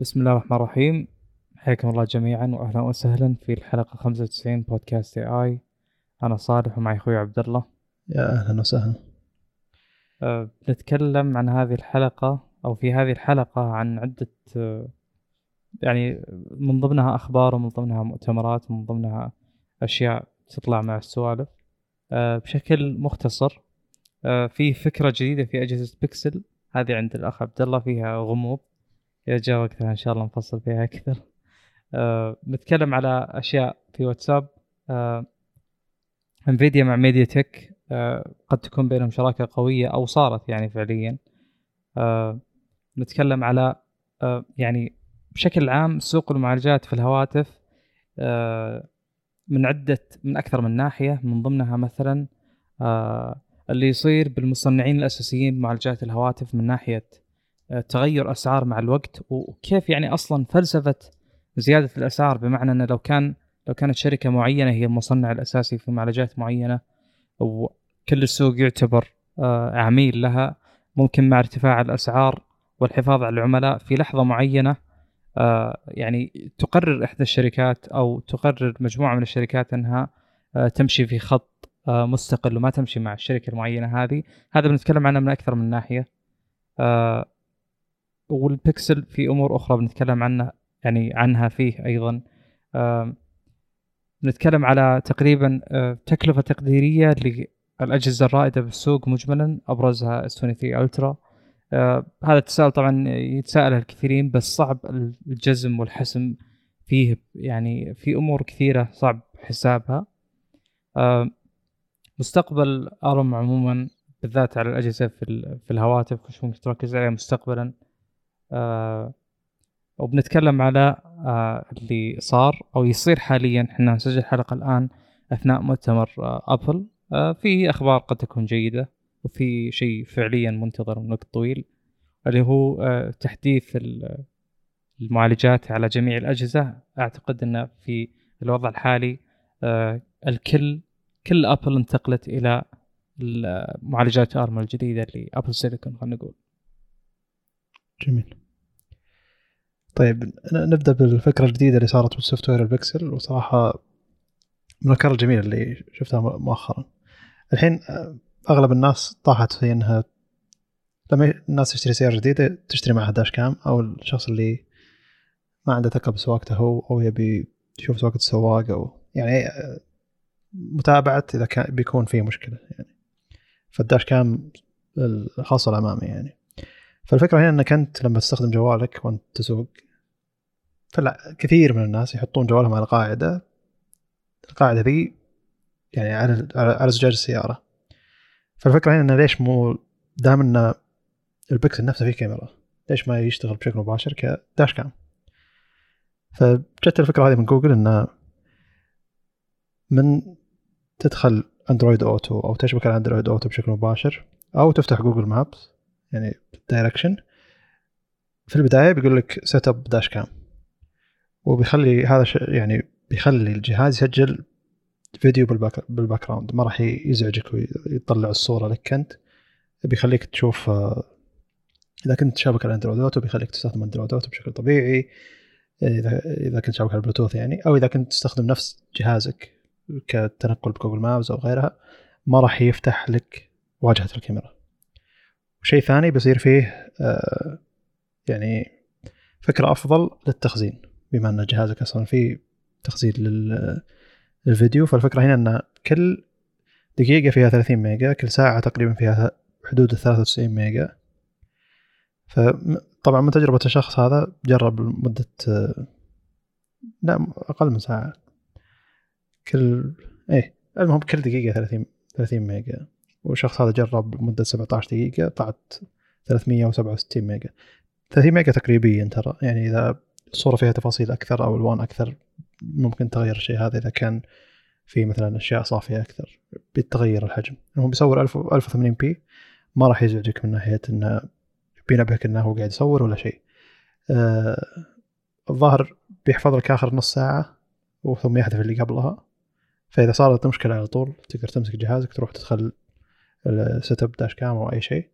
بسم الله الرحمن الرحيم. حياكم الله جميعا واهلا وسهلا في الحلقة 95 بودكاست اي اي أنا صالح ومعي أخوي عبد الله. يا أهلا وسهلا. أه نتكلم عن هذه الحلقة أو في هذه الحلقة عن عدة أه يعني من ضمنها أخبار ومن ضمنها مؤتمرات ومن ضمنها أشياء تطلع مع السوالف. أه بشكل مختصر أه في فكرة جديدة في أجهزة بيكسل. هذه عند الأخ عبد الله فيها غموض. اذا جاء وقتها إن شاء الله نفصل فيها أكثر. أه نتكلم على أشياء في واتساب. انفيديا مع ميديا تك أه قد تكون بينهم شراكة قوية أو صارت يعني فعليا. نتكلم على يعني بشكل عام سوق المعالجات في الهواتف من عدة من أكثر من ناحية. من ضمنها مثلا اللي يصير بالمصنعين الأساسيين بمعالجات الهواتف من ناحية تغير أسعار مع الوقت وكيف يعني أصلا فلسفة زيادة الأسعار؟ بمعنى إنه لو كان لو كانت شركة معينة هي المصنع الأساسي في معالجات معينة وكل السوق يعتبر عميل لها ممكن مع ارتفاع الأسعار والحفاظ على العملاء في لحظة معينة يعني تقرر إحدى الشركات أو تقرر مجموعة من الشركات إنها تمشي في خط مستقل وما تمشي مع الشركة المعينة هذه. هذا بنتكلم عنه من أكثر من ناحية. والبكسل في أمور أخرى بنتكلم عنها يعني عنها فيه أيضا. نتكلم على تقريبا تكلفة تقديرية للأجهزة الرائدة بالسوق مجملا أبرزها S23 Ultra. هذا التساؤل طبعا يتساءله الكثيرين بس صعب الجزم والحسم فيه يعني في أمور كثيرة صعب حسابها. مستقبل آرم عموما بالذات على الأجهزة في, في الهواتف وش ممكن تركز عليه مستقبلا. آه وبنتكلم على آه اللي صار أو يصير حاليا. إحنا نسجل الحلقة الآن أثناء مؤتمر آه ابل آه في أخبار قد تكون جيدة وفي شيء فعليا منتظر من وقت طويل اللي هو آه تحديث المعالجات على جميع الأجهزة. أعتقد انه في الوضع الحالي آه الكل كل ابل انتقلت إلى معالجات ARM الجديدة اللي Apple Silicon خلينا نقول. جميل. طيب نبدأ بالفكرة الجديدة اللي صارت بال software البكسل وصراحة من الافكار الجميله اللي شفتها مؤخرا. الحين أغلب الناس طاحت في إنها لما الناس تشتري سيارة جديدة تشتري معها داش كام أو الشخص اللي ما عنده ثقة بسواقته هو أو يبي يشوف سواقة السواق أو يعني متابعة إذا كان بيكون في مشكلة يعني. فالداش كام الخاصه الأمامي يعني. فالفكرة هنا إنك أنت لما تستخدم جوالك وأنت تسوق فلا كثير من الناس يحطون جوالهم على قاعدة القاعدة ذي يعني على على زجاج السيارة. فالفكرة هنا إنه ليش مو دام إن البكسل نفسه فيه كاميرا ليش ما يشتغل بشكل مباشر ك dash cam فجت الفكرة هذه من جوجل إنه من تدخل اندرويد اوتو أو تشبك على اندرويد اوتو بشكل مباشر أو تفتح جوجل مابس يعني direction في البداية بيقول لك setup dash cam وبيخلي هذا يعني بيخلي الجهاز يسجل فيديو بال back بال background ما راح يزعجك ويطلع الصورة لك أنت. بيخليك تشوف إذا كنت شابك على اندرويد اوتو بيخليك تستخدم اندرويد اوتو بشكل طبيعي. اذا إذا كنت شابك على البلوتوث يعني. أو إذا كنت تستخدم نفس جهازك كتنقل بجوجل مابز أو غيرها ما راح يفتح لك واجهة الكاميرا. وشيء ثاني بيصير فيه آه يعني فكرة أفضل للتخزين بما أن جهازك أصلا فيه تخزين للفيديو. فالفكرة هنا أن كل دقيقة فيها 30 ميجا كل ساعة تقريبا فيها حدود ال 93 ميجا. فطبعا من تجربة الشخص هذا جرب لمدة لا أقل من ساعة. كل إيه المهم كل دقيقة 30 30 ميجا. والشخص هذا جرب لمدة 17 دقيقة طلعت 367 ميجا. 30 ميجا تقريبيا ترى يعني إذا الصورة فيها تفاصيل أكثر أو ألوان أكثر ممكن تغير الشيء هذا إذا كان في مثلا أشياء صافية أكثر بيتغير الحجم. هو بيصور 1080p ما راح يزعجك من ناحية إنه بينبهك إنه هو قاعد يصور ولا شيء. آه الظاهر بيحفظ لك آخر نص ساعة وثم يحذف اللي قبلها فإذا صارت مشكلة على طول تقدر تمسك جهازك تروح تدخل ال setup dash cam أو أي شيء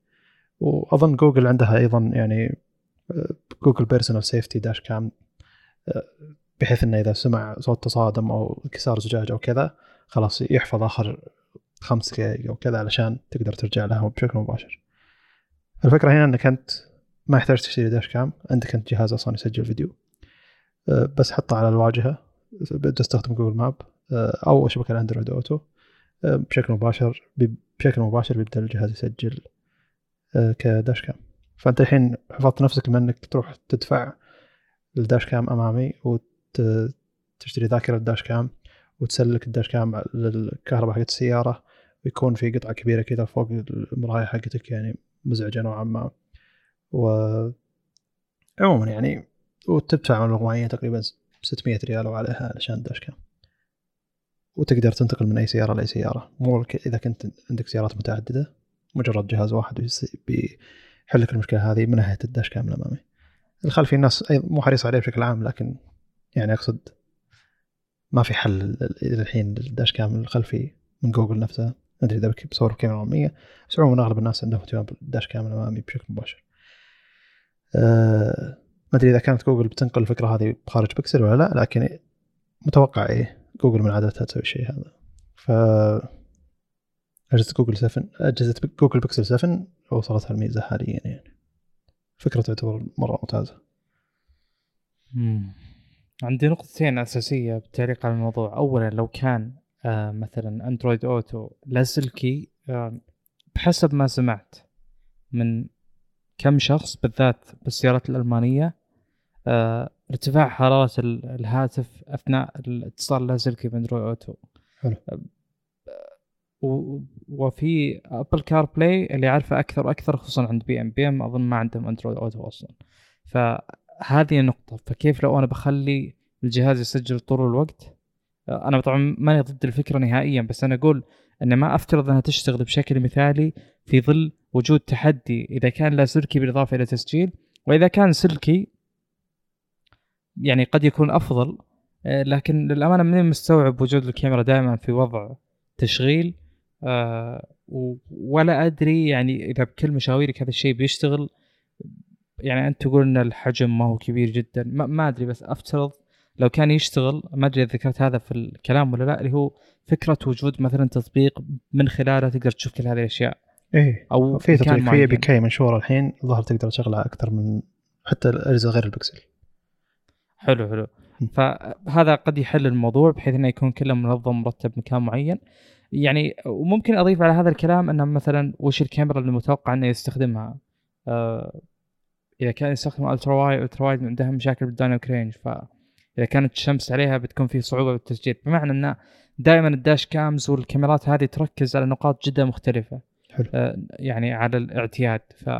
وأظن جوجل عندها أيضا يعني جوجل personal safety dash cam بحيث إنه إذا سمع صوت تصادم أو انكسار زجاج أو كذا خلاص يحفظ آخر خمس دقائق أو كذا علشان تقدر ترجع لها بشكل مباشر. الفكرة هنا إنك أنت ما يحتاج تشتري dash cam عندك أنت جهاز أصلا يسجل فيديو أه، بس حطه على الواجهة تستخدم جوجل ماب أه، أو شبكه الاندرويد اوتو بشكل مباشر بشكل مباشر بيبدأ الجهاز يسجل كداش كام فأنت الحين حفظت نفسك من إنك تروح تدفع الداش كام أمامي وتشتري ذاكرة الداش كام وتسلك الداش كام للكهرباء حقت السيارة ويكون في قطعة كبيرة كذا فوق المراية حقتك يعني مزعجة نوعا ما. و عموما يعني وتدفع مبلغ معين تقريبا 600 ريال وعليها علشان داش كام وتقدر تنتقل من أي سيارة لأي سيارة. مو إذا كنت عندك سيارات متعددة مجرد جهاز واحد بيحل لك المشكلة هذه من ناحية الداش كام الامامي الخلفي الناس مو حريص عليه بشكل عام لكن يعني أقصد ما في حل إلى الحين للداش كام الخلفي من جوجل نفسها ما أدري إذا بصور بكاميرا اماميه بس عموما أغلب الناس عندهم اهتمام بالداش كام الامامي بشكل مباشر. أه ما أدري إذا كانت جوجل بتنقل الفكرة هذه بخارج بكسل ولا لا لكن متوقع إيه. جوجل من عادتها تسوي الشيء هذا. ف أجهزة جوجل 7 أجهزة جوجل بيكسل 7 وصلت الميزة حاليا يعني. فكرة تعتبر مرة ممتازة. مم. عندي نقطتين أساسية بالتعليق على الموضوع. اولا لو كان آه مثلا Android Auto لاسلكي آه بحسب ما سمعت من كم شخص بالذات بالسيارات الألمانية آه ارتفاع حرارة الهاتف أثناء الاتصال اللاسلكي ب Android Auto. حلو. وفي Apple CarPlay اللي اعرفه أكثر وأكثر خصوصا عند بي إم. بي إم أظن ما عندهم Android Auto أصلا. فهذه النقطة. فكيف لو أنا بخلي الجهاز يسجل طول الوقت؟ أنا طبعا ماني ضد الفكرة نهائيا بس أنا أقول أن ما أفترض أنها تشتغل بشكل مثالي في ظل وجود تحدي إذا كان لا سلكي بالإضافة إلى تسجيل وإذا كان سلكي يعني قد يكون أفضل آه، لكن للأمانة ماني مستوعب وجود الكاميرا دائما في وضع تشغيل آه ولا أدري يعني إذا بكل مشاويرك هذا الشيء بيشتغل يعني أنت تقول إن الحجم ما هو كبير جدا ما, ما أدري بس أفترض لو كان يشتغل ما أدري إذا ذكرت هذا في الكلام ولا لا اللي هو فكرة وجود مثلا تطبيق من خلاله تقدر تشوف كل هذه الأشياء. إيه أو في تطبيق في بي كي منشوره الحين ظهر تقدر تشغلها أكثر من حتى الأجهزة غير البكسل. حلو حلو. فهذا قد يحل الموضوع بحيث إنه يكون كله منظم مرتب مكان معين. يعني وممكن أضيف على هذا الكلام إنه مثلا وش الكاميرا اللي متوقع إنه يستخدمها؟ آه إذا كان يستخدم ultra wide ultra wide عندها مشاكل بال dynamic range فاذا كانت الشمس عليها بتكون في صعوبة بالتسجيل. بمعنى إنه دائما ال dash cams والكاميرات هذه تركز على نقاط جدا مختلفة حلو. آه يعني على الاعتياد. ف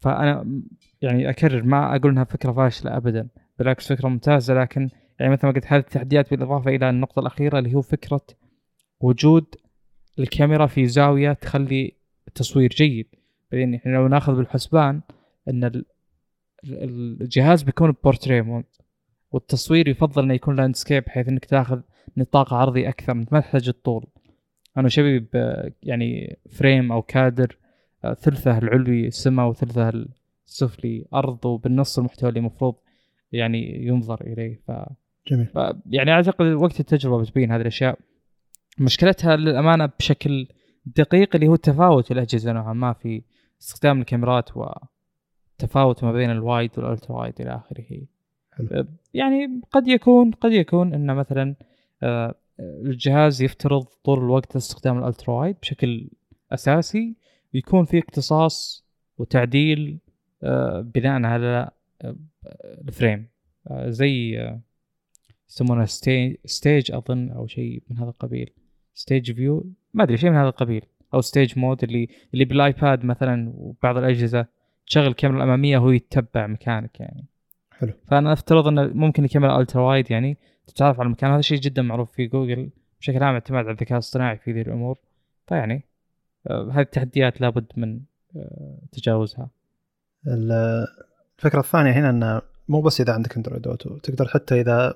فأنا يعني أكرر ما أقول إنها فكرة فاشلة ابدا. بالعكس فكرة ممتازة لكن يعني مثل ما قلت هذه التحديات بالإضافة إلى النقطة الأخيرة اللي هو فكرة وجود الكاميرا في زاوية تخلي التصوير جيد؟ بعدين إحنا لو ناخذ بالحسبان إن الجهاز بيكون portrait mode والتصوير يفضل إنه يكون landscape بحيث إنك تاخذ نطاق عرضي أكثر ما تحتاج الطول. أنا شبي يعني frame أو كادر آه، ثلثه العلوي سماء وثلثه السفلي أرض وبالنص المحتوى اللي المفروض يعني ينظر إليه. ف جميل. ف يعني أعتقد وقت التجربة بتبين هذه الأشياء. مشكلتها للأمانة بشكل دقيق اللي هو التفاوت الأجهزة نوعا ما في استخدام الكاميرات وتفاوت ما بين ال wide وال ultra wide إلى آخره. حلو. يعني قد يكون قد يكون إن مثلا آه، الجهاز يفترض طول الوقت استخدام ال ultra wide بشكل أساسي. ويكون في اقتصاص وتعديل آه، بناء على ال frame. زي يسمونه stage أظن أو شيء من هذا القبيل. stage view ما أدري شيء من هذا القبيل. أو stage mode اللي اللي بال iPad مثلا وبعض الأجهزة تشغل الكاميرا الاماميه وهو يتبع مكانك يعني. حلو. فأنا أفترض إنه ممكن الكاميرا ultra wide يعني تتعرف على المكان. هذا شيء جدا معروف في جوجل بشكل عام اعتماد على الذكاء الاصطناعي في ذي الأمور. فيعني آه، هذه التحديات لابد من آه، تجاوزها. الفكرة الثانية هنا إنه مو بس إذا عندك Android Auto تقدر حتى إذا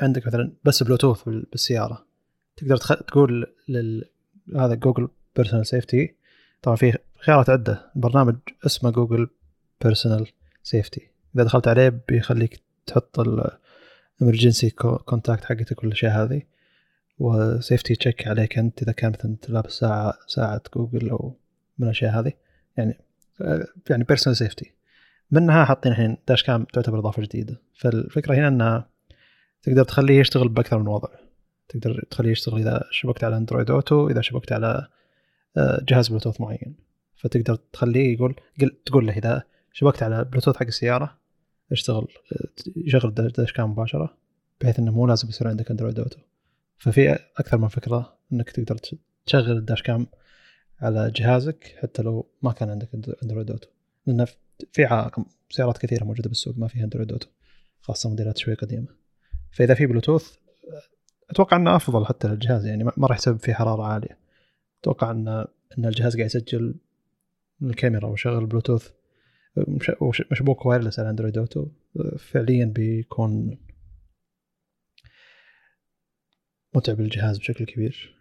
عندك مثلا بس بلوتوث بالسيارة تقدر تقول لل هذا Google Personal Safety طبعا في خيارات عدة برنامج اسمه Google Personal Safety إذا دخلت عليه بيخليك تحط ال emergency contact حقتك كل الاشياء هذه و safety check عليك أنت إذا كان مثلا لابس ساعة ساعة جوجل أو من الأشياء هذه. يعني يعني Personal Safety منها حاطين الحين dash cam تعتبر إضافة جديدة. فالفكرة هنا إنها تقدر تخليه يشتغل بأكثر من وضع. تقدر تخليه يشتغل إذا شبكت على Android Auto إذا شبكت على آه، جهاز بلوتوث معين. فتقدر تخليه يقول تقول له إذا شبكت على بلوتوث حق السيارة اشتغل يشغل dash cam مباشرة بحيث إنه مو لازم يصير عندك Android Auto ففي أكثر من فكرة إنك تقدر تشغل ال dash cam على جهازك حتى لو ما كان عندك Android Auto لأن في سيارات كثيرة موجودة بالسوق ما فيها Android Auto خاصة موديلات شوي قديمة. فإذا في بلوتوث أتوقع إنه أفضل حتى للجهاز يعني ما راح يسبب فيه حرارة عالية. أتوقع ان إن الجهاز قاعد يسجل من الكاميرا وشغل بلوتوث مشبوك wireless على Android Auto فعليا بيكون متعب للجهاز بشكل كبير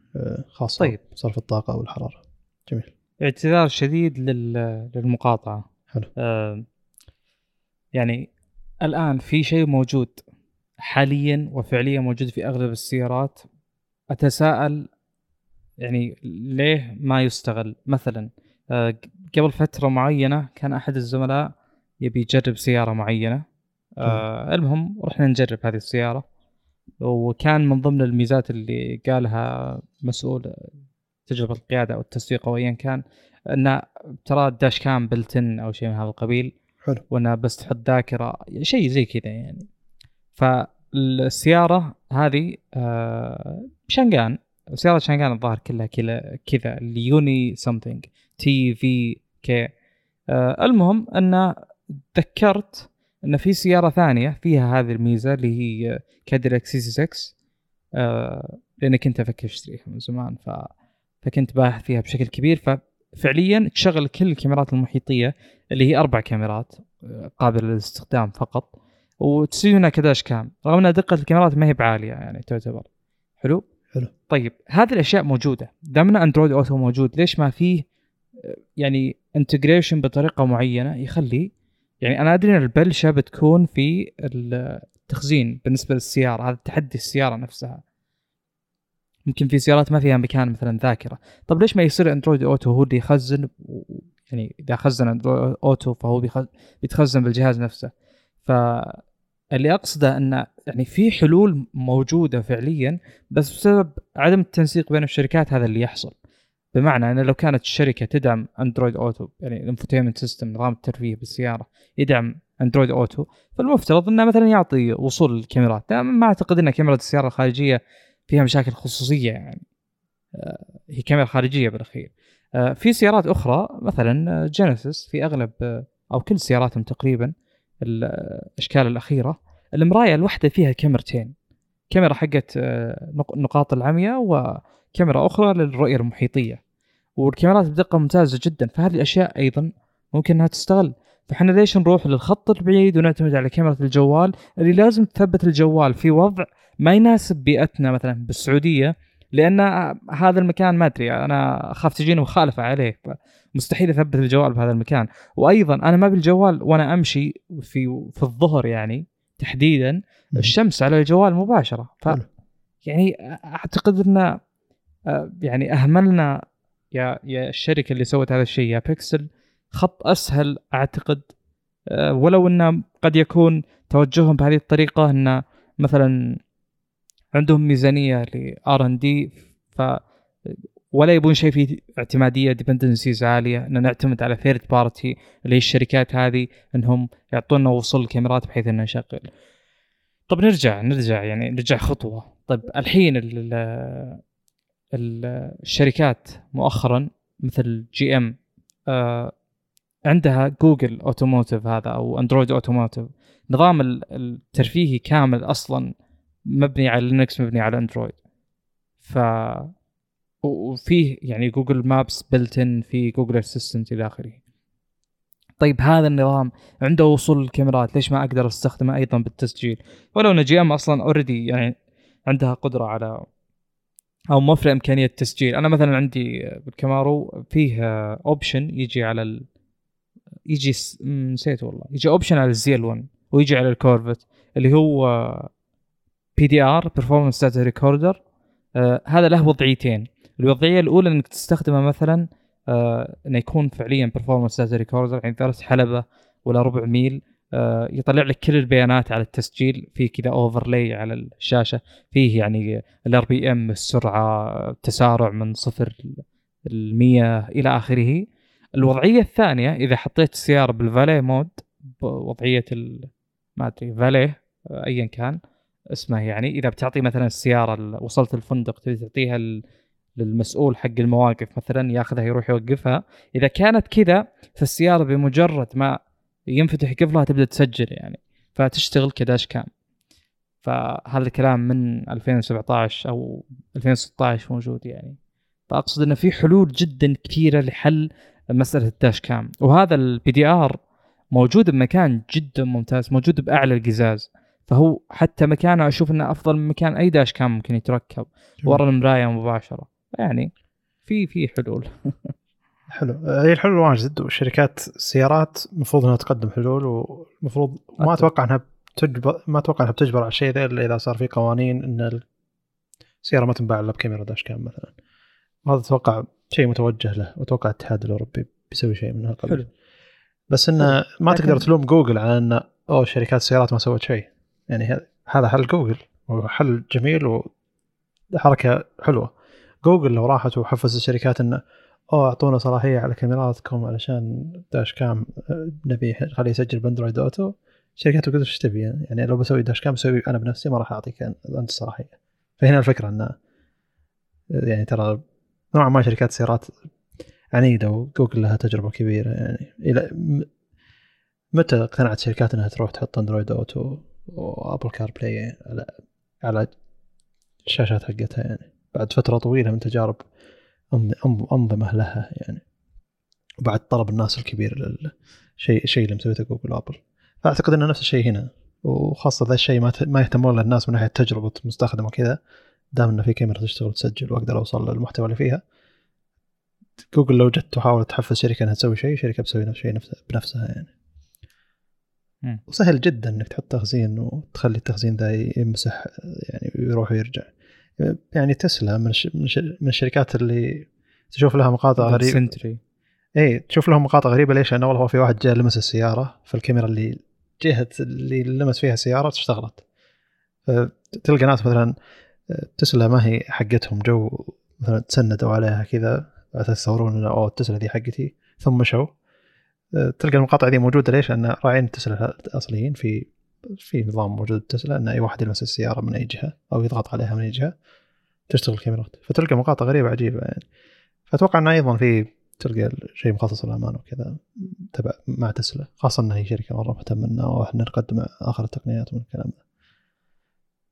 خاصة طيب. صرف الطاقة والحرارة. جميل. اعتذار شديد للمقاطعة. حلو. آه يعني الآن في شيء موجود حاليا وفعليا موجود في أغلب السيارات. أتساءل يعني ليه ما يستغل؟ مثلا آه قبل فترة معينة كان أحد الزملاء يبي يجرب سيارة معينة. آه المهم رحنا نجرب هذه السيارة. وكان من ضمن الميزات اللي قالها مسؤول تجربة القيادة أو التسويق أو أيا كان أن ترى الداش كام بلتن أو شيء من هذا القبيل حلو. وأنه بس تحط ذاكرة شيء زي كذا يعني. فالسيارة هذه آه شانغان سيارة شانغان الظاهر كلها كذا اليوني سمثينج تي في كي آه المهم أن تذكرت أن في سيارة ثانية فيها هذه الميزة اللي هي كاديلاك سي سي 6 آه لأني كنت أفكر أشتريها من زمان ف فكنت باحث فيها بشكل كبير. ففعليا تشغل كل الكاميرات المحيطية اللي هي أربع كاميرات آه، قابله للاستخدام فقط. وتسوي هنا ك dash cam. رغم إن دقة الكاميرات ما هي بعالية يعني تعتبر. حلو؟ حلو. طيب هذه الأشياء موجودة. دام Android Auto موجود ليش ما فيه آه، يعني integration بطريقة معينة يخلي يعني أنا أدري إن البلشة بتكون في التخزين بالنسبة للسيارة هذا تحدي السيارة نفسها. يمكن في سيارات ما فيها مكان مثلا ذاكرة. طب ليش ما يصير Android Auto هو اللي يخزن يعني إذا خزن Android Auto فهو بيتخزن بالجهاز نفسه. فاللي أقصده إن يعني في حلول موجودة فعليا بس بسبب عدم التنسيق بين الشركات هذا اللي يحصل. بمعنى إن لو كانت الشركة تدعم Android Auto يعني ال infotainment system نظام الترفيه بالسيارة يدعم Android Auto فالمفترض إنه مثلا يعطي وصول الكاميرات ما أعتقد إن كاميرا السيارة الخارجية فيها مشاكل خصوصية يعني. آه، هي كاميرا خارجية بالأخير. آه، في سيارات أخرى مثلا جينيسيس في أغلب آه، أو كل سياراتهم تقريبا الاشكال الأخيرة. المراية الواحدة فيها كاميرتين. كاميرا حقت نقاط العمياء وكاميرا أخرى للرؤية المحيطية. والكاميرات بدقة ممتازة جدا. فهذه الأشياء أيضا ممكن إنها تستغل فاحنا ليش نروح للخط البعيد ونعتمد على كاميرا الجوال اللي لازم تثبت الجوال في وضع ما يناسب بيئتنا مثلا بالسعودية؟ لأن هذا المكان ما أدري أنا أخاف تجيني مخالفة عليه مستحيل أثبت الجوال بهذا المكان. وأيضا أنا ما بالجوال وأنا أمشي في في الظهر يعني تحديدا الشمس على الجوال مباشرة. ف يعني أعتقد إن يعني أهملنا يا يا الشركة اللي سوت هذا الشيء يا بيكسل خط أسهل أعتقد ولو انه قد يكون توجههم بهذه الطريقة انه مثلا عندهم ميزانية لل R&D ف ولا يبون شيء فيه اعتمادية dependencies عالية إن نعتمد على third party اللي هي الشركات هذه إنهم يعطونا وصول الكاميرات بحيث ان نشغل. طب نرجع نرجع يعني نرجع خطوة، طيب الحين ال ال الشركات مؤخرا مثل GM آه عندها Google Automotive هذا أو Android Automotive نظام الترفيهي كامل أصلا مبني على Linux مبني على Android ف وفيه يعني Google Maps built-in في Google Assistant إلى آخره. طيب هذا النظام عنده وصول الكاميرات ليش ما أقدر أستخدمه أيضا بالتسجيل؟ ولو إن GM أصلا already يعني عندها قدرة على أو موفر إمكانية التسجيل. أنا مثلا عندي بال Camaro فيه option يجي على يجي س- نسيت والله. يجي option على ال ZL1 ويجي على ال Corvette اللي هو PDR performance data recorder هذا له وضعيتين. الوضعية الأولى إنك تستخدمه مثلا آه إنه يكون فعليا performance data recorder يعني ثلاث حلبة ولا ربع ميل. آه يطلع لك كل البيانات على التسجيل. في كذا overlay على الشاشة. فيه يعني ال RPM السرعة التسارع من صفر ل 100 إلى آخره. الوضعية الثانية إذا حطيت السيارة بال valet mode بوضعيه ال... ما أدري فاليه ايا كان اسمه يعني إذا بتعطي مثلا السيارة ال- وصلت الفندق تبي تعطيها للمسؤول حق المواقف مثلا ياخذها يروح يوقفها. إذا كانت كذا فالسيارة بمجرد ما ينفتح قفلها تبدأ تسجل يعني فتشتغل ك dash cam فهذا الكلام من 2017 أو 2016 موجود يعني. فأقصد إنه في حلول جدا كثيرة لحل مسألة ال dash cam. وهذا ال PDR موجود بمكان جدا ممتاز موجود بأعلى القزاز. فهو حتى مكانه أشوف إنه أفضل من مكان أي dash cam ممكن يتركب. ورا المراية مباشرة. يعني في في حلول. حلو. هي الحلول واجد وشركات السيارات المفروض إنها تقدم حلول والمفروض ما. أتوقع. إنها بتجبر ما أتوقع إنها بتجبر على الشيء ذا إلا إذا صار في قوانين إن السيارة ما تنباع إلا بكاميرا داش كام مثلا. وهذا أتوقع شيء متوجه له. واتوقع الاتحاد الأوروبي بيسوي شيء من هالقبيل. حلو. بس إنه ما لكن- تقدر تلوم جوجل على انه أوه شركات السيارات ما سوت شيء. يعني هذا حل جوجل وحل جميل وحركة حلوة. جوجل لو راحت وحفزت الشركات إنه أوه أعطونا صلاحية على كاميراتكم علشان dash cam نبي خليه يسجل ب Android Auto. شركات القدر إيش تبي؟ يعني لو بسوي dash cam بسوي أنا بنفسي ما راح أعطيك أنت الصلاحيه فهنا الفكرة إنه يعني ترى نوعا ما شركات السيارات عنيدة وجوجل لها تجربة كبيرة يعني إلى متى اقتنعت شركات إنها تروح تحط Android Auto و Apple CarPlay على الشاشات حقتها؟ يعني بعد فترة طويلة من تجارب أنظمة لها يعني وبعد طلب الناس الكبير للشيء الشيء اللي مسويته Google و Apple. فأعتقد إنه نفس الشيء هنا وخاصة ذا الشيء ما يهتمون له الناس من ناحية تجربة مستخدم وكذا. دام إنه في كاميرا تشتغل وتسجل وأقدر أوصل للمحتوى اللي فيها جوجل لو جت تحاول تحفز شركة إنها تسوي شيء شركة بتسوي نفس الشيء نفسها بنفسها يعني. وسهل جدا إنك تحط تخزين وتخلي التخزين ذا يمسح يعني ويروح ويرجع. يعني تسلا من من الش- من الشركات اللي تشوف لها مقاطع غريبة. Sentry إي تشوف لهم مقاطع غريبة ليش؟ لأنه والله هو في واحد جاء لمس السيارة فالكاميرا اللي جهة اللي لمس فيها السيارة اشتغلت تلقى ناس مثلا تسلا ما هي حقتهم جو مثلا تسندوا عليها كذا يصورون إنه أوه التسلا دي حقتي. ثم مشوا. تلقى المقاطع دي موجودة ليش؟ لأن راعين تسلا الأصليين في في نظام موجود بتسلا أن أي واحد يلمس السيارة من أي جهة أو يضغط عليها من أي جهة تشتغل الكاميرات فتلقى مقاطع غريبة عجيبة يعني. فأتوقع انه أيضا في تلقى شيء مخصص للأمان وكذا تبع مع تسلا خاصة انها هي شركة مرة مهتمة إنه وإحنا نقدم آخر التقنيات من الكلام ده.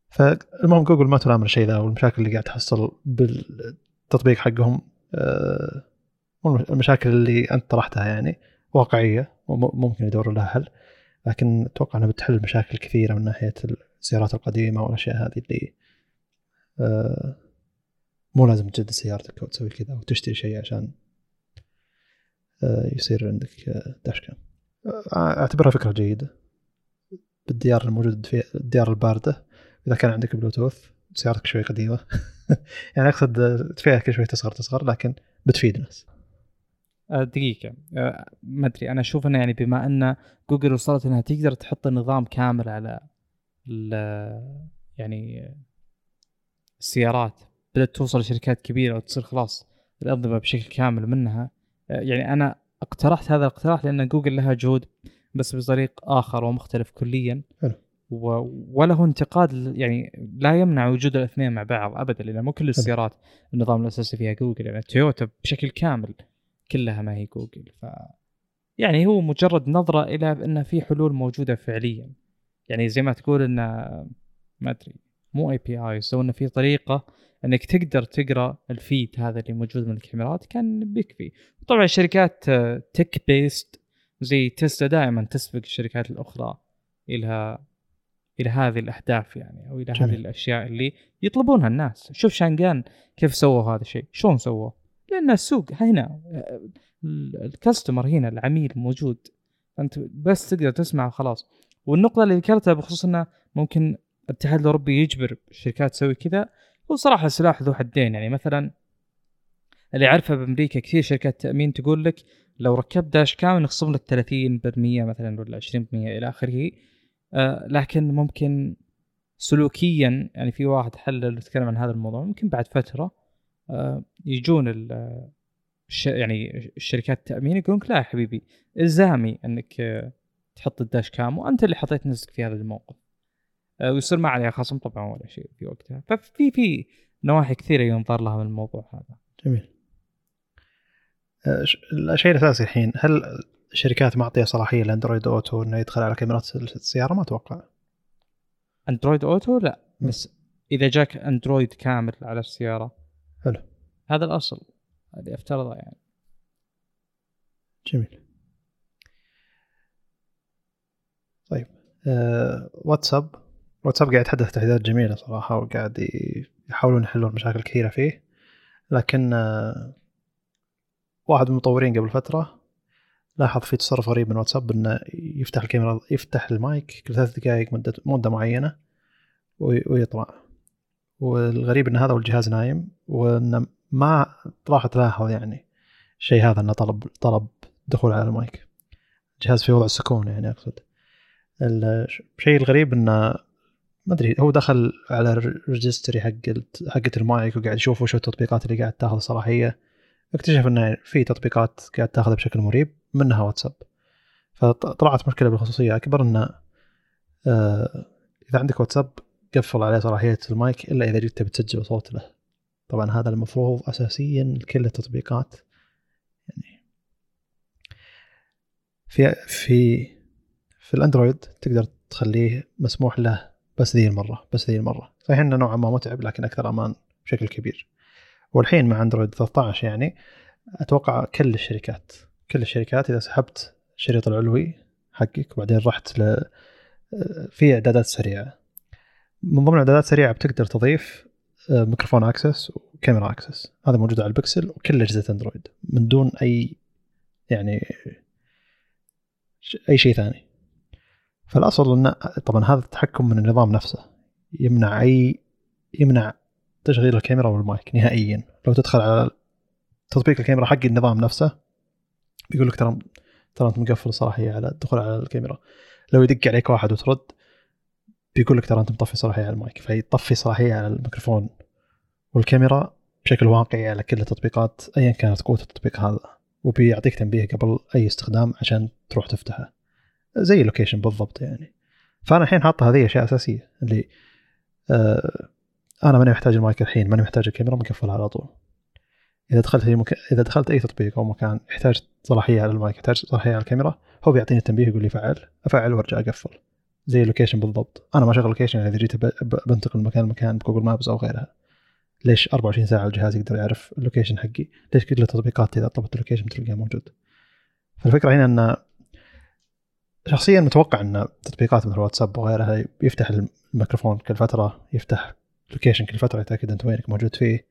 فالمهم جوجل ما تلام الشيء ذا والمشاكل اللي قاعد تحصل بالتطبيق حقهم آه، المشاكل اللي أنت طرحتها يعني واقعية وممكن يدوروا لها حل لكن أتوقع إنها بتحل مشاكل كثيرة من ناحية السيارات القديمة والأشياء هذه اللي آه، مو لازم تجدد سيارتك أو تسوي كذا أو تشتري شيء عشان آه، يصير عندك داش أعتبرها فكرة جيدة. بالديار الموجود في الديار الباردة. إذا كان عندك بلوتوث سيارتك شوي قديمة. يعني أقصد آه، فيها كل شوي تصغر تصغر لكن بتفيد الناس. آه، دقيقة. آه، ما أدري. أنا أشوف إنه يعني بما إن جوجل وصلت إنها تقدر تحط نظام كامل على ال- يعني السيارات بدأت توصل لشركات كبيرة وتصير خلاص الأنظمة بشكل كامل منها. يعني أنا اقترحت هذا الاقتراح لأن جوجل لها جهود بس بطريق آخر ومختلف كليا. حلو. و- وله انتقاد يعني لا يمنع وجود الاثنين مع بعض ابدا لأن مو كل السيارات النظام الأساسي فيها جوجل يعني تويوتا بشكل كامل كلها ما هي جوجل. ف يعني هو مجرد نظرة إلى إن في حلول موجودة فعليا. يعني زي ما تقول إن ما أدري مو API so انه في طريقة إنك تقدر تقرأ الفيد هذا اللي موجود من الكاميرات كان بيكفي طبعا شركات تك بيست زي تسلا دائما تسبق الشركات الأخرى إلى إلى هذه الأهداف يعني أو إلى جميل. هذه الأشياء اللي يطلبونها الناس. شوف شانغان كيف سووا هذا الشيء شلون سووه؟ لأن السوق هنا ال- الكاستمر هنا العميل موجود. انت بس تقدر تسمع خلاص. والنقطة اللي ذكرتها بخصوص إنه ممكن الاتحاد الأوروبي يجبر الشركات تسوي كذا هو صراحة سلاح ذو حدين. يعني مثلا اللي اعرفه بأمريكا كثير شركات تأمين تقول لك لو ركبت داش كام نخصم لك 30% مثلا ولا 20% إلى آخره. لكن ممكن سلوكيا يعني في واحد حلل يتكلم عن هذا الموضوع ممكن بعد فترة آه يجون يعني الشركات التأمين يقولون لا يا حبيبي إلزامي إنك آه، تحط ال dash cam وأنت اللي حطيت نفسك في هذا الموقف. آه، ويصير ما عليها خصم طبعا ولا شيء في وقتها. ففي في نواحي كثيرة ينظر لها من الموضوع هذا. جميل. آه، الشيء الاساسي الحين هل الشركات معطيه صلاحية ل Android Auto إنه يدخل على كاميرات السيارة ما أتوقع. Android Auto لا م. بس إذا جاك Android كامل على السيارة. حلو. هذا الأصل اللي أفترضه يعني. جميل. طيب أه واتساب واتساب قاعد يتحدث تحديثات جميلة صراحة وقاعد يحاولون يحلون مشاكل كثيرة فيه. لكن أه واحد من المطورين قبل فترة لاحظ في تصرف غريب من واتساب إنه يفتح الكاميرا يفتح المايك كل ثلاث دقائق مدة مدة معينة وي- ويطلع. والغريب إن هذا والجهاز نايم وانه ما راح تلاحظ يعني الشيء هذا إنه طلب طلب دخول على المايك. الجهاز في وضع السكون يعني أقصد. ال- الشيء الغريب إنه ما أدري هو دخل على ال registry حق حقت المايك وقاعد يشوف وش التطبيقات اللي قاعد تاخذ صلاحية. اكتشف انه في تطبيقات قاعد تاخذها بشكل مريب منها واتساب. فطلعت مشكلة بالخصوصية. أكبر انه آه، إذا عندك واتساب قفل عليه صلاحية المايك إلا إذا جيت تبي تسجل صوت له. طبعا هذا المفروض اساسيا لكل التطبيقات. يعني في في في الأندرويد تقدر تخليه مسموح له بس ذي المرة بس ذي المرة. صحيح إنه نوعا ما متعب لكن أكثر أمان بشكل كبير. والحين مع أندرويد 13 يعني أتوقع كل الشركات كل الشركات إذا سحبت الشريط العلوي حقك وبعدين رحت ل في إعدادات سريعة. من ضمن الاعدادات السريعه بتقدر تضيف آه، ميكروفون access وكاميرا access. هذا موجود على البكسل وكل أجهزة Android من دون أي يعني أي شيء ثاني. فالأصل انه طبعا هذا التحكم من النظام نفسه. يمنع أي يمنع تشغيل الكاميرا والمايك نهائيا. لو تدخل على تطبيق الكاميرا حق النظام نفسه بيقول لك ترى ترى أنت مقفل صلاحية على الدخول على الكاميرا. لو يدق عليك واحد وترد بيقول لك ترى أنت مطفي صلاحية على المايك. فيطفي صلاحية على الميكروفون والكاميرا بشكل واقعي على كل التطبيقات ايا كانت قوة التطبيق هذا وبيعطيك تنبيه قبل أي استخدام عشان تروح تفتحه. زي ال location بالضبط يعني. فأنا الحين حاط هذه أشياء أساسية اللي آه أنا ماني محتاج المايك الحين ماني محتاج الكاميرا مقفلها على طول. إذا دخلت أي مكان إذا دخلت أي تطبيق أو مكان يحتاج صلاحية على المايك يحتاج صلاحية على الكاميرا هو بيعطيني التنبيه يقول لي فعل أفعل وأرجع أقفل. زي ال location بالضبط. أنا ما أشغل ال location إذا جيت بنتقل من مكان لمكان ب Google Maps أو غيرها. ليش 24 ساعة الجهاز يقدر يعرف ال location حقي؟ ليش كل التطبيقات إذا طلبت ال location بتلقاه موجود؟ فالفكرة هنا إن شخصيا متوقع إن تطبيقات مثل واتساب وغيرها يفتح الميكروفون كل فترة يفتح location كل فترة يتأكد أنت وينك موجود فيه.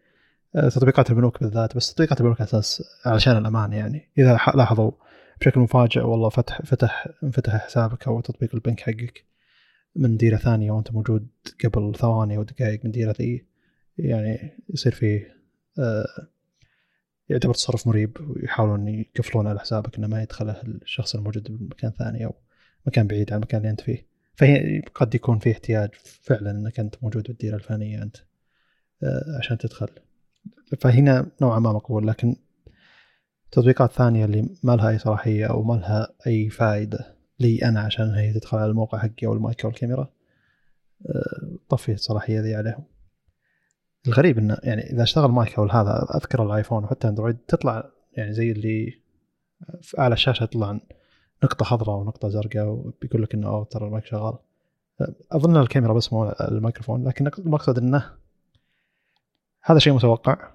آه، تطبيقات البنوك بالذات بس تطبيقات البنوك أساس علشان الأمان يعني. إذا لاحظوا بشكل مفاجئ والله فتح فتح انفتح حسابك أو تطبيق البنك حقك من ديرة ثانية وأنت موجود قبل ثواني أو دقائق من ديرة ذي يعني يصير فيه آه، يعتبر تصرف مريب ويحاولون يقفلون على حسابك إنه ما يدخله الشخص الموجود بمكان ثاني أو مكان بعيد عن المكان اللي أنت فيه. فهي قد يكون في احتياج فعلا إنك أنت موجود بالديرة الفلانية أنت آه، عشان تدخل. فهنا نوعا ما مقبول لكن تطبيقات ثانية اللي ما لها أي صلاحية أو ما لها أي فائدة لي أنا عشان هي تدخل على الموقع حقي أو المايك أو الكاميرا آه، طفي الصلاحية ذي عليهم. الغريب إنه يعني إذا أشتغل مايك أو هذا أذكر الآيفون وحتى أندرويد تطلع يعني زي اللي في أعلى الشاشة تطلع نقطة خضراء ونقطة زرقاء وبيقول لك إنه ترى المايك شغال. أظن الكاميرا بس مو الميكروفون لكن المقصد إنه هذا شيء متوقع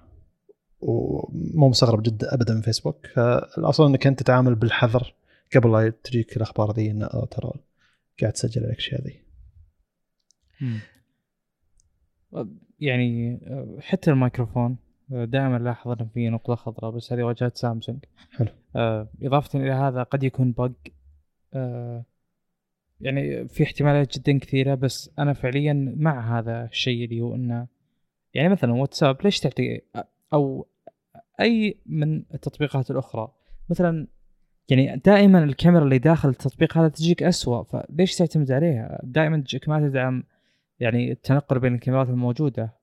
ومو مستغرب جدا ابدا من فيسبوك. فالأصل إنك أنت تتعامل بالحذر قبل لا تجيك الأخبار ذي إنه ترى قاعد تسجل الأشياء ذي. يعني حتى الميكروفون دائما لاحظ إن في نقطة خضراء بس هذه واجهه سامسونج. حلو. آه إضافة إلى هذا قد يكون بق آه يعني في احتمالات جدا كثيرة بس أنا فعليا مع هذا الشيء اللي هو إنه يعني مثلا واتساب ليش تعطي أو أي من التطبيقات الأخرى مثلا يعني دائما الكاميرا اللي داخل التطبيق هذا تجيك أسوأ فليش تعتمد عليها؟ دائما تجيك ما تدعم يعني التنقل بين الكاميرات الموجودة.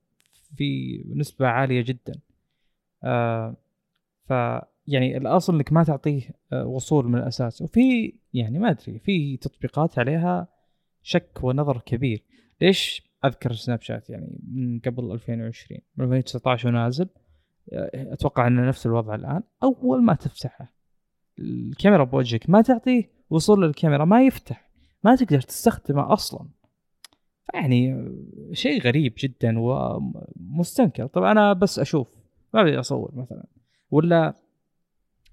في نسبة عالية جدا. آه ف يعني الأصل إنك ما تعطيه آه وصول من الأساس. وفي يعني ما أدري في تطبيقات عليها شك ونظر كبير. ليش؟ أذكر سناب شات يعني من قبل 2020 من 2019 ونازل. آه، أتوقع إنه نفس الوضع الآن. أول ما تفتحه الكاميرا بوجهك ما تعطيه وصول للكاميرا ما يفتح. ما تقدر تستخدمه أصلا. يعني شيء غريب جدا ومستنكر. طبعا أنا بس أشوف ما ابي أصور مثلا. ولا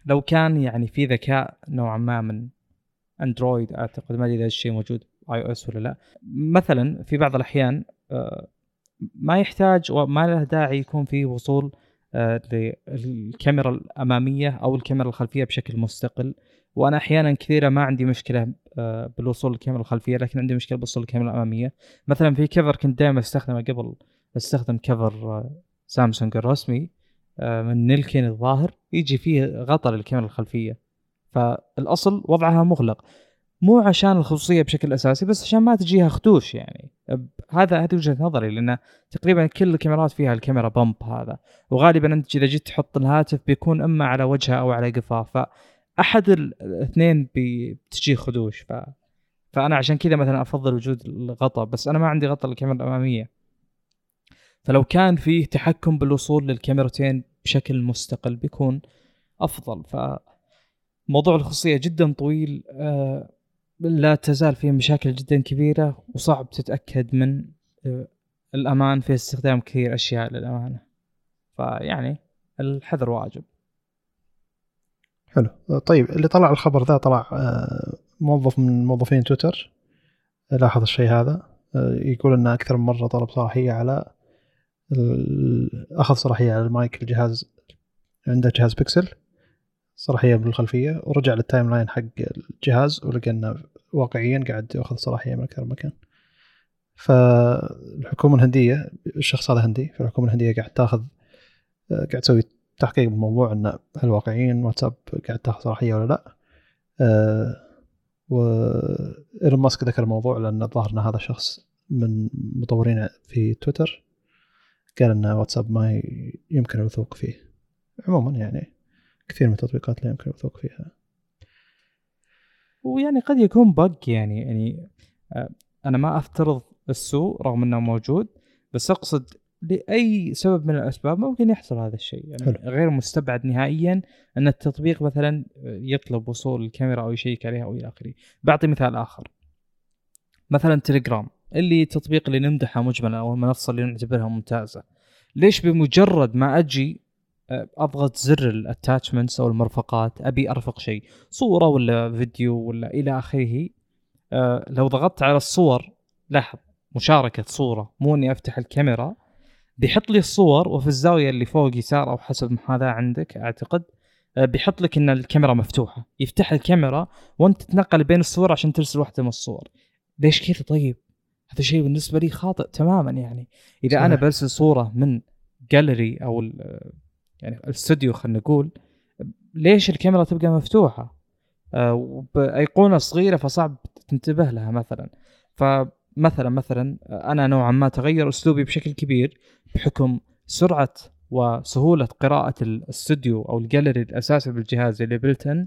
لو كان يعني في ذكاء نوعا ما من أندرويد أعتقد ما أدري إذا الشيء موجود آي أو إس ولا لا. مثلا في بعض الأحيان آه، ما يحتاج وما له داعي يكون في وصول آه، للكاميرا الأمامية أو الكاميرا الخلفية بشكل مستقل. وأنا أحيانا كثيرة ما عندي مشكلة آه، بالوصول للكاميرا الخلفية لكن عندي مشكلة بالوصول للكاميرا الأمامية. مثلا في كفر كنت دائما أستخدمه قبل أستخدم كفر آه، سامسونج الرسمي من نيلكين الظاهر يجي فيه غطاء للكاميرا الخلفية. فالأصل وضعها مغلق. مو عشان الخصوصية بشكل أساسي بس عشان ما تجيها خدوش يعني. هذا هذه وجهة نظري لأن تقريبا كل الكاميرات فيها الكاميرا بمب هذا. وغالبا أنت إذا جيت تحط الهاتف بيكون إما على وجهه أو على قفاه. فاحد الاثنين بتجي خدوش ف فأنا عشان كذا مثلا أفضل وجود الغطاء بس أنا ما عندي غطاء للكاميرا الأمامية. فلو كان فيه تحكم بالوصول للكاميرتين بشكل مستقل بيكون أفضل. ف موضوع الخصوصيه جدا طويل آه لا تزال فيه مشاكل جدا كبيرة وصعب تتأكد من آه، الأمان في استخدام كثير أشياء للأمانة. فيعني الحذر واجب. حلو. طيب اللي طلع الخبر ذا طلع آه، موظف من موظفين تويتر. لاحظ الشيء هذا. آه، يقول إن أكثر من مرة طلب صلاحية على أخذ صلاحية على المايك الجهاز عنده جهاز بيكسل. صلاحية بالخلفية. ورجع لل timeline حق الجهاز ولقى إنه واقعيا قاعد يأخذ صلاحية من أكثر مكان. فالحكومة الهندية الشخص هذا هندي فالحكومة الهندية قاعد تأخذ قاعد تسوي تحقيق بالموضوع انه هل واقعيا واتساب قاعد تاخذ صلاحية ولا لأ. أه وايلون ماسك ذكر الموضوع لأن الظاهر إن هذا الشخص من مطورين في تويتر. قال إن واتساب ما يمكن الوثوق فيه. عموما يعني كثير من التطبيقات لا يمكن الوثوق فيها. ويعني قد يكون بق يعني يعني آه، أنا ما أفترض السوء رغم إنه موجود بس أقصد لأي سبب من الأسباب ممكن يحصل هذا الشيء. يعني حلو. غير مستبعد نهائيا أن التطبيق مثلا يطلب وصول الكاميرا أو يشيك عليها أو إلى آخره. بعطي مثال آخر. مثلا تليجرام اللي التطبيق اللي نمدحه مجملا أو المنصه اللي نعتبرها ممتازة. ليش بمجرد ما أجي أضغط زر الاتاتشمنتس أو المرفقات أبي أرفق شيء صورة ولا فيديو ولا إلى آخره أه لو ضغطت على الصور لاحظ مشاركة صورة مو إني أفتح الكاميرا بيحط لي الصور وفي الزاوية اللي فوق يسار أو حسب محاذاه عندك أعتقد أه بيحط لك إن الكاميرا مفتوحة. يفتح الكاميرا وأنت تتنقل بين الصور عشان ترسل واحدة من الصور. ليش كذا طيب؟ هذا شيء بالنسبة لي خاطئ تماما يعني. إذا. أنا برسل صورة من جاليري أو يعني الاستوديو خلينا نقول ليش الكاميرا تبقى مفتوحة؟ آه بايقونه صغيرة فصعب تنتبه لها مثلا. فمثلا مثلا أنا نوعا ما تغير أسلوبي بشكل كبير بحكم سرعة وسهولة قراءة الاستوديو أو الجاليري الأساسي بالجهاز اللي بلتن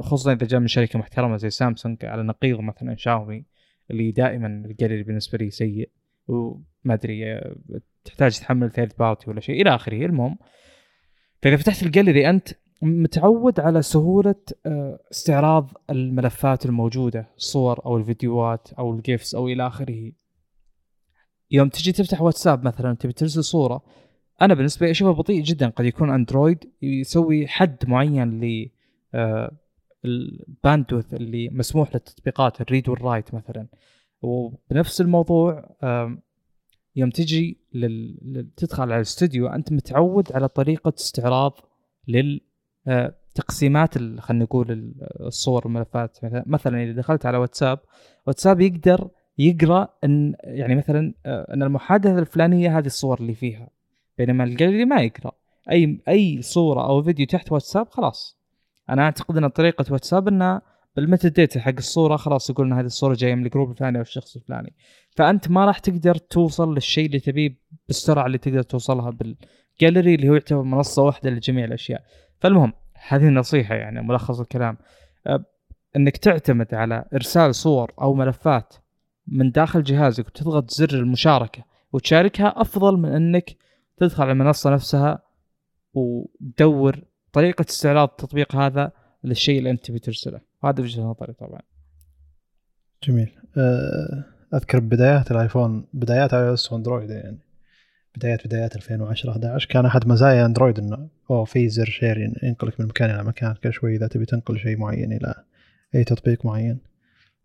خصوصا إذا جاء من شركة محترمة زي سامسونج على نقيض مثلا شاومي اللي دائما الجاليري بالنسبة لي سيء وما أدري تحتاج تحمل third party ولا شيء إلى آخره. المهم فإذا فتحت الجاليري أنت متعود على سهولة آه، استعراض الملفات الموجودة الصور أو الفيديوهات أو ال GIFs أو إلى آخره. يوم تجي تفتح واتساب مثلا تبي ترسل صورة أنا بالنسبة لي اشوفه بطيء جدا. قد يكون أندرويد يسوي حد معين ل آه، ال bandwidth اللي مسموح للتطبيقات ال read وال write مثلا. وبنفس الموضوع يوم تجي لل... تدخل على الاستوديو أنت متعود على طريقة استعراض لل تقسيمات خلينا نقول ال- الصور والملفات. مثلا إذا دخلت على واتساب واتساب يقدر يقرأ ان يعني مثلا آه، إن المحادثة الفلانية هذه الصور اللي فيها. بينما الجاليري ما يقرأ. اي أي صورة أو فيديو تحت واتساب خلاص. أنا أعتقد إن طريقة واتساب انها بال metadata حق الصورة خلاص يقول إن هذه الصورة جاية من ال group الفلاني أو الشخص الفلاني. فأنت ما راح تقدر توصل للشيء اللي تبيه بالسرعة اللي تقدر توصلها بالجاليري اللي هو يعتبر منصة واحدة لجميع الأشياء. فالمهم هذه النصيحة يعني ملخص الكلام. أه، إنك تعتمد على إرسال صور أو ملفات من داخل جهازك وتضغط زر المشاركة وتشاركها أفضل من إنك تدخل على المنصة نفسها وتدور طريقة استعراض التطبيق هذا للشيء اللي أنت تبي ترسله. هذا وجهه نظري طبعا. جميل. آه، أذكر بدايات الآيفون بدايات iOS وأندرويد يعني. بدايات بدايات 2010 11 كان أحد مزايا أندرويد إنه اوه في زر share ين- ينقلك من مكان إلى مكان كل شوي إذا تبي تنقل شيء معين إلى أي تطبيق معين.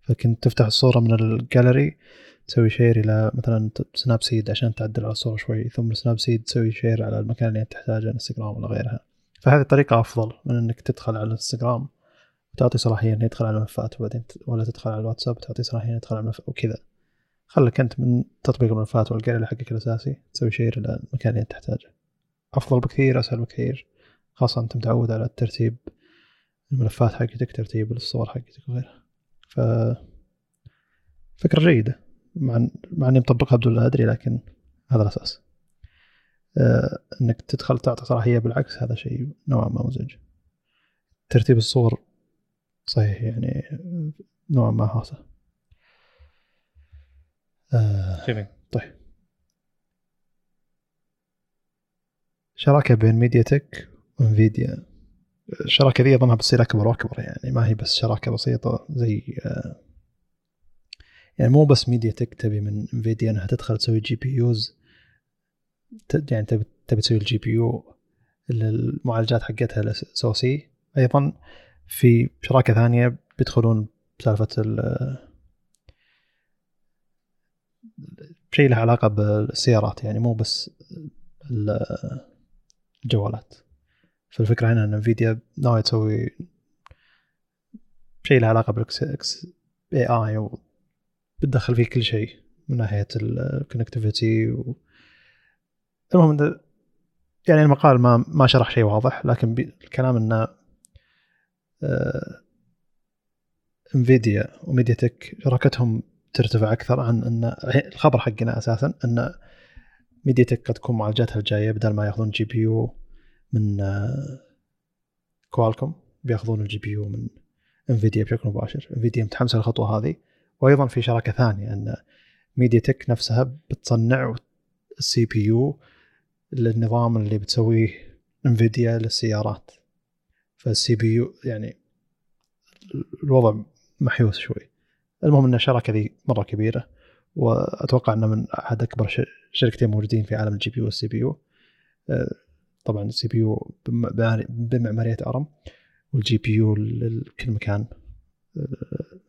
فكنت تفتح الصورة من الجاليري تسوي share إلى مثلا Snapseed عشان تعدل على الصورة شوي ثم Snapseed تسوي share على المكان اللي أنت تحتاجه إنستغرام ولا غيرها. فهذه الطريقة أفضل من إنك تدخل على الانستغرام وتعطي صلاحية إنه يدخل على الملفات وبعدين ولا تدخل على الواتساب تعطي صلاحية إنه يدخل على الملفات وكذا خلك أنت من تطبيق الملفات والجاليري حقك الأساسي تسوي شير إلى المكان اللي أنت تحتاجه. أفضل بكثير أسهل بكثير خاصة أنت متعود على ترتيب الملفات حقتك ترتيب الصور حقتك وغيرها. ف فكرة جيدة مع مع إني مطبقها بدون أدري لكن هذا الأساس. آه، إنك تدخل تعطي صلاحية بالعكس هذا شيء نوعا ما مزعج. ترتيب الصور صحيح يعني نوعا ما هاسة آه، جميل. شراكة بين ميديا تك وانفيديا الشراكة ذي أظنها بتصير أكبر وأكبر يعني ما هي بس شراكة بسيطة زي آه، يعني مو بس MediaTek تبي من Nvidia إنها تدخل تسوي GPUs يعني تبي تبي تسوي ال GPU المعالجات حقتها أو سي أيضا في شراكة ثانية بيدخلون بسالفة ال شيء له علاقة بالسيارات يعني مو بس الجوالات فالفكرة هنا إن Nvidia ناوية تسوي شيء له علاقة بالاكس اي اي بتدخل فيه كل شيء من ناحية الكونكتيفيتي و... المهم إنه- يعني المقال ما ما شرح شيء واضح لكن الكلام إنه انفيديا وميديا تك شراكتهم ترتفع أكثر عن إن الخبر حقنا أساسا إن ميديا تك قد تكون معالجاتها الجاية بدل ما ياخذون جي بي يو من آه، Qualcomm بياخذون ال GPU من Nvidia بشكل مباشر. Nvidia متحمسه للخطوة هذه. وأيضا في شراكة ثانية أن MediaTek نفسها بتصنع ال CPU للنظام اللي بتسويه Nvidia للسيارات. فال CPU يعني الوضع محيوس شوي. المهم أن الشراكة ذي مرة كبيرة. وأتوقع انه من أحد أكبر شركتين موجودين في عالم ال GPU وال CPU. آه، طبعا ال CPU بمعماري- بمعمارية ARM وال GPU لكل مكان. آه،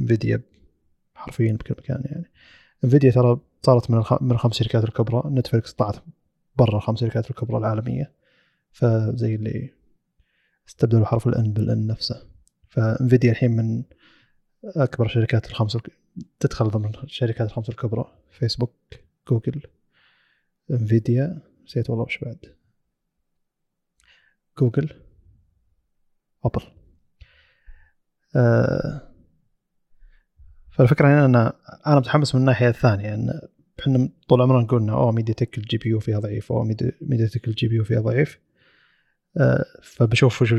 Nvidia حرفيا بكل مكان يعني. Nvidia ترى صارت من. من الخمس شركات الكبرى. Netflix طلعت برا الخمس شركات الكبرى العالمية. فزي اللي استبدلوا حرف ال N بال N نفسه. ف Nvidia الحين من أكبر شركات الخمس الك... تدخل ضمن الشركات الخمس الكبرى. Facebook Google Nvidia نسيت والله وش بعد. Google Apple. آه فالفكرة هنا إن أنا متحمس من الناحية الثانية إن إحنا طول عمرنا نقول إنه أوه MediaTek ال GPU فيها ضعيف أو MediaTek ال GPU فيها ضعيف. آه فبشوف وش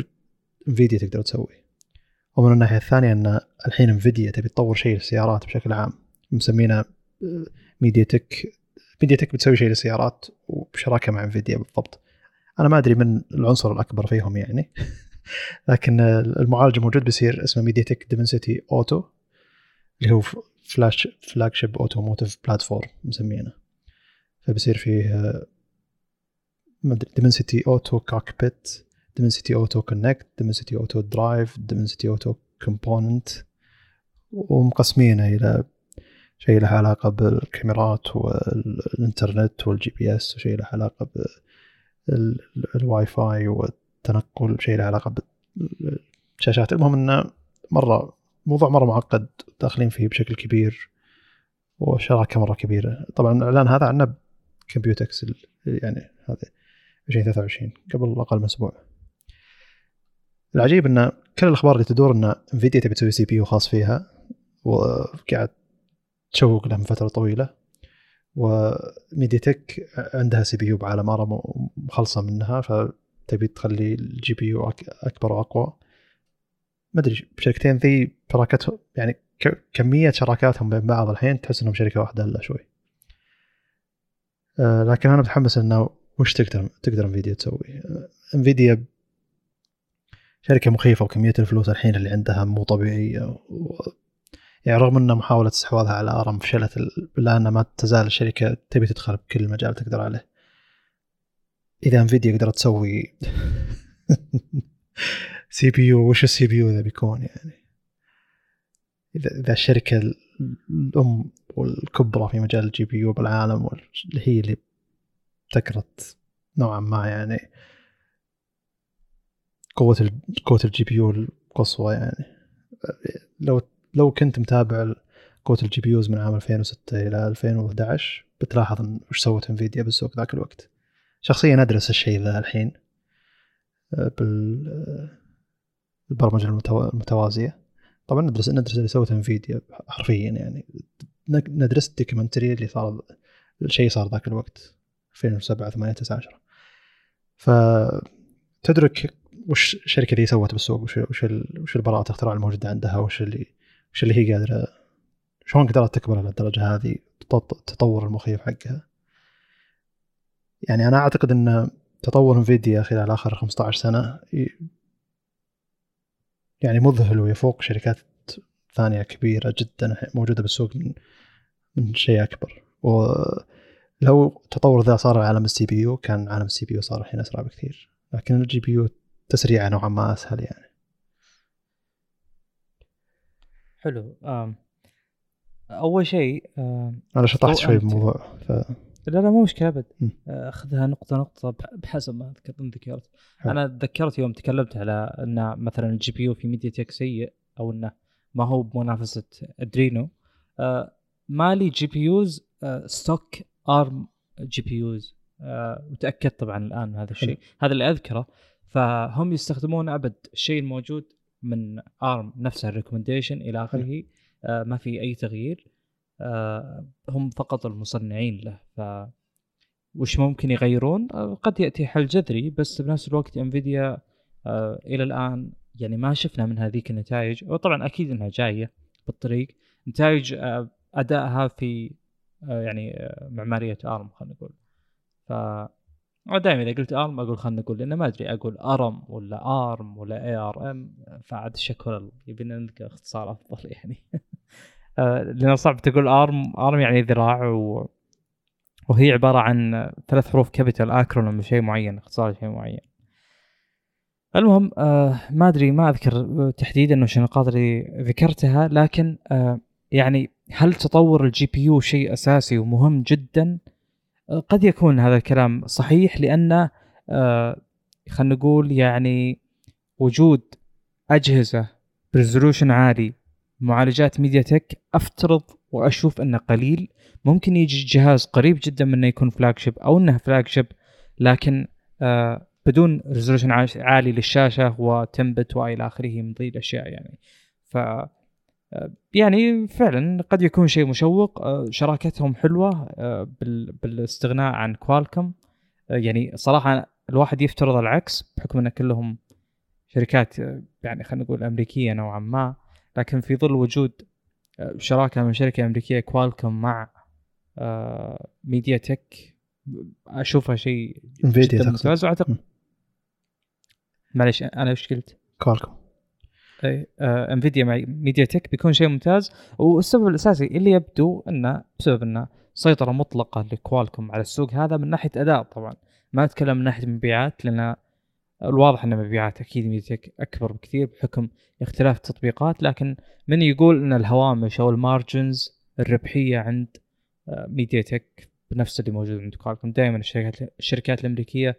Nvidia تقدر تسوي. ومن الناحية الثانية أن الحين Nvidia تبي تطور شيء للسيارات بشكل عام مسمينه MediaTek MediaTek بتسوي شيء للسيارات وبشراكة مع Nvidia بالضبط. أنا ما أدري من العنصر الأكبر فيهم يعني. لكن المعالج الموجود بيصير اسمه MediaTek Dimensity Auto اللي هو flag flagship automotive platform مسمينه. فبصير فيه Dimensity Auto Cockpit Dimensity Auto Connect Dimensity Auto Drive Dimensity Auto Component ومقسمينه إلى شيء له علاقة بالكاميرات والإنترنت وال GPS وشيء له علاقة بالواي فاي والتنقل شيء له علاقة بالشاشات. المهم إنه مرة موضوع مرة معقد داخلين فيه بشكل كبير وشراكة مرة كبيرة. طبعا الإعلان هذا عنه Computex يعني هذا 2023 قبل أقل من أسبوع. العجيب إن كل الأخبار اللي تدور إن Nvidia تبي تسوي CPU خاص فيها وقاعد تشوق له من فترة طويلة و MediaTek عندها CPU بعالم Arm مخلصه منها فتبي تخلي ال GPU أكبر وأقوى. ما أدري شركتين ذي شراكتهم يعني كمية شراكاتهم بين بعض الحين تحس إنهم شركة واحدة إلا شوي. آه، لكن أنا متحمس إنه وش تقدر تقدر Nvidia تسوي. Nvidia شركة مخيفة وكمية الفلوس الحين اللي عندها مو طبيعية و... يعني رغم ان محاولة استحواذها على Arm فشلت الا ان ما تزال الشركة تبي تدخل بكل مجال تقدر عليه. إذا Nvidia قدرت تسوي CPU وش ال CPU ذا بيكون يعني؟ اذا إذا الشركة الأم والكبرى في مجال ال GPU بالعالم واللي هي اللي ابتكرت نوعا ما يعني قوة قوة ال GPU القصوى يعني. لو لو كنت متابع قوة ال GPUs من عام 2006 إلى 2011 بتلاحظ وش سوت Nvidia بالسوق ذاك الوقت. شخصيا أدرس الشيء ذا الحين آه، بالبرمجة المتوازية. طبعا ندرس ندرس اللي سوته Nvidia حرفيا يعني. ندرس ال documentary اللي صار الشيء صار ذاك الوقت 2007 8 9 10 فتدرك وش الشركة ذي سوت بالسوق؟ وش وش, وش البراءة اختراع الموجودة عندها؟ وش اللي وش اللي هي قادره شلون قدرت تكبر للدرجة هذه؟ التطور المخيف حقها. يعني أنا أعتقد إن تطور Nvidia خلال آخر 15 سنة يعني مذهل ويفوق شركات ثانية كبيرة جدا موجودة بالسوق من من شيء أكبر. ولو التطور ذا صار عالم ال CPU كان عالم ال CPU صار الحين أسرع بكثير. لكن ال GPU تسريعه نوعا ما أسهل يعني. حلو. أول شيء أنا شطحت شوي بالموضوع ف... لا لا مو مشكلة أبد. أخذها نقطة نقطة بحسب ما ذكرت. أنا تذكرت يوم تكلمت على إن مثلا ال GPU في MediaTek سيء أو إنه ما هو بمنافسة Adreno. آه Mali GPUs آه stock Arm GPUs. آه وتأكدت طبعا الآن من هذا الشيء. هذا اللي أذكره. فهم يستخدمون ابد الشيء الموجود من Arm نفسه ال recommendation إلى آخره. آه ما في أي تغيير. آه هم فقط المصنعين له. ف وش ممكن يغيرون؟ آه قد يأتي حل جذري بس بنفس الوقت Nvidia آه إلى الآن يعني ما شفنا من هذيك النتائج. وطبعا أكيد إنها جاية بالطريق. نتائج آه أدائها في آه يعني آه معمارية Arm خلينا نقول. ف دائما إذا قلت Arm أقول خلينا نقول لأنه ما أدري أقول Arm ولا Arm ولا ARM فعاد شكله يبينا نلقى اختصار أفضل يعني. آه، لأنه صعب تقول Arm arm يعني ذراع و... وهي عبارة عن ثلاث حروف capital acronym شيء معين اختصار شيء معين. المهم آه ما أدري ما أذكر تحديدا وش النقاط اللي ذكرتها لكن آه يعني هل تطور ال GPU شيء أساسي ومهم جدا؟ قد يكون هذا الكلام صحيح لأن آه خلينا نقول يعني وجود أجهزة ب resolution عالي معالجات MediaTek أفترض وأشوف أنه قليل. ممكن يجي جهاز قريب جدا من إنه يكون flagship أو إنه flagship لكن آه بدون resolution عالي للشاشة وتمبت والى آخره من ذي الأشياء يعني. ف يعني فعلا قد يكون شيء مشوق. آه، شراكتهم حلوة آه، بالاستغناء عن Qualcomm آه، يعني صراحة الواحد يفترض العكس بحكم إن كلهم شركات يعني خلينا نقول أمريكية نوعا ما. لكن في ظل وجود شراكة من شركة أمريكية Qualcomm مع MediaTek أشوفها شيء Nvidia ممتاز وأعتقد معلش أنا إيش قلت؟ Qualcomm أي آه Nvidia مع MediaTek بيكون شيء ممتاز. والسبب الأساسي اللي يبدو إنه بسبب إنه سيطرة مطلقة ل Qualcomm على السوق هذا من ناحية أداء طبعا. ما أتكلم من ناحية مبيعات لأن الواضح إن مبيعات أكيد MediaTek أكبر بكثير بحكم اختلاف التطبيقات. لكن من يقول إن الهوامش أو ال margins الربحية عند MediaTek بنفس اللي موجود عند Qualcomm. دائما الشركات الشركات الأمريكية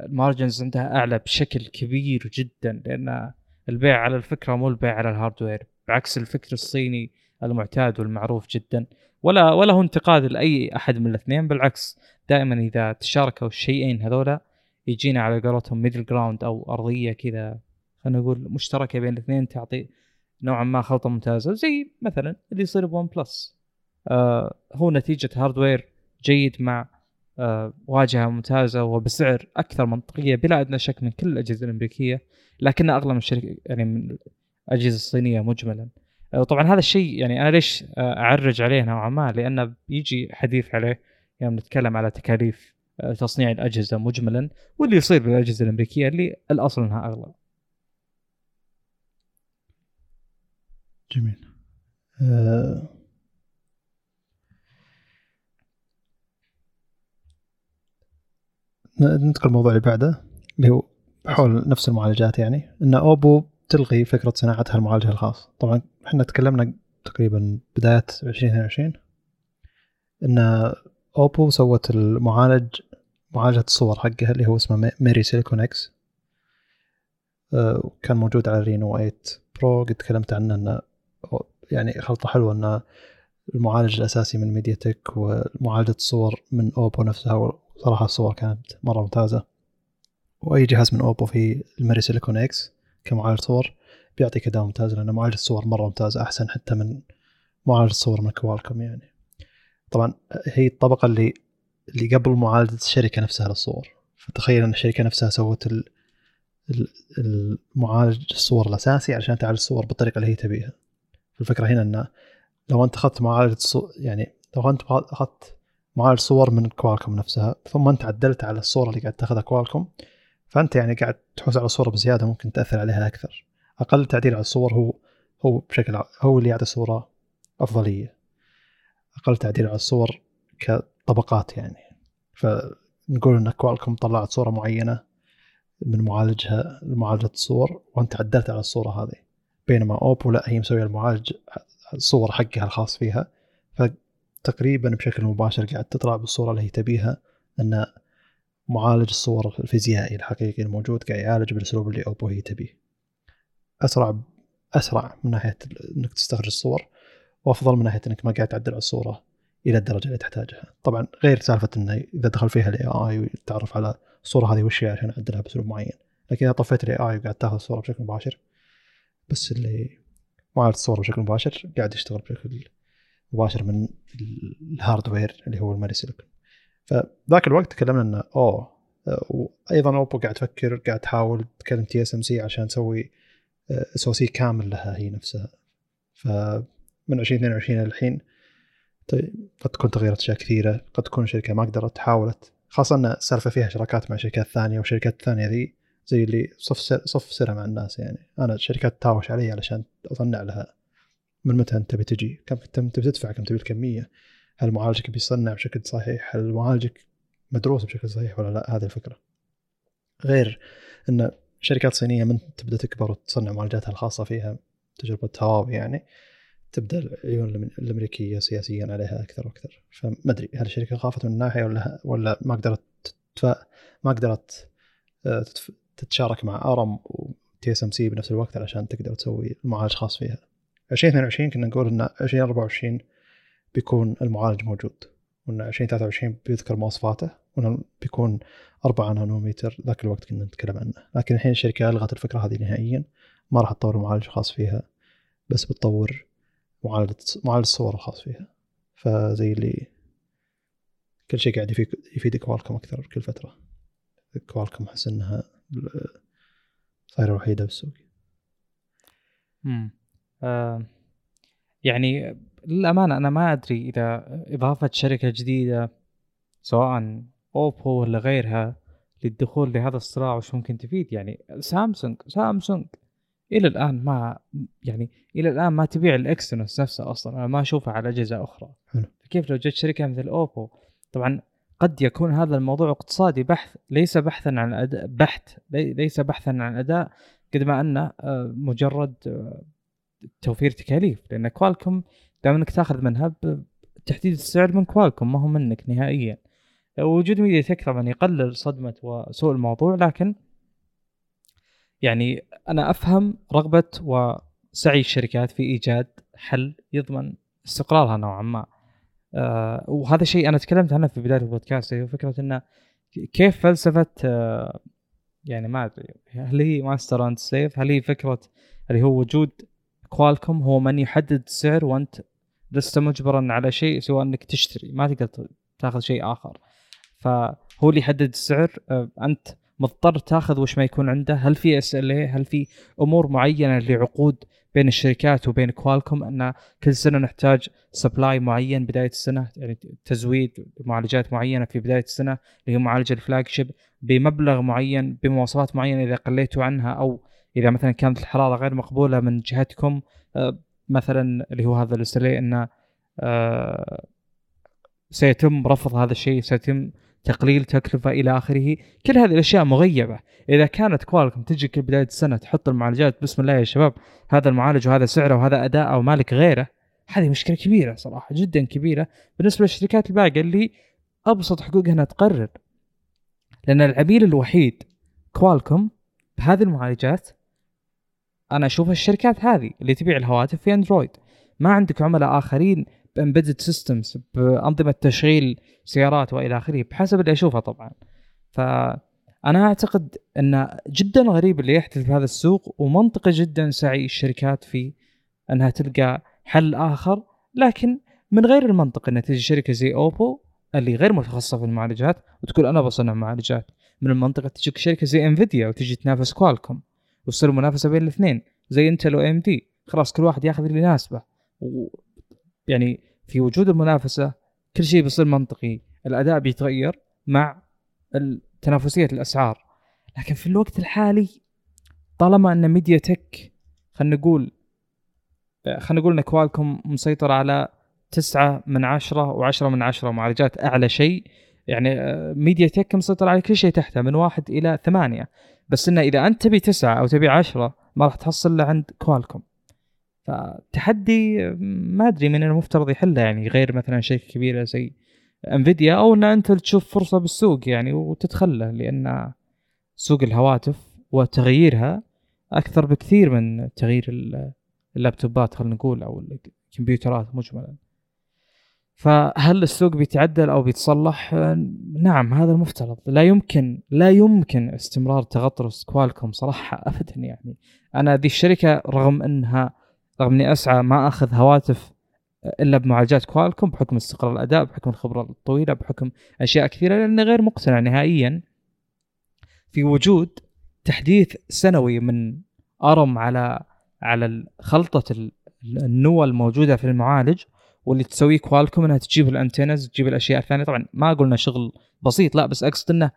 ال margins عندها أعلى بشكل كبير جدا لأن البيع على الفكرة مو البيع على ال hardware بعكس الفكر الصيني المعتاد والمعروف جدا. ولا ولا هو انتقاد لأي أحد من الاثنين بالعكس دائما إذا تشاركوا الشيئين هذولا يجينا على قولتهم middle ground أو أرضية كذا خلينا نقول مشتركة بين الاثنين تعطي نوعا ما خلطة ممتازة زي مثلا اللي يصير ب OnePlus. آه هو نتيجة hardware جيد مع واجهة ممتازة وبسعر أكثر منطقية بلا أدنى شك من كل الأجهزة الأمريكية لكنها أغلى من الشركة يعني من الأجهزة الصينية مجملا. آه طبعا هذا الشيء يعني أنا ليش آه أعرج عليه نوعا ما؟ لأنه بيجي حديث عليه يوم نتكلم على تكاليف آه تصنيع الأجهزة مجملا واللي يصير بالأجهزة الأمريكية اللي الأصل أنها أغلى. جميل. أه ندخل الموضوع اللي بعده اللي هو حول نفس المعالجات يعني إن OPPO تلغي فكرة صناعتها المعالج الخاص. طبعا إحنا تكلمنا تقريبا بداية 2022 إن OPPO سوت المعالج معالجة الصور حقها اللي هو اسمه MariSilicon X. كان موجود على Reno 8 Pro. قد تكلمت عنه إنه يعني خلطة حلوة ان المعالج الأساسي من MediaTek ومعالجة الصور من OPPO نفسها صراحة الصور كانت مرة ممتازة. وأي جهاز من OPPO في ال MariSilicon X كمعالج صور بيعطيك أداء ممتاز لأن معالج الصور مرة ممتاز أحسن حتى من معالج الصور من Qualcomm يعني. طبعا هي الطبقة اللي اللي قبل معالجة الشركة نفسها للصور. فتخيل إن الشركة نفسها سوت ال... المعالج الصور الأساسي عشان تعالج الصور بالطريقة اللي هي تبيها. الفكرة هنا انه لو أنت أخذت معالج الصور يعني لو أنت أخذت معالج صور من كوالكم نفسها ثم انت عدلت على الصورة اللي قاعد تاخذها كوالكم فأنت يعني قاعد تحوس على الصورة بزيادة ممكن تأثر عليها أكثر. أقل تعديل على الصور هو هو بشكل هو اللي يعطي الصورة أفضلية. أقل تعديل على الصور كطبقات يعني. فنقول إن كوالكم طلعت صورة معينة من معالجها معالجة الصور وأنت عدلت على الصورة هذه. بينما أوبو لا هي مسوية المعالج الصور حقها الخاص فيها. فتقريبا بشكل مباشر قاعد تطلع بالصورة اللي هي تبيها إن معالج الصور الفيزيائي الحقيقي الموجود قاعد يعالج بالأسلوب اللي OPPO هي تبيه. أسرع أسرع من ناحية إنك تستخرج الصور وأفضل من ناحية إنك ما قاعد تعدل على الصورة إلى الدرجة اللي تحتاجها. طبعا غير سالفة إنه إذا دخل فيها ال AI وتعرف على الصورة هذه وش هي عشان أعدلها بأسلوب معين. لكن إذا طفيت ال AI وقاعد تاخذ الصورة بشكل مباشر بس اللي معالج الصورة بشكل مباشر قاعد يشتغل بشكل مباشر من ال hardware اللي هو ال MariSilicon. فذاك الوقت تكلمنا إنه أوه وأيضا OPPO قاعد تفكر قاعد تحاول تكلم TSMC عشان تسوي SoC كامل لها هي نفسها. فمن 2022 الحين طيب قد تكون تغيرت أشياء كثيرة قد تكون الشركة ما قدرت حاولت خاصة ان السالفه فيها شراكات مع شركات ثانية والشركات الثانية ذي زي اللي صف سر صف سرها مع الناس يعني. أنا الشركات تهاوش علي علشان اصنع لها. من متى أنت بتجي كم تبي تدفع؟ كم تبي الكمية؟ هل معالجك بيصنع بشكل صحيح؟ هل معالجك مدروس بشكل صحيح ولا لا؟ هذه الفكرة. غير إن شركات صينية من تبدأ تكبر وتصنع معالجاتها الخاصة فيها تجربة هواوي يعني تبدأ العيون الأمريكية سياسيا عليها أكثر وأكثر. فما أدري هل الشركة خافت من ناحية ولا ولا ما قدرت تتفا ما قدرت آه، تتشارك مع ARM و TSMC بنفس الوقت علشان تقدر تسوي المعالج خاص فيها؟ 2022 كنا نقول إن 2024 بيكون المعالج موجود وإن 2023 بيذكر مواصفاته وانه بيكون 4 نانومتر ذاك الوقت كنا نتكلم عنه. لكن الحين الشركة ألغت الفكرة هذه نهائيا ما راح تطور معالج خاص فيها بس بتطور معالجة معالج الصور الخاص فيها. فزي اللي كل شيء قاعد يفيد كوالكم أكثر كل فترة. كوالكم أحس إنها صايره الوحيدة بالسوق. يعني للأمانة أنا ما أدري إذا إضافة شركة جديدة سواء أوبو ولا غيرها للدخول لهذا الصراع وش ممكن تفيد؟ يعني سامسونج سامسونج إلى الآن ما يعني إلى الآن ما تبيع الإكسينوس نفسه أصلا أنا ما اشوفه على أجهزة أخرى. حلو. كيف لو جت شركة مثل أوبو؟ طبعا قد يكون هذا الموضوع اقتصادي بحث ليس بحثا عن أداء بحت ليس بحثا عن أداء قد ما أنه آه، مجرد آه، توفير تكاليف لأن كوالكم دائما إنك تاخذ منها بتحديد السعر من كوالكم ما هو منك نهائيا. وجود ميديا تك طبعا يقلل صدمة وسوء الموضوع لكن يعني أنا أفهم رغبة وسعي الشركات في إيجاد حل يضمن استقرارها نوعا ما. آه وهذا شيء أنا تكلمت عنه في بداية البودكاست هي فكرة إنه كيف فلسفة آه يعني ما أدري هل هي master and slave هل هي فكرة اللي هو وجود Qualcomm هو من يحدد السعر وأنت لست مجبرا على شيء سوى إنك تشتري. ما تقدر تأخذ شيء آخر. فهو اللي يحدد السعر. آه، أنت مضطر تأخذ وش ما يكون عنده. هل في SLA هل في أمور معينة لعقود بين الشركات وبين Qualcomm إن كل سنة نحتاج supply معين بداية السنة يعني تزويد معالجات معينة في بداية السنة اللي هي معالجة ال flagship بمبلغ معين بمواصفات معينة إذا قليتوا عنها أو إذا مثلا كانت الحراره غير مقبولة من جهتكم آه، مثلا اللي هو هذا ال SLA إنه آه، سيتم رفض هذا الشيء سيتم تقليل تكلفة إلى آخره. كل هذه الأشياء مغيبة. إذا كانت كوالكم تجي بداية السنة تحط المعالجات بسم الله يا شباب هذا المعالج وهذا سعره وهذا أداءه ومالك غيره هذه مشكلة كبيرة صراحة جدا كبيرة بالنسبة للشركات الباقية اللي أبسط حقوقها أنها تقرر. لأن العميل الوحيد كوالكم بهذه المعالجات أنا أشوف الشركات هذه اللي تبيع الهواتف في أندرويد. ما عندك عملاء آخرين ب embedded systems بأنظمة تشغيل سيارات وإلى آخره بحسب اللي أشوفه طبعا. فأنا أعتقد أن جدا غريب اللي يحدث في هذا السوق ومنطقي جدا سعي الشركات في أنها تلقى حل آخر. لكن من غير المنطق أن تجي شركة زي OPPO اللي غير متخصصة في المعالجات وتقول أنا بصنع معالجات. من المنطق تجيك شركة زي Nvidia وتجي تنافس Qualcomm وتصير منافسه بين الاثنين زي Intel و AMD خلاص كل واحد ياخذ اللي يناسبه. يعني في وجود المنافسة كل شيء بيصير منطقي. الأداء بيتغير مع تنافسيه الأسعار. لكن في الوقت الحالي طالما إن MediaTek خلينا نقول خلينا نقول إن Qualcomm مسيطر على تسعة من عشرة وعشرة من عشرة معالجات أعلى شيء يعني ميديا آه، تك مسيطر على كل شيء تحته من واحد إلى ثمانية. بس إنه إذا أنت تبي تسعة أو تبي عشرة ما راح تحصل له عند كوالكم فتحدي ما أدري من المفترض يحله يعني غير مثلا شركة كبيرة زي انفيديا أو إن أنت تشوف فرصة بالسوق يعني وتدخله لأن سوق الهواتف وتغييرها أكثر بكثير من تغيير اللابتوبات خلينا نقول أو الكمبيوترات مجملا. فهل السوق بيتعدل أو بيتصلح؟ نعم هذا المفترض. لا يمكن لا يمكن استمرار تغطرس كوالكوم صراحة ابدا يعني. أنا ذي الشركة رغم إنها رغم إني أسعى ما أخذ هواتف إلا بمعالجات كوالكوم بحكم استقرار الأداء بحكم الخبرة الطويلة بحكم أشياء كثيرة لأني غير مقتنع نهائيا في وجود تحديث سنوي من أرم على على خلطة النوى الموجودة في المعالج. واللي تسويه كوالكوم إنها تجيب ال antennas تجيب الأشياء الثانية. طبعا ما قلنا شغل بسيط لا بس أقصد إنه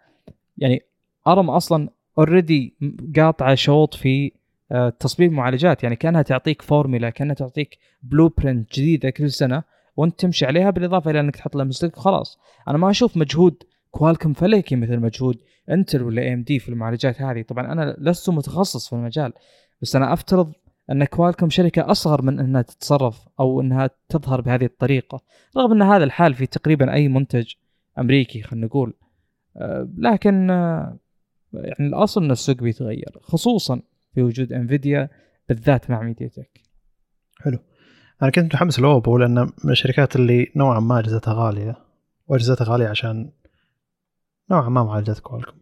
يعني أرم أصلا already قاطعة شوط في آه، تصميم معالجات. يعني كأنها تعطيك فورمولا كأنها تعطيك blueprint جديدة كل سنة وأنت تمشي عليها بالإضافة إلى إنك تحط لها لمستك وخلاص أنا ما أشوف مجهود كوالكم فلكي مثل مجهود انتل ولا AMD في المعالجات هذه. طبعا أنا لست متخصص في المجال بس أنا أفترض أن كوالكم شركة أصغر من أنها تتصرف أو أنها تظهر بهذه الطريقة رغم أن هذا الحال في تقريبا أي منتج أمريكي خلينا نقول. آه، لكن آه، يعني الأصل أن السوق بيتغير خصوصا في وجود انفيديا بالذات مع MediaTek حلو. أنا كنت متحمس لأوبو لأن من الشركات اللي نوعا ما أجهزتها غالية وأجهزتها غالية عشان نوعا ما معالجات كوالكم.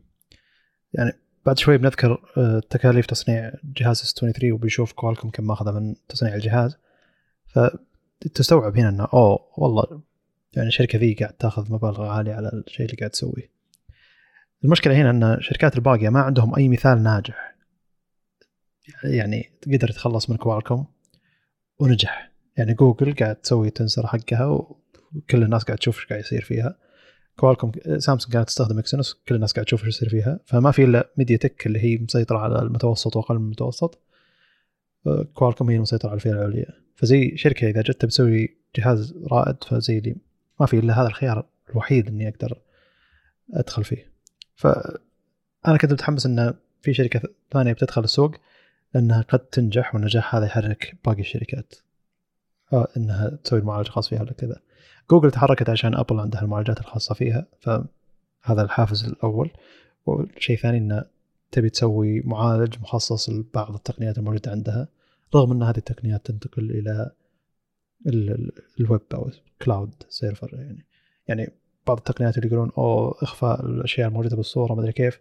يعني بعد شوي بنذكر آه، تكاليف تصنيع جهاز S 23 وبنشوف كوالكم كم ماخذه من تصنيع الجهاز. فتستوعب هنا إنه أوه والله يعني الشركة ذي قاعد تأخذ مبالغ عالية على الشيء اللي قاعد تسويه. المشكلة هنا إن الشركات الباقية ما عندهم أي مثال ناجح. يعني قدر يتخلص من كوالكوم ونجح. يعني جوجل قاعد تسوي Tensor حقها وكل الناس قاعد تشوف إيش قاعد يصير فيها. كوالكوم سامسونج كانت تستخدم Exynos كل الناس قاعد تشوف إيش يصير فيها. فما في إلا MediaTek اللي هي مسيطرة على المتوسط وأقل من المتوسط. كوالكوم هي المسيطرة على الفئة العليا. فزي شركة إذا جت بتسوي جهاز رائد فزي اللي ما في إلا هذا الخيار الوحيد إني أقدر أدخل فيه. فانا كنت متحمس إن في شركة ثانية بتدخل السوق لانها قد تنجح والنجاح هذا يحرك باقي الشركات. آه إنها تسوي المعالج الخاص فيها ولا كذا. جوجل تحركت عشان أبل عندها المعالجات الخاصة فيها فهذا الحافز الأول. والشيء الثاني انه تبي تسوي معالج مخصص لبعض التقنيات الموجودة عندها رغم إن هذه التقنيات تنتقل إلى الويب أو cloud server يعني. يعني بعض التقنيات اللي يقولون أو إخفاء الأشياء الموجودة بالصورة ما أدري كيف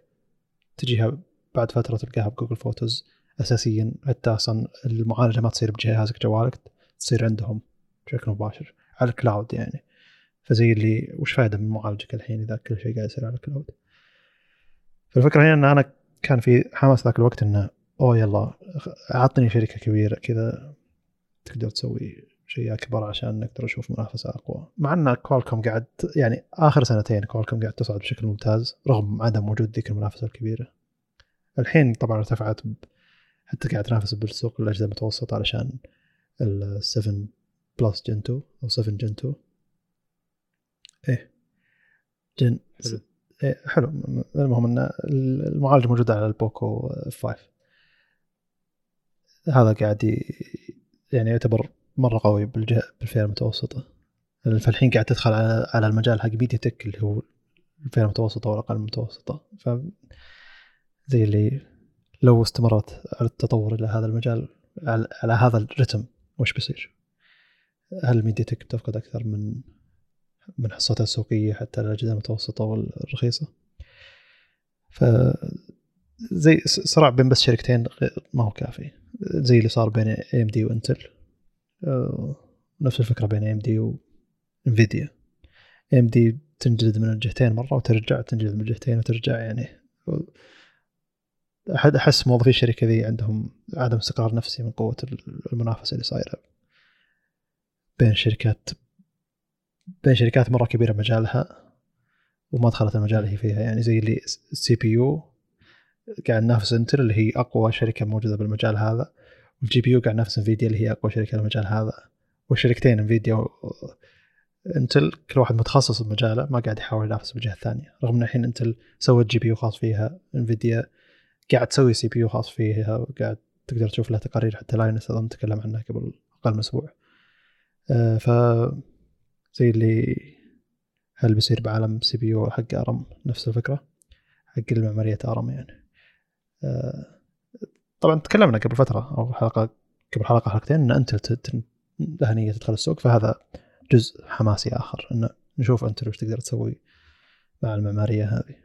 تجيها بعد فترة تلقاها ب Google Photos اساسيا حتى أصلا المعالجة ما تصير بجهازك جوالك تصير عندهم بشكل مباشر. على ال cloud يعني. فزي اللي وش فائده من معالجك الحين إذا كل شيء قاعد يصير على ال cloud فالفكرة هنا إن أنا كان في حماس ذاك الوقت إنه أوه يلا عطني شركة كبيرة كذا تقدر تسوي شيء أكبر عشان نقدر نشوف منافسة أقوى. مع إن كوالكوم قاعد يعني آخر سنتين كوالكوم قاعد تصعد بشكل ممتاز رغم عدم وجود ذيك المنافسة الكبيرة. الحين طبعا ارتفعت حتى قاعد تنافس بالسوق الأجهزة المتوسطة علشان ال 7 plus gen 2 أو 7 gen 2 إيه. gen حلو. إيه حلو. المهم إن المعالج موجود على ال Poco 5 هذا قاعد يعني يعتبر مرة قوي بالفئة المتوسطة. فالحين قاعد تدخل على على المجال حق ميديا تك اللي هو الفئة المتوسطة والأقل المتوسطة. ف زي اللي لو استمرت على التطور إلى هذا المجال على, على هذا الرتم وش بيصير؟ هل ميديا تك بتفقد أكثر من من حصتها السوقية حتى الأجهزة المتوسطة والرخيصة؟ ف زي صراع بين بس شركتين ما هو كافي. زي اللي صار بين AMD وإنتل. نفس الفكرة بين اي ام دي وانفيديا اي ام دي تنجلد من الجهتين مرة وترجع تنجلد من الجهتين وترجع يعني. أحد أحس موظفي الشركة ذي عندهم عدم استقرار نفسي من قوة المنافسة اللي صايرة. بين شركات بين شركات مرة كبيرة مجالها وما دخلت المجال اللي هي فيها. يعني زي اللي ال CPU قاعد ننافس انتل اللي هي أقوى شركة موجودة بالمجال هذا وال GPU قاعد ينافس انفيديا اللي هي أقوى شركة بالمجال هذا والشركتين انفيديا انتل كل واحد متخصص بمجاله ما قاعد يحاول ينافس بالجهه الثانية رغم ان الحين انتل سوت GPU خاص فيها انفيديا قاعد تسوي CPU خاص فيها وقاعد تقدر تشوف له تقارير حتى Linus أظن تكلم عنها قبل أقل من أسبوع. ف زي اللي هل بيصير بعالم CPU حق ارم نفس الفكرة؟ حق المعمارية ارم يعني. آه طبعا تكلمنا قبل فترة أو حلقة قبل حلقة حلقتين إن أنتل لها نيه تدخل السوق فهذا جزء حماسي آخر إن نشوف أنتل وش تقدر تسوي مع المعمارية هذه.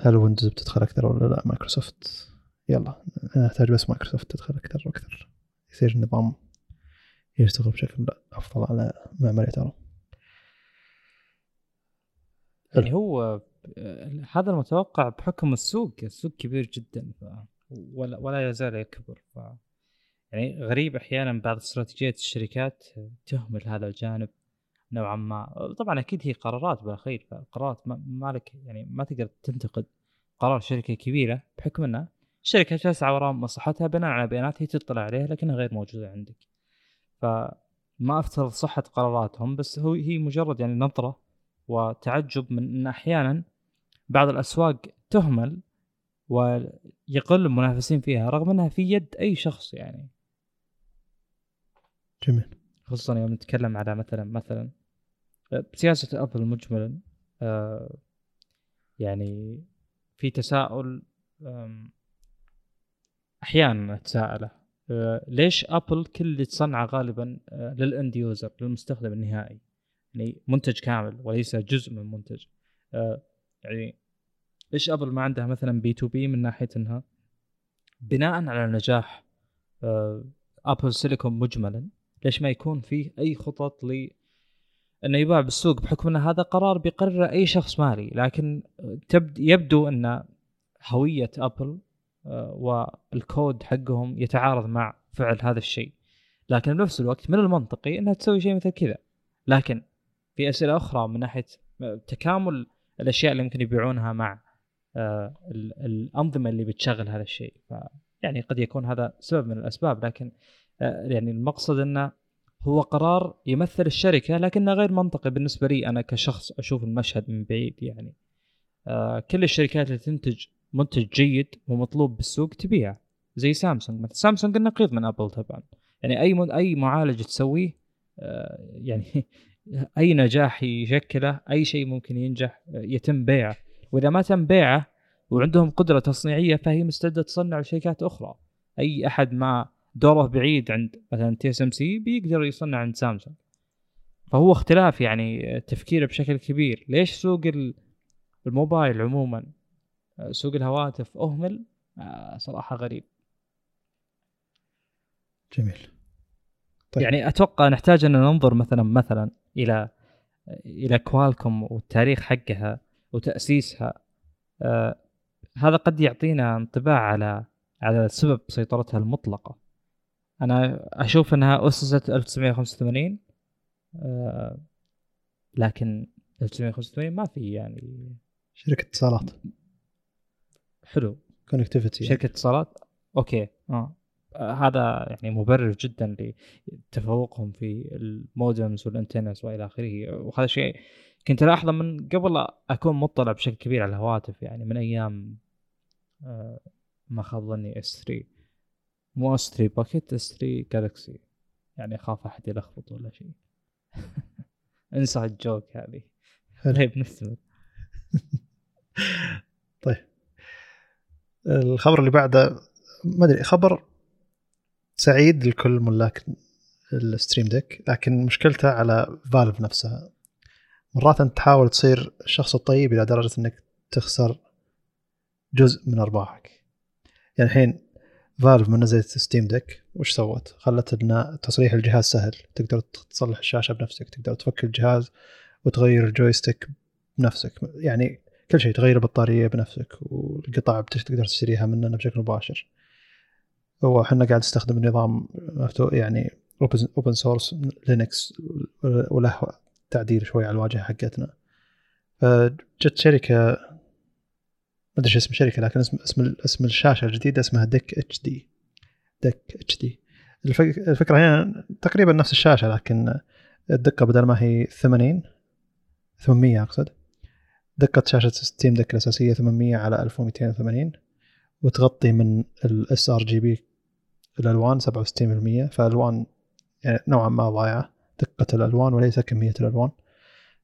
هل ويندوز بتدخل أكثر ولا لا؟ مايكروسوفت. يلا نحتاج بس مايكروسوفت تدخل أكثر وأكثر. يصير النظام يشتغل بشكل أفضل على معماريه ارم يعني هو هذا المتوقع بحكم السوق السوق كبير جدا ف ولا ولا يزال يكبر ف يعني غريب أحيانا بعض استراتيجيات الشركات تهمل هذا الجانب نوعا ما. طبعا أكيد هي قرارات بالأخير فالقرارات ما لك يعني ما تقدر تنتقد قرار شركة كبيرة بحكم إنها الشركة تسعى وراء مصلحتها بناء على بيانات هي تطلع عليها لكنها غير موجودة عندك. فما أفترض صحة قراراتهم بس هو هي مجرد يعني نظرة وتعجب من إن أحيانا بعض الأسواق تهمل ويقل المنافسين فيها رغم إنها في يد أي شخص يعني. جميل. خصوصا يوم نتكلم على مثلا مثلا سياسة أبل مجملا آه يعني في تساؤل أحيانا أتساءله. آه ليش ابل كل اللي تصنعه غالبا آه لل end user للمستخدم النهائي؟ يعني منتج كامل وليس جزء من منتج. آه يعني ليش ابل ما عندها مثلا B2B من ناحية إنها بناء على نجاح Apple Silicon مجملا ليش ما يكون فيه أي خطط ل إنه يباع بالسوق؟ بحكم إن هذا قرار بيقرره أي شخص مالي. لكن يبدو إن هوية ابل والكود حقهم يتعارض مع فعل هذا الشيء. لكن بنفس الوقت من المنطقي إنها تسوي شيء مثل كذا. لكن في أسئلة أخرى من ناحية تكامل الأشياء اللي ممكن يبيعونها مع آه، الأنظمة اللي بتشغل هذا الشيء. ف يعني قد يكون هذا سبب من الأسباب. لكن آه، يعني المقصد إنه هو قرار يمثل الشركة لكنه غير منطقي بالنسبة لي أنا كشخص أشوف المشهد من بعيد يعني. آه، كل الشركات اللي تنتج منتج جيد ومطلوب بالسوق تبيع زي سامسونج. مثلا سامسونج النقيض من ابل طبعا. يعني أي أي معالج تسويه آه، يعني أي نجاح يشكله أي شيء ممكن ينجح آه، يتم بيعه. وإذا ما تم بيعه وعندهم قدرة تصنيعية فهي مستعدة تصنع لشركات أخرى. أي أحد ما دوره بعيد عند مثلا TSMC بيقدر يصنع عند سامسونج. فهو اختلاف يعني تفكير بشكل كبير. ليش سوق ال- الموبايل عموما آه، سوق الهواتف أهمل. آه، صراحة غريب. جميل. طيب. يعني أتوقع نحتاج أن ننظر مثلا مثلا إلى إلى كوالكوم والتاريخ حقها وتأسيسها. آه هذا قد يعطينا انطباع على على سبب سيطرتها المطلقة. أنا أشوف أنها أسست 1985 آه لكن 1985 ما في يعني شركة اتصالات. حلو. connectivity شركة اتصالات؟ okay. آه. هذا يعني مبرر جدا لتفوقهم في ال modems وال antennas وإلى آخره. وهذا شيء كنت الاحظه من قبل أكون مطلع بشكل كبير على الهواتف يعني من أيام آه، ما خاب ظني اس 3 مو اس 3 باكيت اس 3 جالكسي يعني أخاف أحد يلخبط ولا شيء. انسى الجوك هذه. طيب نستمر طيب. الخبر اللي بعده ما أدري خبر سعيد لكل ملاك الستيم ديك لكن مشكلته على فالف نفسها. مرات أنت تحاول تصير الشخص الطيب إلى درجة إنك تخسر جزء من أرباحك. يعني الحين فالف من نزلت ستيم ديك وش سوت؟ خلت إن تصليح الجهاز سهل. تقدر تصلح الشاشة بنفسك تقدر تفك الجهاز وتغير ال joystick بنفسك. يعني كل شيء تغير البطارية بنفسك والقطع تقدر تشتريها مننا بشكل مباشر. هو إحنا قاعد نستخدم مفتوح يعني open source لينكس وله تعديل شوي على الواجهة حقتنا. فجت شركة ما أدري اسم الشركة لكن اسم اسم اسم الشاشة الجديدة اسمها Deck HD Deck HD الفكرة هنا تقريبا نفس الشاشة لكن الدقة بدل ما هي 80 800 أقصد. دقه شاشة ستيم ديك الأساسية 800 على 1280 وتغطي من ال sRGB الالوان 67% فالوان يعني نوعا ما ضايعة دقة الألوان وليس كمية الألوان.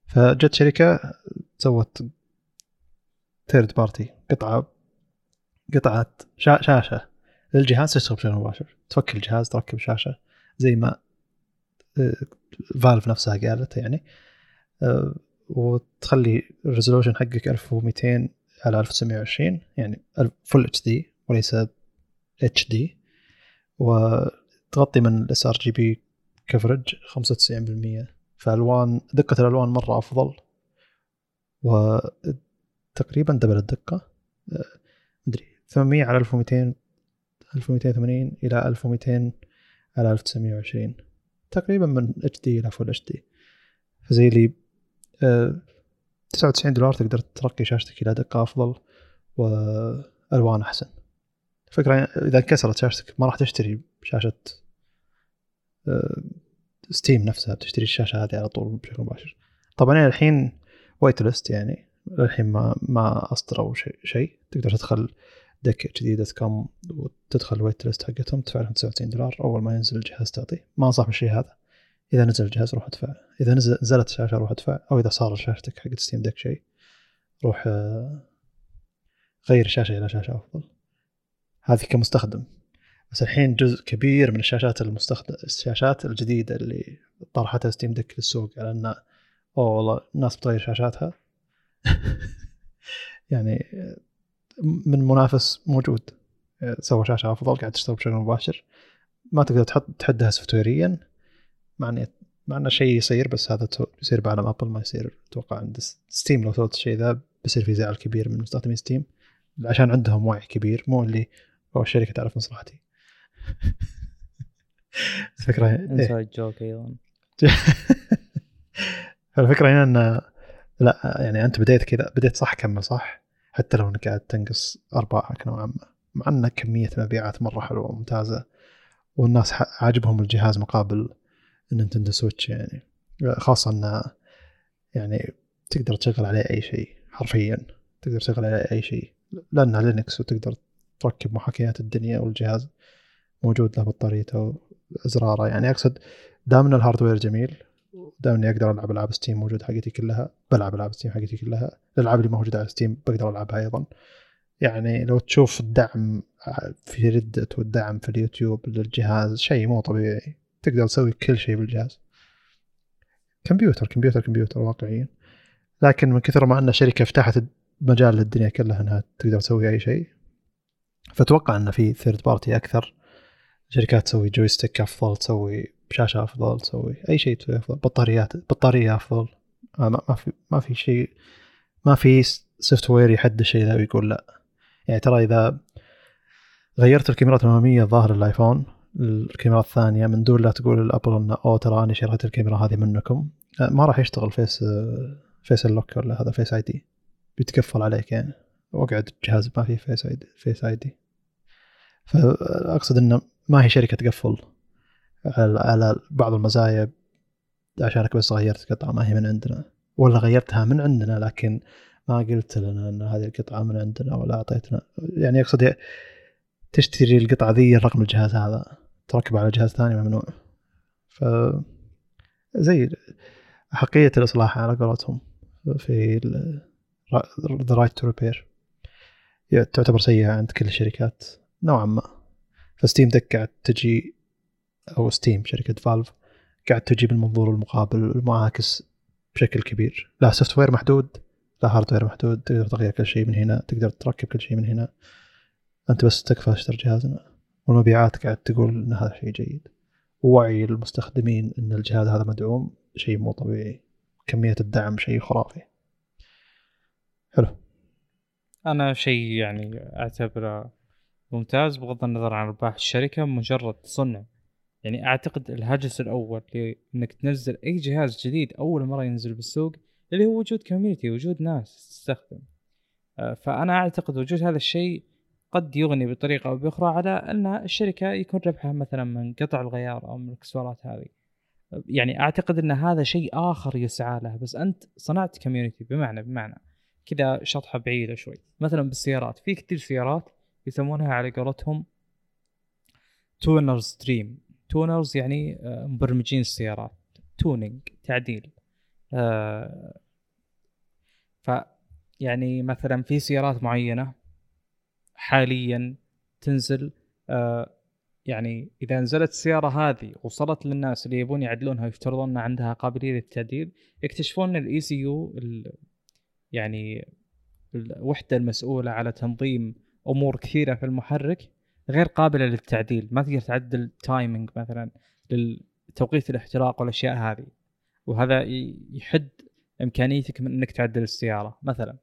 فجت شركة سوت third party قطعة قطعة شا شاشة للجهاز تشتغل بشكل مباشر. تفك الجهاز تركب شاشة زي ما فالف نفسها قالت يعني. آه، وتخلي ال resolution حقك 1200 على 1920 يعني full HD وليس HD وتغطي من ال sRGB coverage 95% فالوان دقة الألوان مرة أفضل. وتقريبا double الدقة. مدري 800 على 1200 1280 إلى 1200 على 1920 تقريبا من HD إلى full HD فزي ال 99 دولار تقدر ترقي شاشتك إلى دقة أفضل وألوان أحسن. الفكرة إذا انكسرت شاشتك ما راح تشتري شاشه ستيم نفسها بتشتري الشاشة هذه على طول بشكل مباشر. طبعا الحين wait list يعني الحين ما ما أصدروا شيء شيء. تقدر تدخل Deck HD com وتدخل ال wait list حقتهم تدفع لهم 99 دولار أول ما ينزل الجهاز تعطي ما أنصح بالشيء هذا. إذا نزل الجهاز روح ادفع. إذا نزل نزلت الشاشة روح ادفع. أو إذا صار شاشتك حق ستيم دك شيء روح آه، غير الشاشة إلى شاشة أفضل. هذه كمستخدم. بس الحين جزء كبير من الشاشات المستخدم الشاشات الجديدة اللي طرحتها ستيم دك للسوق على ان أوه والله الناس بتغير شاشاتها. يعني من منافس موجود. سوى شاشة أفضل قاعد تشتغل بشكل مباشر. ما تقدر تحط تحدها software يا مع شيء يصير بس هذا يصير بعالم ابل ما يصير أتوقع عند ستيم لو سويت الشيء ذا بيصير في زعل كبير من مستخدمين ستيم عشان عندهم وعي كبير مو اللي هو الشركة تعرف مصلحتي. الفكرة انسى ال joke أيضا الفكرة هنا إن لا يعني أنت بديت كذا بديت صح كمل صح حتى لو إنك قاعد تنقص ارباحك نوعا ما. مع إن كمية مبيعات مرة حلوة وممتازة والناس عاجبهم الجهاز مقابل النينتندو سويتش يعني. خاصة انه يعني تقدر تشغل عليه أي شيء حرفيا تقدر تشغل عليه أي شيء. لانها لينكس وتقدر تركب محاكيات الدنيا والجهاز موجود له بطاريته وأزراره. يعني أقصد دام ان ال hardware جميل دام اني أقدر ألعب ألعاب ستيم موجوده حقتي كلها بلعب ألعاب ستيم حقتي كلها. الألعاب اللي موجودة على ستيم بقدر ألعبها أيضا. يعني لو تشوف الدعم في ردت والدعم في اليوتيوب للجهاز شيء مو طبيعي. تقدر تسوي كل شيء بالجهاز. كمبيوتر كمبيوتر كمبيوتر واقعيا. لكن من كثر ما أن الشركة فتحت مجال للدنيا كلها أنها تقدر تسوي أي شيء فأتوقع أن في third party أكثر. شركات تسوي joystick أفضل تسوي شاشة أفضل تسوي أي شيء تسوي أفضل. بطاريات بطارية أفضل. ما في ما في شيء ما في software يحدد الشيء ذا ويقول لا. يعني ترى إذا غيرت الكاميرات الأمامية ظهر الايفون الكاميرا الثانية من دون لا تقول Apple انه أوه ترى أنا شريت الكاميرا هذه منكم. ما راح يشتغل Face فيس اللوك ولا هذا Face ID بيتقفل عليك يعني. وقعد الجهاز ما فيه Face ID Face ID فأقصد إنه ما هي شركة تقفل على بعض المزايا عشانك بس غيرت قطعة ما هي من عندنا. ولا غيرتها من عندنا لكن ما قلت لنا إن هذه القطعة من عندنا ولا أعطيتنا. يعني أقصد تشتري القطعة ذي رقم الجهاز هذا. تركبه على جهاز ثاني ممنوع. ف زي حقية الإصلاح على قولتهم في ذا right to repair تعتبر سيئة عند كل الشركات نوعا ما. ف Steam Deck قاعد تجي أو Steam شركة Valve قاعد تجي بالمنظور المقابل المعاكس بشكل كبير. لا software محدود لا hardware محدود تقدر تغير كل شيء من هنا تقدر تركب كل شيء من هنا. أنت بس تكفى اشتري جهازنا. والمبيعات قاعد تقول إن هذا شيء جيد. ووعي المستخدمين إن الجهاز هذا مدعوم شيء مو طبيعي. كمية الدعم شيء خرافي. حلو. أنا شيء يعني أعتبره ممتاز بغض النظر عن إرباح الشركة مجرد صنع. يعني أعتقد الهاجس الأول لإنك تنزل أي جهاز جديد أول مرة ينزل بالسوق اللي هو وجود community وجود ناس تستخدم. آه، فأنا أعتقد وجود هذا الشيء قد يغني بطريقة أو بأخرى على أن الشركة يكون ربحها مثلا من قطع الغيار أو من الإكسسوارات هذه. يعني أعتقد أن هذا شيء آخر يسعى له بس أنت صنعت community بمعنى بمعنى كذا شطحة بعيدة شوي. مثلا بالسيارات في كثير سيارات يسمونها على قولتهم tuner's dream tuners يعني آه، مبرمجين السيارات. tuning تعديل. آه، ف يعني مثلا في سيارات معينة حاليا تنزل آه يعني إذا نزلت السيارة هذه وصلت للناس اللي يبون يعدلونها ويفترضون إن عندها قابلية للتعديل يكتشفون إن ال ECU يعني الوحده المسؤولة على تنظيم أمور كثيرة في المحرك غير قابلة للتعديل. ما تقدر تعدل timing مثلا لتوقيت الاحتراق والأشياء هذه. وهذا يحد إمكانيتك من إنك تعدل السيارة مثلا.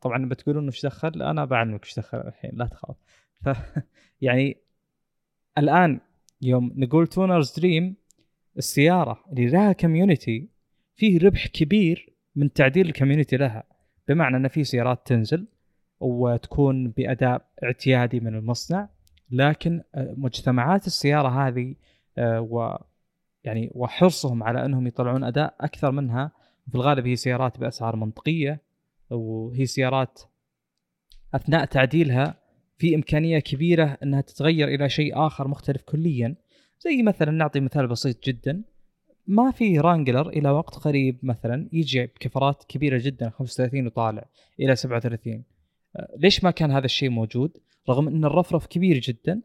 طبعا بتقولون وش دخل أنا بعلمك وش دخل الحين لا تخاف. ف يعني الآن يوم نقول tuner's dream السيارة اللي لها community فيه ربح كبير من تعديل ال community لها. بمعنى إن في سيارات تنزل وتكون بأداء اعتيادي من المصنع لكن آه، مجتمعات السيارة هذه آه، و يعني وحرصهم على إنهم يطلعون أداء أكثر منها. في الغالب هي سيارات بأسعار منطقية. وهي سيارات أثناء تعديلها في إمكانية كبيرة أنها تتغير إلى شيء آخر مختلف كليا. زي مثلا نعطي مثال بسيط جدا. ما في Wrangler إلى وقت قريب مثلا يجي بكفرات كبيرة جدا 35 وطالع إلى 37 آه، ليش ما كان هذا الشيء موجود؟ رغم أن الرفرف كبير جدا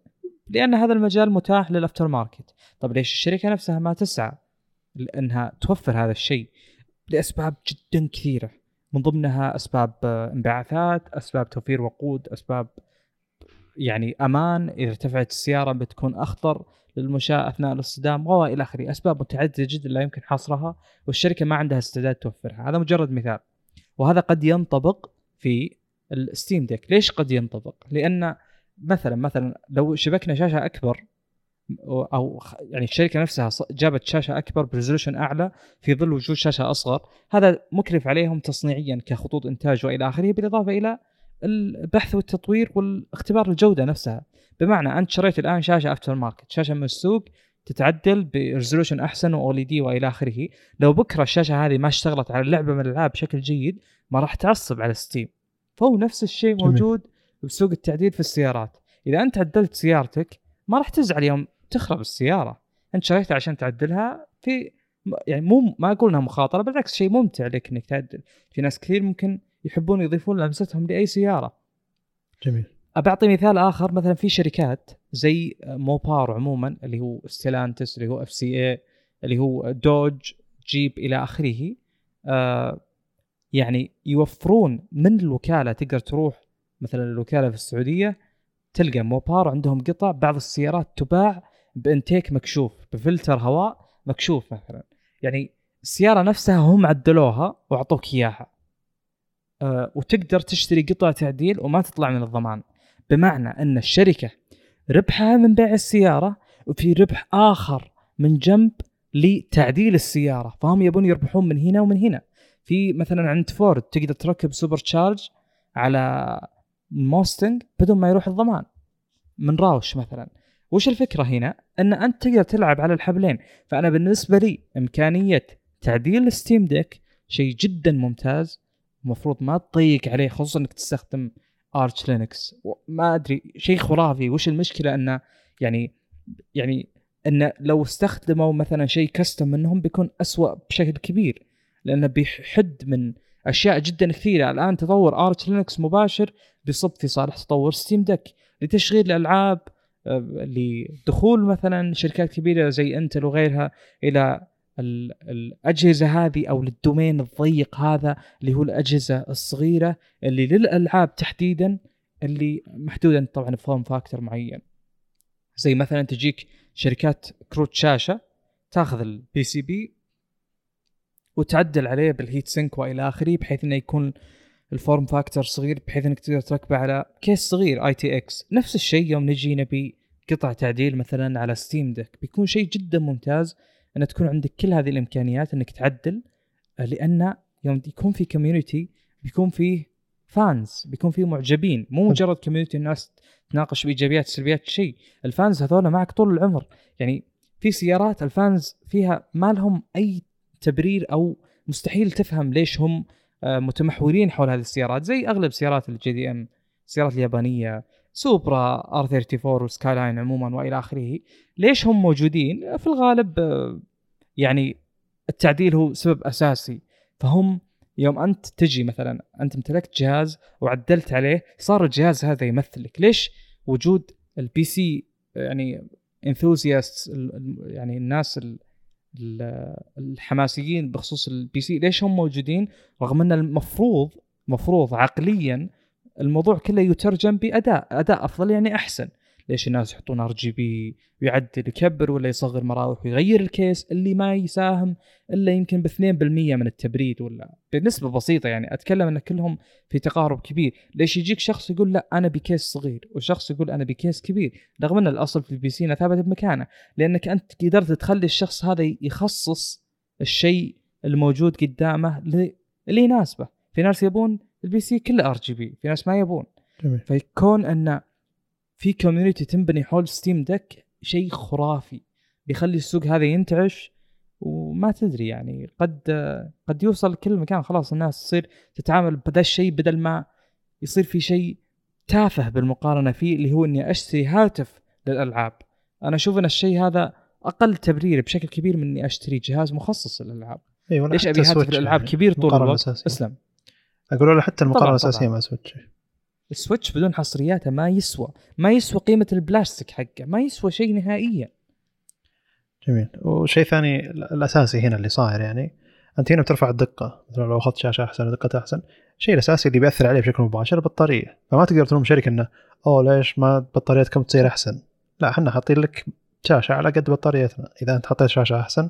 لأن هذا المجال متاح لل aftermarket. طب ليش الشركة نفسها ما تسعى لأنها توفر هذا الشيء؟ لأسباب جدا كثيرة. من ضمنها أسباب انبعاثات أسباب توفير وقود أسباب يعني أمان إذا ارتفعت السيارة بتكون أخطر للمشاة أثناء الاصطدام والى آخره. أسباب متعددة جدا لا يمكن حصرها والشركة ما عندها استعداد توفرها. هذا مجرد مثال. وهذا قد ينطبق في ال Steam Deck ليش قد ينطبق؟ لأن مثلا مثلا لو شبكنا شاشة أكبر أو يعني الشركة نفسها جابت شاشة أكبر ب resolution أعلى في ظل وجود شاشة أصغر. هذا مكلف عليهم تصنيعيا كخطوط إنتاج وإلى آخره بالإضافة إلى البحث والتطوير والاختبار الجودة نفسها. بمعنى أنت شريت الآن شاشة aftermarket شاشة من السوق تتعدل ب resolution أحسن و OLED وإلى آخره. لو بكرة الشاشة هذه ما اشتغلت على لعبه من الألعاب بشكل جيد ما راح تعصب على Steam. فهو نفس الشيء موجود بسوق التعديل في السيارات. إذا أنت عدلت سيارتك ما راح تزعل يوم تخرب السيارة. أنت شريتها عشان تعدلها في يعني مو ما أقول إنها مخاطرة بالعكس شيء ممتع لك إنك تعدل. في ناس كثير ممكن يحبون يضيفون لمستهم لأي سيارة. جميل. بعطي مثال آخر مثلا في شركات زي Mopar عموما اللي هو Stellantis اللي هو FCA اللي هو Dodge Jeep إلى آخره. آه يعني يوفرون من الوكالة تقدر تروح مثلا الوكاله في السعودية تلقى Mopar عندهم قطع بعض السيارات تباع ب intake مكشوف بفلتر هواء مكشوف مثلا. يعني السيارة نفسها هم عدلوها وأعطوك إياها. أه وتقدر تشتري قطع تعديل وما تطلع من الضمان. بمعنى أن الشركة ربحها من بيع السيارة وفي ربح آخر من جنب لتعديل السيارة. فهم يبون يربحون من هنا ومن هنا. في مثلا عند فورد تقدر تركب supercharge على Mustang بدون ما يروح الضمان. من Roush مثلا. وش الفكرة هنا؟ أن أنت تقدر تلعب على الحبلين. فأنا بالنسبة لي إمكانية تعديل ال Steam Deck شيء جدا ممتاز المفروض ما تضيق عليه خصوصا إنك تستخدم Arch Linux ما أدري شيء خرافي وش المشكلة انه يعني يعني انه لو استخدموا مثلا شيء custom منهم بيكون أسوأ بشكل كبير. لأنه بيحد من أشياء جدا كثيرة. الآن تطور Arch Linux مباشر بيصب في صالح تطور Steam Deck لتشغيل الألعاب لدخول مثلا شركات كبيرة زي Intel وغيرها إلى الأجهزة هذه أو لل domain الضيق هذا اللي هو الأجهزة الصغيرة اللي للألعاب تحديدا اللي محدوده طبعا ب form factor معين. زي مثلا تجيك شركات كروت شاشة تاخذ ال PCB وتعدل عليه بال heat sink وإلى آخره بحيث إنه يكون ال form factor صغير بحيث إنك تقدر تركبه على كيس صغير ITX نفس الشيء يوم نجي نبي قطع تعديل مثلا على Steam Deck بيكون شيء جدا ممتاز ان تكون عندك كل هذه الإمكانيات إنك تعدل لأن يوم يكون في community بيكون فيه fans بيكون فيه معجبين. مو مجرد community الناس تناقش بإيجابيات سلبيات شيء. ال fans هذول معك طول العمر. يعني في سيارات ال fans فيها ما لهم أي تبرير أو مستحيل تفهم ليش هم آه، متمحورين حول هذه السيارات زي أغلب سيارات ال JDM السيارات اليابانية Supra R34 و Skyline عموما وإلى آخره. ليش هم موجودين؟ في الغالب آه، يعني التعديل هو سبب أساسي. فهم يوم أنت تجي مثلا أنت امتلكت جهاز وعدلت عليه صار الجهاز هذا يمثلك. ليش وجود ال PC يعني enthusiast يعني الناس الحماسيين بخصوص ال PC ليش هم موجودين؟ رغم أن المفروض مفروض عقليا الموضوع كله يترجم بأداء أداء أفضل يعني أحسن. ليش الناس يحطون RGB ويعدل يكبر ولا يصغر مراوح ويغير الكيس اللي ما يساهم إلا يمكن ب 2% من التبريد ولا. بنسبة بسيطة يعني أتكلم إن كلهم في تقارب كبير. ليش يجيك شخص يقول لا أنا بكيس صغير وشخص يقول أنا بكيس كبير؟ رغم إن الأصل في ال PC ثابت بمكانه لأنك أنت قدرت تخلي الشخص هذا يخصص الشيء الموجود قدامه اللي يناسبه. في ناس يبون ال PC كله RGB في ناس ما يبون. جميل. فيكون إن في community تنبني حول Steam Deck شيء خرافي بيخلي السوق هذا ينتعش وما تدري يعني قد قد يوصل كل مكان خلاص الناس تصير تتعامل بهذا الشيء بدل ما يصير في شيء تافه بالمقارنة فيه اللي هو إني أشتري هاتف للألعاب. أنا أشوف إن الشيء هذا أقل تبرير بشكل كبير من إني أشتري جهاز مخصص للألعاب. أيوه ليش أبي هاتف للألعاب يعني كبير طول الوقت؟ اسلم. أقول حتى المقارنة الأساسية مع Switch ال Switch بدون حصرياته ما يسوى ما يسوى قيمة البلاستيك حقه ما يسوى شيء نهائيا. جميل. وشيء ثاني الأساسي هنا اللي صاير يعني أنت هنا بترفع الدقة مثلا لو أخذت شاشة أحسن ودقتها أحسن. الشيء الأساسي اللي بيأثر عليه بشكل مباشر البطارية. فما تقدر تلوم شركة إنه أوه ليش ما بطاريتكم تصير أحسن؟ لا إحنا حاطين لك شاشة على قد بطاريتنا. إذا أنت حطيت شاشة أحسن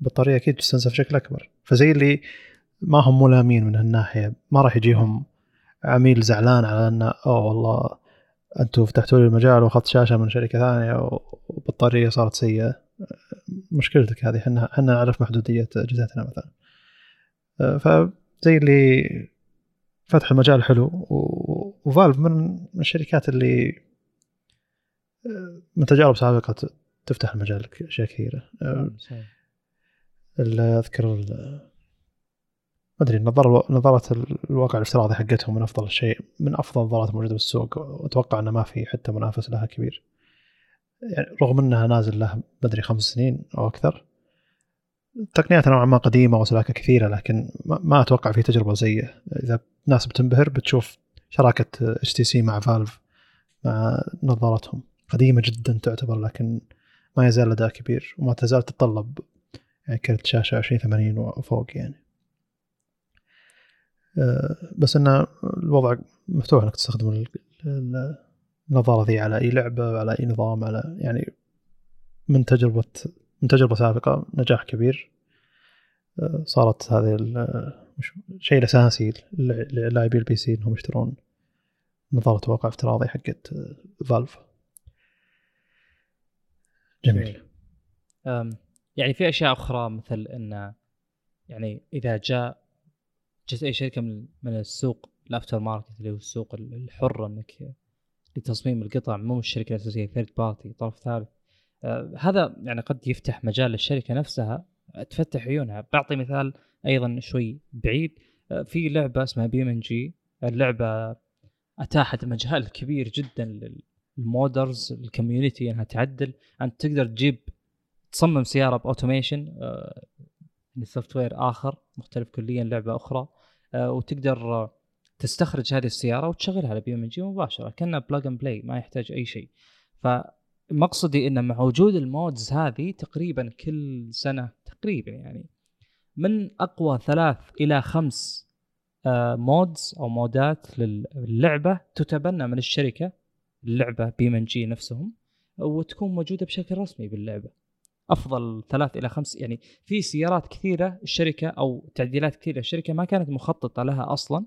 البطارية أكيد تستنزف بشكل أكبر. فزي اللي ما هم ملامين من هالناحية ما راح يجيهم عميل زعلان على انه أوه والله أنتم فتحتوا لي المجال وأخذت شاشة من شركة ثانية وبطارية صارت سيئة. مشكلتك هذه إحنا إحنا نعرف محدودية أجهزتنا مثلا. فزي اللي فتح المجال حلو وفالف من الشركات اللي من تجارب سابقة تفتح المجال لك أشياء كثيرة. نعم، أذكر ما أدري نظاره نظاره الواقع الافتراضي حقتهم من أفضل الشيء من أفضل النظارات الموجوده بالسوق. وأتوقع إنه ما في حتى منافس لها كبير. يعني رغم إنها نازل له مدري خمس سنين أو أكثر. تقنياتها نوعا ما قديمة وسلاكة كثيرة لكن ما أتوقع في تجربة زيه إذا ناس بتنبهر بتشوف شراكة HTC مع Valve مع نظارتهم قديمة جدا تعتبر لكن ما يزال اداء كبير. وما تزال تتطلب يعني كرت شاشة 2080 وفوق يعني. بس إن الوضع مفتوح إنك تستخدم النظارة ذي على أي لعبة على أي نظام على يعني من تجربة من تجربة سابقة نجاح كبير. آه، صارت هذه الشيء الأساسي للاعبي ال PC إنهم يشترون نظارة واقع افتراضي حقت Valve جميل. يعني في أشياء أخرى مثل إن يعني إذا جاء جت أي شركة من من السوق ال aftermarket اللي هو السوق الحر إنك لتصميم القطع مو الشركة الاساسيه third party طرف ثالث. آه هذا يعني قد يفتح مجال للشركة نفسها. تفتح عيونها. بعطي مثال أيضا شوي بعيد. آه في لعبة اسمها BeamNG اللعبة أتاحت مجال كبير جدا لل modders ال community إنها تعدل. أنت تقدر تجيب تصمم سيارة ب Automation software آخر مختلف كليا لعبة أخرى. آه وتقدر تستخرج هذه السيارة وتشغلها على BeamNG مباشرة كأنها plug and play ما يحتاج أي شيء. فمقصدي إن مع وجود ال mods هذه تقريبا كل سنة تقريبا يعني من أقوى ثلاث إلى خمس mods أو مودات للعبه تتبنى من الشركة اللعبة BeamNG نفسهم وتكون موجودة بشكل رسمي باللعبة. أفضل ثلاث إلى خمس يعني في سيارات كثيرة الشركة أو تعديلات كثيرة الشركة ما كانت مخططة لها أصلا.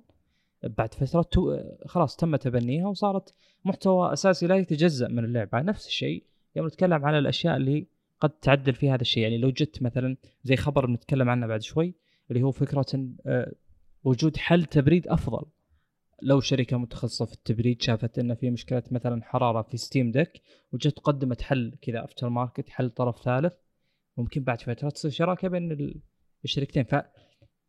بعد فترة خلاص تم تبنيها وصارت محتوى أساسي لا يتجزأ من اللعبة. نفس الشيء يوم نتكلم عن الأشياء اللي قد تعدل في هذا الشيء. يعني لو جت مثلا زي خبر بنتكلم عنه بعد شوي اللي هو فكرة آه، وجود حل تبريد أفضل. لو شركة متخصصة في التبريد شافت إن في مشكلة مثلا حرارة في Steam Deck وجت قدمت حل كذا aftermarket حل طرف ثالث ممكن بعد فترة تصير شراكة بين الشركتين.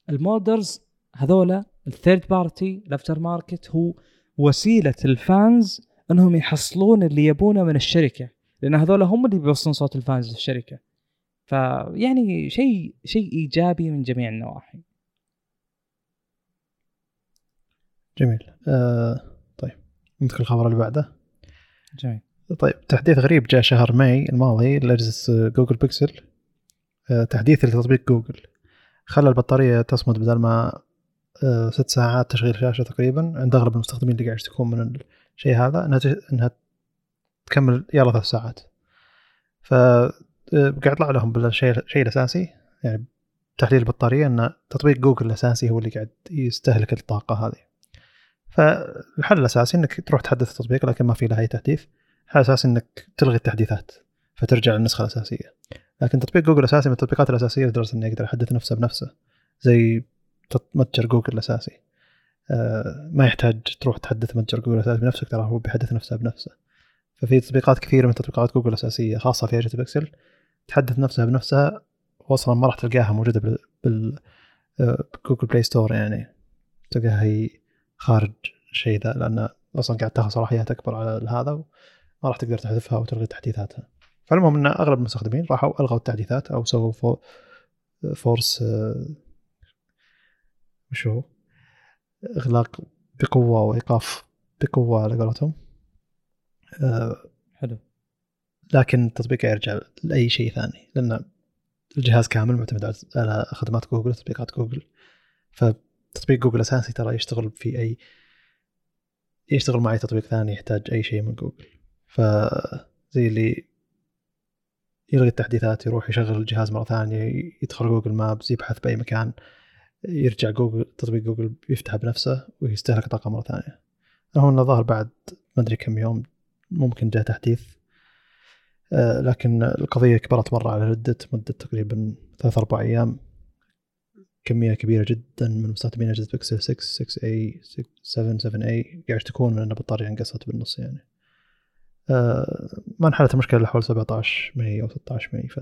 فال modders هذولا ال third party ال aftermarket هو وسيلة ال fans إنهم يحصلون اللي يبونه من الشركة. لأن هذول هم اللي بيوصلون صوت ال fans للشركة. فيعني شيء شيء إيجابي من جميع النواحي. جميل. آه طيب ندخل الخبر اللي بعده. جميل. طيب تحديث غريب جاء شهر ماي الماضي لأجهزة Google Pixel. آه تحديث لتطبيق جوجل. خلى البطارية تصمد بدل ما آه ست ساعات تشغيل شاشة تقريبا. عند أغلب المستخدمين اللي قاعد يشتكون من الشيء هذا إنها إنها تكمل يلا ثلاث ساعات. ف آه، قاعد يطلع لهم بالشيء الشيء الأساسي. يعني تحليل البطارية إن تطبيق جوجل الأساسي هو اللي قاعد يستهلك الطاقة هذه. فالحل الأساسي إنك تروح تحدث التطبيق لكن ما في له أي تحديث الحل الاساسي إنك تلغي التحديثات فترجع للنسخة الأساسية. لكن تطبيق جوجل الاساسي من التطبيقات الأساسية لدرجه إنه يقدر يحدث نفسه بنفسه زي متجر جوجل الأساسي. آه، ما يحتاج تروح تحدث متجر جوجل الأساسي بنفسك ترى هو بيحدث نفسه بنفسه. ففي تطبيقات كثيرة من تطبيقات جوجل الأساسية خاصة في اجهزه بيكسل تحدث نفسها بنفسها. واصلا ما راح تلقاها موجودة بال, بال... Google Play Store يعني. تلقاها هي خارج الشيء ذا لأن أصلا قاعد تاخذ صلاحيات أكبر على هذا وما راح تقدر تحذفها وتلغي تحديثاتها. فالمهم إن أغلب المستخدمين راحوا ألغوا التحديثات أو سووا فو force وش هو؟ إغلاق بقوة وايقاف بقوة على قولتهم. حلو. لكن التطبيق يرجع لأي شيء ثاني لأن الجهاز كامل معتمد على خدمات جوجل تطبيقات جوجل. ف تطبيق جوجل أساسي ترى يشتغل في اي يشتغل مع اي تطبيق ثاني يحتاج أي شيء من جوجل. فزي اللي يلغي التحديثات يروح يشغل الجهاز مرة ثانية يدخل Google Maps يبحث بأي مكان يرجع جوجل تطبيق جوجل يفتح بنفسه ويستهلك طاقة مرة ثانية. هو ظهر بعد ما أدري كم يوم ممكن جاء تحديث. آه، لكن القضية كبرت مرة على مده مدة تقريبا ثلاث أربع أيام. كمية كبيرة جدا من مستخدمين اجهزه بيكسل 6 6a 7 7a قاعد يشتكون من أن البطارية انقصت بالنص يعني. آه ما انحلت المشكلة لحول 17 ماي أو 16 ماي ف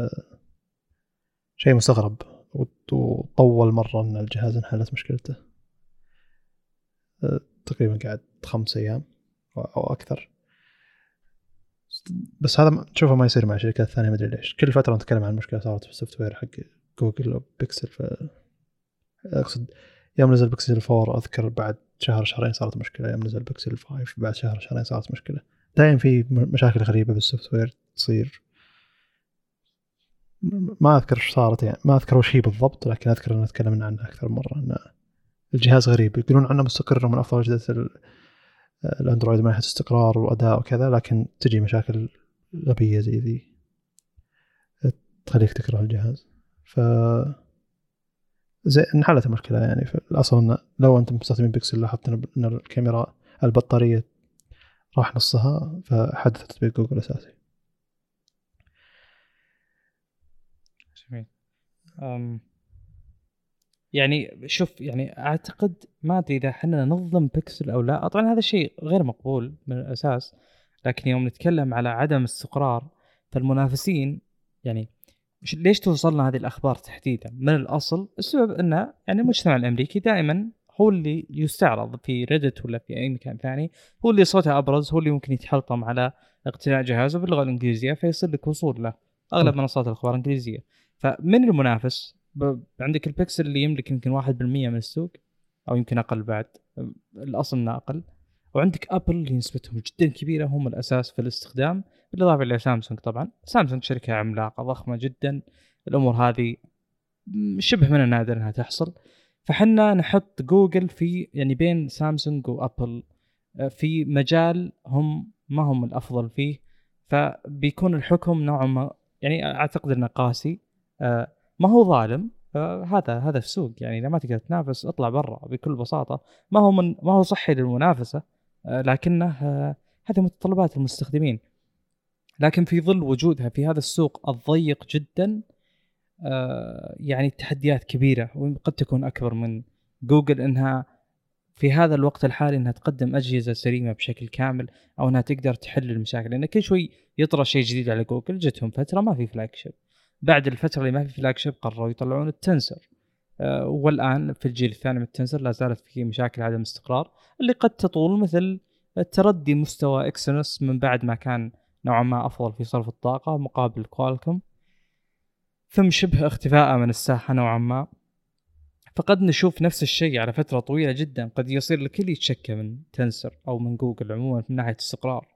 شيء مستغرب. وطول مرة إن الجهاز انحلت مشكلته. آه تقريبا قاعد خمس أيام أو أكثر. بس هذا تشوفه ما يصير مع شركات ثانية ما أدري ليش. كل فترة نتكلم عن مشكلة صارت في ال software حق جوجل أو بيكسل ف أقصد يوم نزل بيكسل 4 أذكر بعد شهر شهرين صارت مشكلة يوم نزل بيكسل 5 بعد شهر شهرين صارت مشكلة. دائما في مشاكل غريبة بال software تصير. ما أذكر إيش صارت يعني ما أذكر وش هي بالضبط لكن أذكر إن تكلمنا عنها أكثر مرة إن الجهاز غريب. يقولون عنه مستقر ومن أفضل أجهزة ال- الأندرويد من ناحيه استقرار وأداء وكذا لكن تجي مشاكل غبية زي ذي تخليك تكره الجهاز. ف زي انحلت المشكلة يعني في الاصل لو أنتم مستخدمين بيكسل لاحظت إن الكاميرا البطارية راح نصها فحدث تطبيق جوجل أساسي. جميل. أم يعني شوف يعني أعتقد ما أدري إذا إحنا نظلم بيكسل أو لا. طبعا هذا شيء غير مقبول من الأساس لكن يوم نتكلم على عدم استقرار فالمنافسين يعني ليش توصلنا هذه الأخبار تحديدا من الأصل السبب انه يعني المجتمع الأمريكي دائما هو اللي يستعرض في ريدت ولا في أي مكان ثاني هو اللي صوته أبرز هو اللي ممكن يتحلطم على اقتناء جهازه باللغة الإنجليزية فيصير لك وصول له أغلب. منصات الأخبار الإنجليزية فمن المنافس. عندك البكسل اللي يملك يمكن 1% من السوق أو يمكن أقل بعد الأصل إنه أقل وعندك Apple اللي نسبتهم جدا كبيرة هم الأساس في الاستخدام بالإضافة إلى سامسونج طبعا. سامسونج شركة عملاقة ضخمة جدا. الأمور هذه شبه من النادر إنها تحصل. فحنا نحط جوجل في يعني بين سامسونج و Apple آه، في مجال هم ما هم الأفضل فيه. فبيكون الحكم نوعا ما يعني أعتقد إنه قاسي آه، ما هو ظالم. آه، هذا هذا السوق. يعني إذا ما تقدر تنافس اطلع برا بكل بساطة. ما هو من ما هو صحي للمنافسة لكنه هذه متطلبات المستخدمين. لكن في ظل وجودها في هذا السوق الضيق جدا آه، يعني التحديات كبيرة وقد تكون أكبر من جوجل إنها في هذا الوقت الحالي إنها تقدم أجهزة سليمة بشكل كامل أو إنها تقدر تحل المشاكل لأن كل شوي يطرأ شيء جديد على جوجل. جتهم فترة ما في flagship بعد الفترة اللي ما في flagship قرروا يطلعون ال Tensor. آه، والآن في الجيل الثاني من ال Tensor لا زالت في مشاكل عدم استقرار اللي قد تطول مثل تردي مستوى Exynos من بعد ما كان نوعا ما أفضل في صرف الطاقة مقابل Qualcomm ثم شبه اختفاء من الساحة نوعا ما. فقد نشوف نفس الشيء على فترة طويلة جدا. قد يصير الكل يتشكى من Tensor أو من جوجل عموما من ناحية استقرار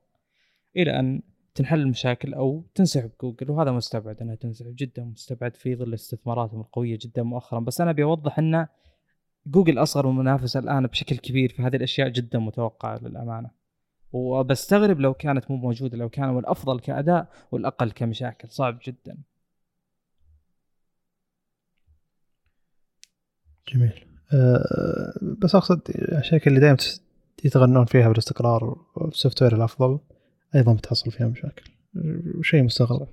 إلى أن تنحل المشاكل أو تنسحب جوجل وهذا مستبعد انها تنسحب جدا مستبعد في ظل استثماراتهم القوية جدا مؤخرا. بس أنا أبي أوضح إن جوجل أصغر منافسه الآن بشكل كبير. فهذه الأشياء جدا متوقعة للأمانة. وبستغرب لو كانت مو موجودة لو كانوا الافضل كأداء والأقل كمشاكل. صعب جدا. جميل. أه بس أقصد الشركة اللي دائما يتغنون فيها بالاستقرار وال software الأفضل أيضا بتحصل فيها مشاكل. وشيء مستغرب.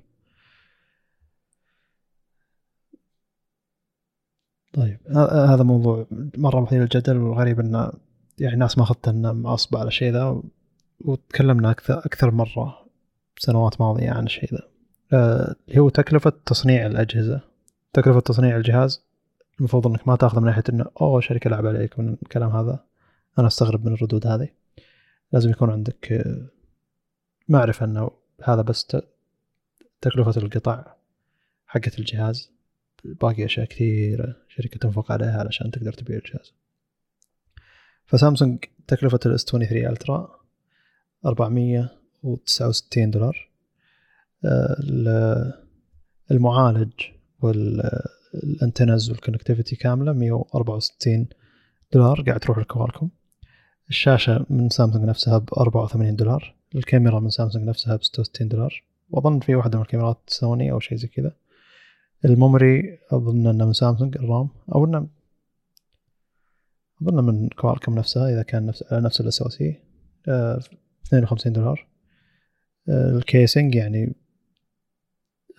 طيب هذا موضوع مرة مثير للجدل والغريب انه يعني ناس ما اخذت إنه معصبه على الشيء ذا. وتكلمنا أكثر أكثر مرة سنوات ماضية عن الشيء ذا. آه، اللي هو تكلفة تصنيع الأجهزة. تكلفة تصنيع الجهاز المفروض إنك ما تأخذ من ناحية إنه أوه شركة لعب عليك من الكلام هذا أنا أستغرب من الردود هذه. لازم يكون عندك آه، معرفة إنه هذا بس تكلفة القطع حقت الجهاز. باقي أشياء كثيرة شركة تنفق عليها علشان تقدر تبيع الجهاز. فسامسونج تكلفة الاس 23 الترا 469 دولار. آه، ال- المعالج وال antennas وال connectivity كاملة 164 دولار. قاعد تروح ل Qualcomm. الشاشة من سامسونج نفسها ب 84 دولار. الكاميرا من سامسونج نفسها ب 66 دولار. وأظن في واحدة من الكاميرات سوني أو شيء زي كذا. ال memory أظن إنه من سامسونج ال RAM. أو انه أظن من Qualcomm نفسها إذا كان نفس على نفس ال SoC 52 دولار. آه، ال casing يعني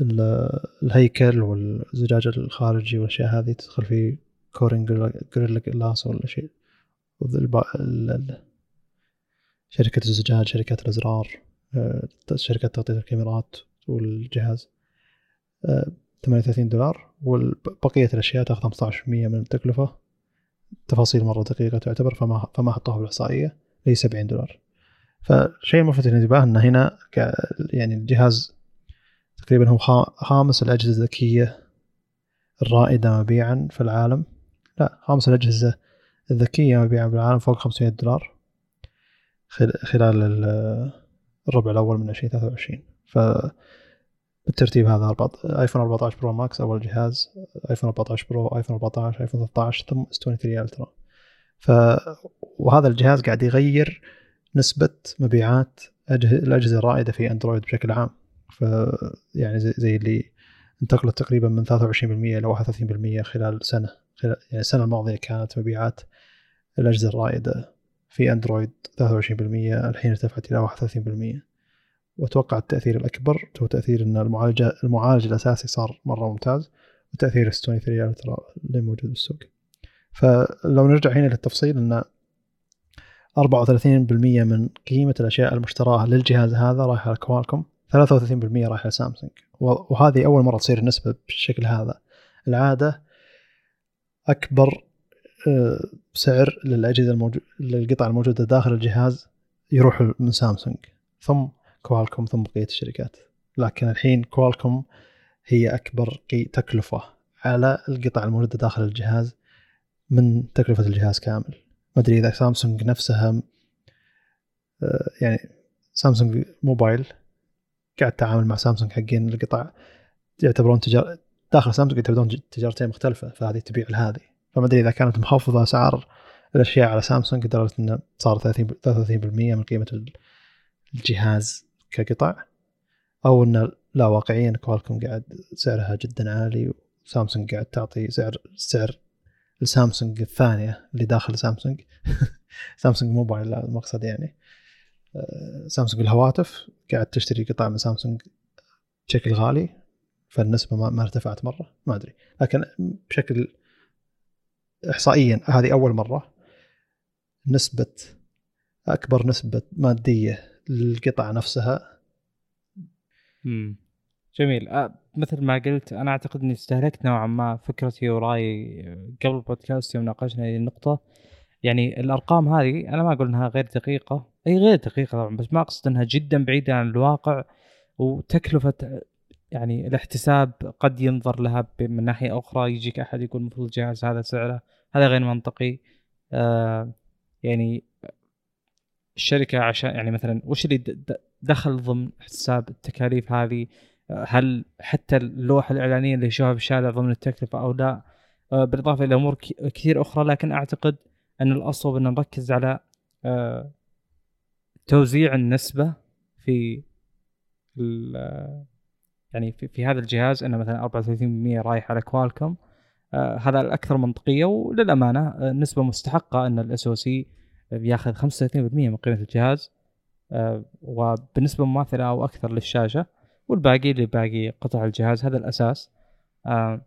ال- الهيكل والزجاج الخارجي والأشياء هذه تدخل في Corning Gorilla Glass ولا شيء. شركة الزجاج شركات الأزرار آه، شركة تغطية الكاميرات والجهاز آه، 38 دولار. وبقية الأشياء تأخذ 15% من التكلفة. تفاصيل مرة دقيقة تعتبر فما فما حطوها بالإحصائية. هي 70 دولار. فالشيء الملفت للانتباه ان هنا يعني الجهاز تقريبا هو خامس الأجهزة الذكية الرائدة مبيعا في العالم. لا خامس الأجهزة الذكية مبيعا في العالم فوق 500 دولار خلال الربع الأول من 2023 ف بالترتيب هذا iPhone 14 Pro Max أول جهاز iPhone 14 Pro iPhone 14 iPhone 13 ثم S23 Ultra. ف وهذا الجهاز قاعد يغير نسبة مبيعات الأجهزة الرائدة في Android بشكل عام. ف يعني زي, زي اللي انتقلت تقريبا من 23% إلى 31% خلال سنة خلال يعني السنة الماضية كانت مبيعات الأجهزة الرائدة في Android 23% الحين ارتفعت إلى 31% وأتوقع التأثير الأكبر هو تأثير أن المعالج المعالج الأساسي صار مرة ممتاز وتأثير S23 Ultra اللي موجود بالسوق. فلو نرجع هنا للتفصيل أن 34% من قيمة الأشياء المشتراة للجهاز هذا رايحة ل Qualcomm 33% رايحة لسامسونج وهذه أول مرة تصير النسبة بالشكل هذا. العادة أكبر آه، سعر للأجهزة الموجودة للقطع الموجودة داخل الجهاز يروح من سامسونج ثم Qualcomm ثم بقية الشركات. لكن الحين كوالكوم هي أكبر تكلفة على القطع الموجودة داخل الجهاز من تكلفة الجهاز كامل. ما أدري إذا سامسونج نفسها آه، يعني سامسونج موبايل قاعد تعامل مع سامسونج حقين القطع يعتبرون تجار داخل سامسونج يعتبرون تجارتين مختلفة فهذه تبيع لهذه. فما أدري إذا كانت مخفضه أسعار الأشياء على سامسونج لدرجة إنه صار 30 33% من قيمة الجهاز كقطع أو انه لا واقعيا كوالكم قاعد سعرها جدا عالي وسامسونج قاعد تعطي سعر سعر السامسونج الثانية اللي داخل سامسونج. سامسونج موبايل المقصد يعني. آه، سامسونج الهواتف قاعد تشتري قطع من سامسونج بشكل غالي فالنسبة ما ارتفعت مرة ما أدري. لكن بشكل احصائيا هذه أول مرة. نسبة أكبر نسبة مادية للقطع نفسها. جميل. أه مثل ما قلت أنا أعتقد إني استهلكت نوعا ما فكرتي ورايي قبل البودكاست يوم ناقشنا هذه النقطة. يعني الأرقام هذه أنا ما أقول إنها غير دقيقة. أي غير دقيقة طبعا بس ما أقصد إنها جدا بعيدة عن الواقع وتكلفة يعني الاحتساب قد ينظر لها من ناحية أخرى. يجيك أحد يقول المفروض الجهاز هذا سعره هذا غير منطقي. آه يعني الشركة عشان يعني مثلا وش اللي دخل ضمن حساب التكاليف هذه؟ هل حتى اللوحه الإعلانية اللي يشوفها الشارع ضمن التكلفة أو لا؟ آه بالإضافة إلى أمور كثير أخرى لكن أعتقد أن الاصوب أن نركز على آه توزيع النسبة في يعني في, في هذا الجهاز إنه مثلا 34% رايح على Qualcomm. آه هذا الأكثر منطقية وللأمانة نسبة مستحقة أن ال SoC بياخذ 35% من قيمة الجهاز. وبنسبة مماثلة أو أكثر للشاشة. والباقي لباقي قطع الجهاز هذا الأساس. آه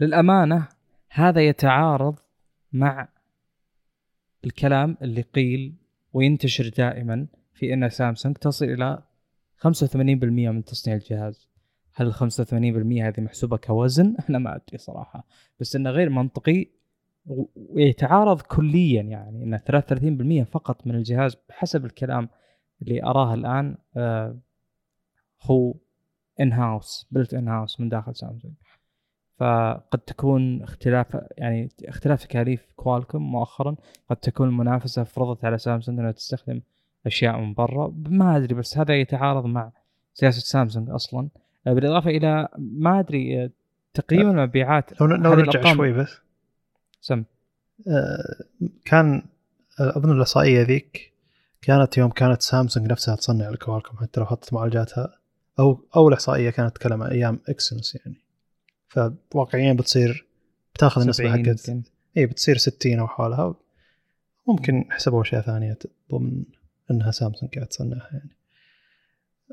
للأمانة هذا يتعارض مع الكلام اللي قيل وينتشر دائما في إن سامسونج تصل إلى 85% من تصنيع الجهاز. هل ال 85% هذه محسوبة كوزن؟ أنا ما أدري صراحة. بس إنه غير منطقي ويتعارض كليا يعني ان 33% فقط من الجهاز بحسب الكلام اللي أراه الآن. آه هو ان هاوس بلت ان هاوس من داخل سامسونج فقد تكون اختلاف يعني اختلاف تكاليف كوالكم مؤخرا قد تكون المنافسة فرضت على سامسونج إنها تستخدم أشياء من برا. ما أدري بس هذا يتعارض مع سياسة سامسونج أصلا. آه، بالإضافة إلى ما أدري آه، تقييم المبيعات لو, لو نرجع شوي بس. سم. آه كان أظن الأحصائية ذيك كانت يوم كانت سامسونج نفسها تصنع ال Qualcomm حتى لو حطت معالجاتها. أو اول احصائيه كانت تتكلم عن أيام Exynos يعني. فواقعيا بتصير بتأخذ النسبة حقت اي بتصير 60 أو حولها. ممكن حسبوا أشياء ثانية ضمن إنها سامسونج قاعد تصنعها يعني.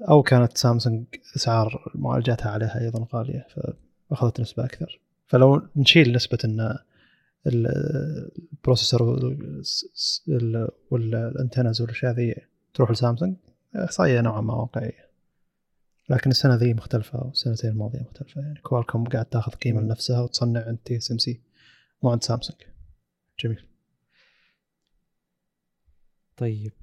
أو كانت سامسونج أسعار معالجاتها عليها أيضا غالية فأخذت نسبة أكثر. فلو نشيل نسبة إن ال processor وال antennas والأشياء ذي تروح لسامسونج إحصائية نوعا ما واقعية. لكن السنة ذي مختلفة والسنتين الماضية مختلفة. يعني Qualcomm قاعد تاخذ قيمة لنفسها وتصنع عند TSMC. مو عند سامسونج. جميل. طيب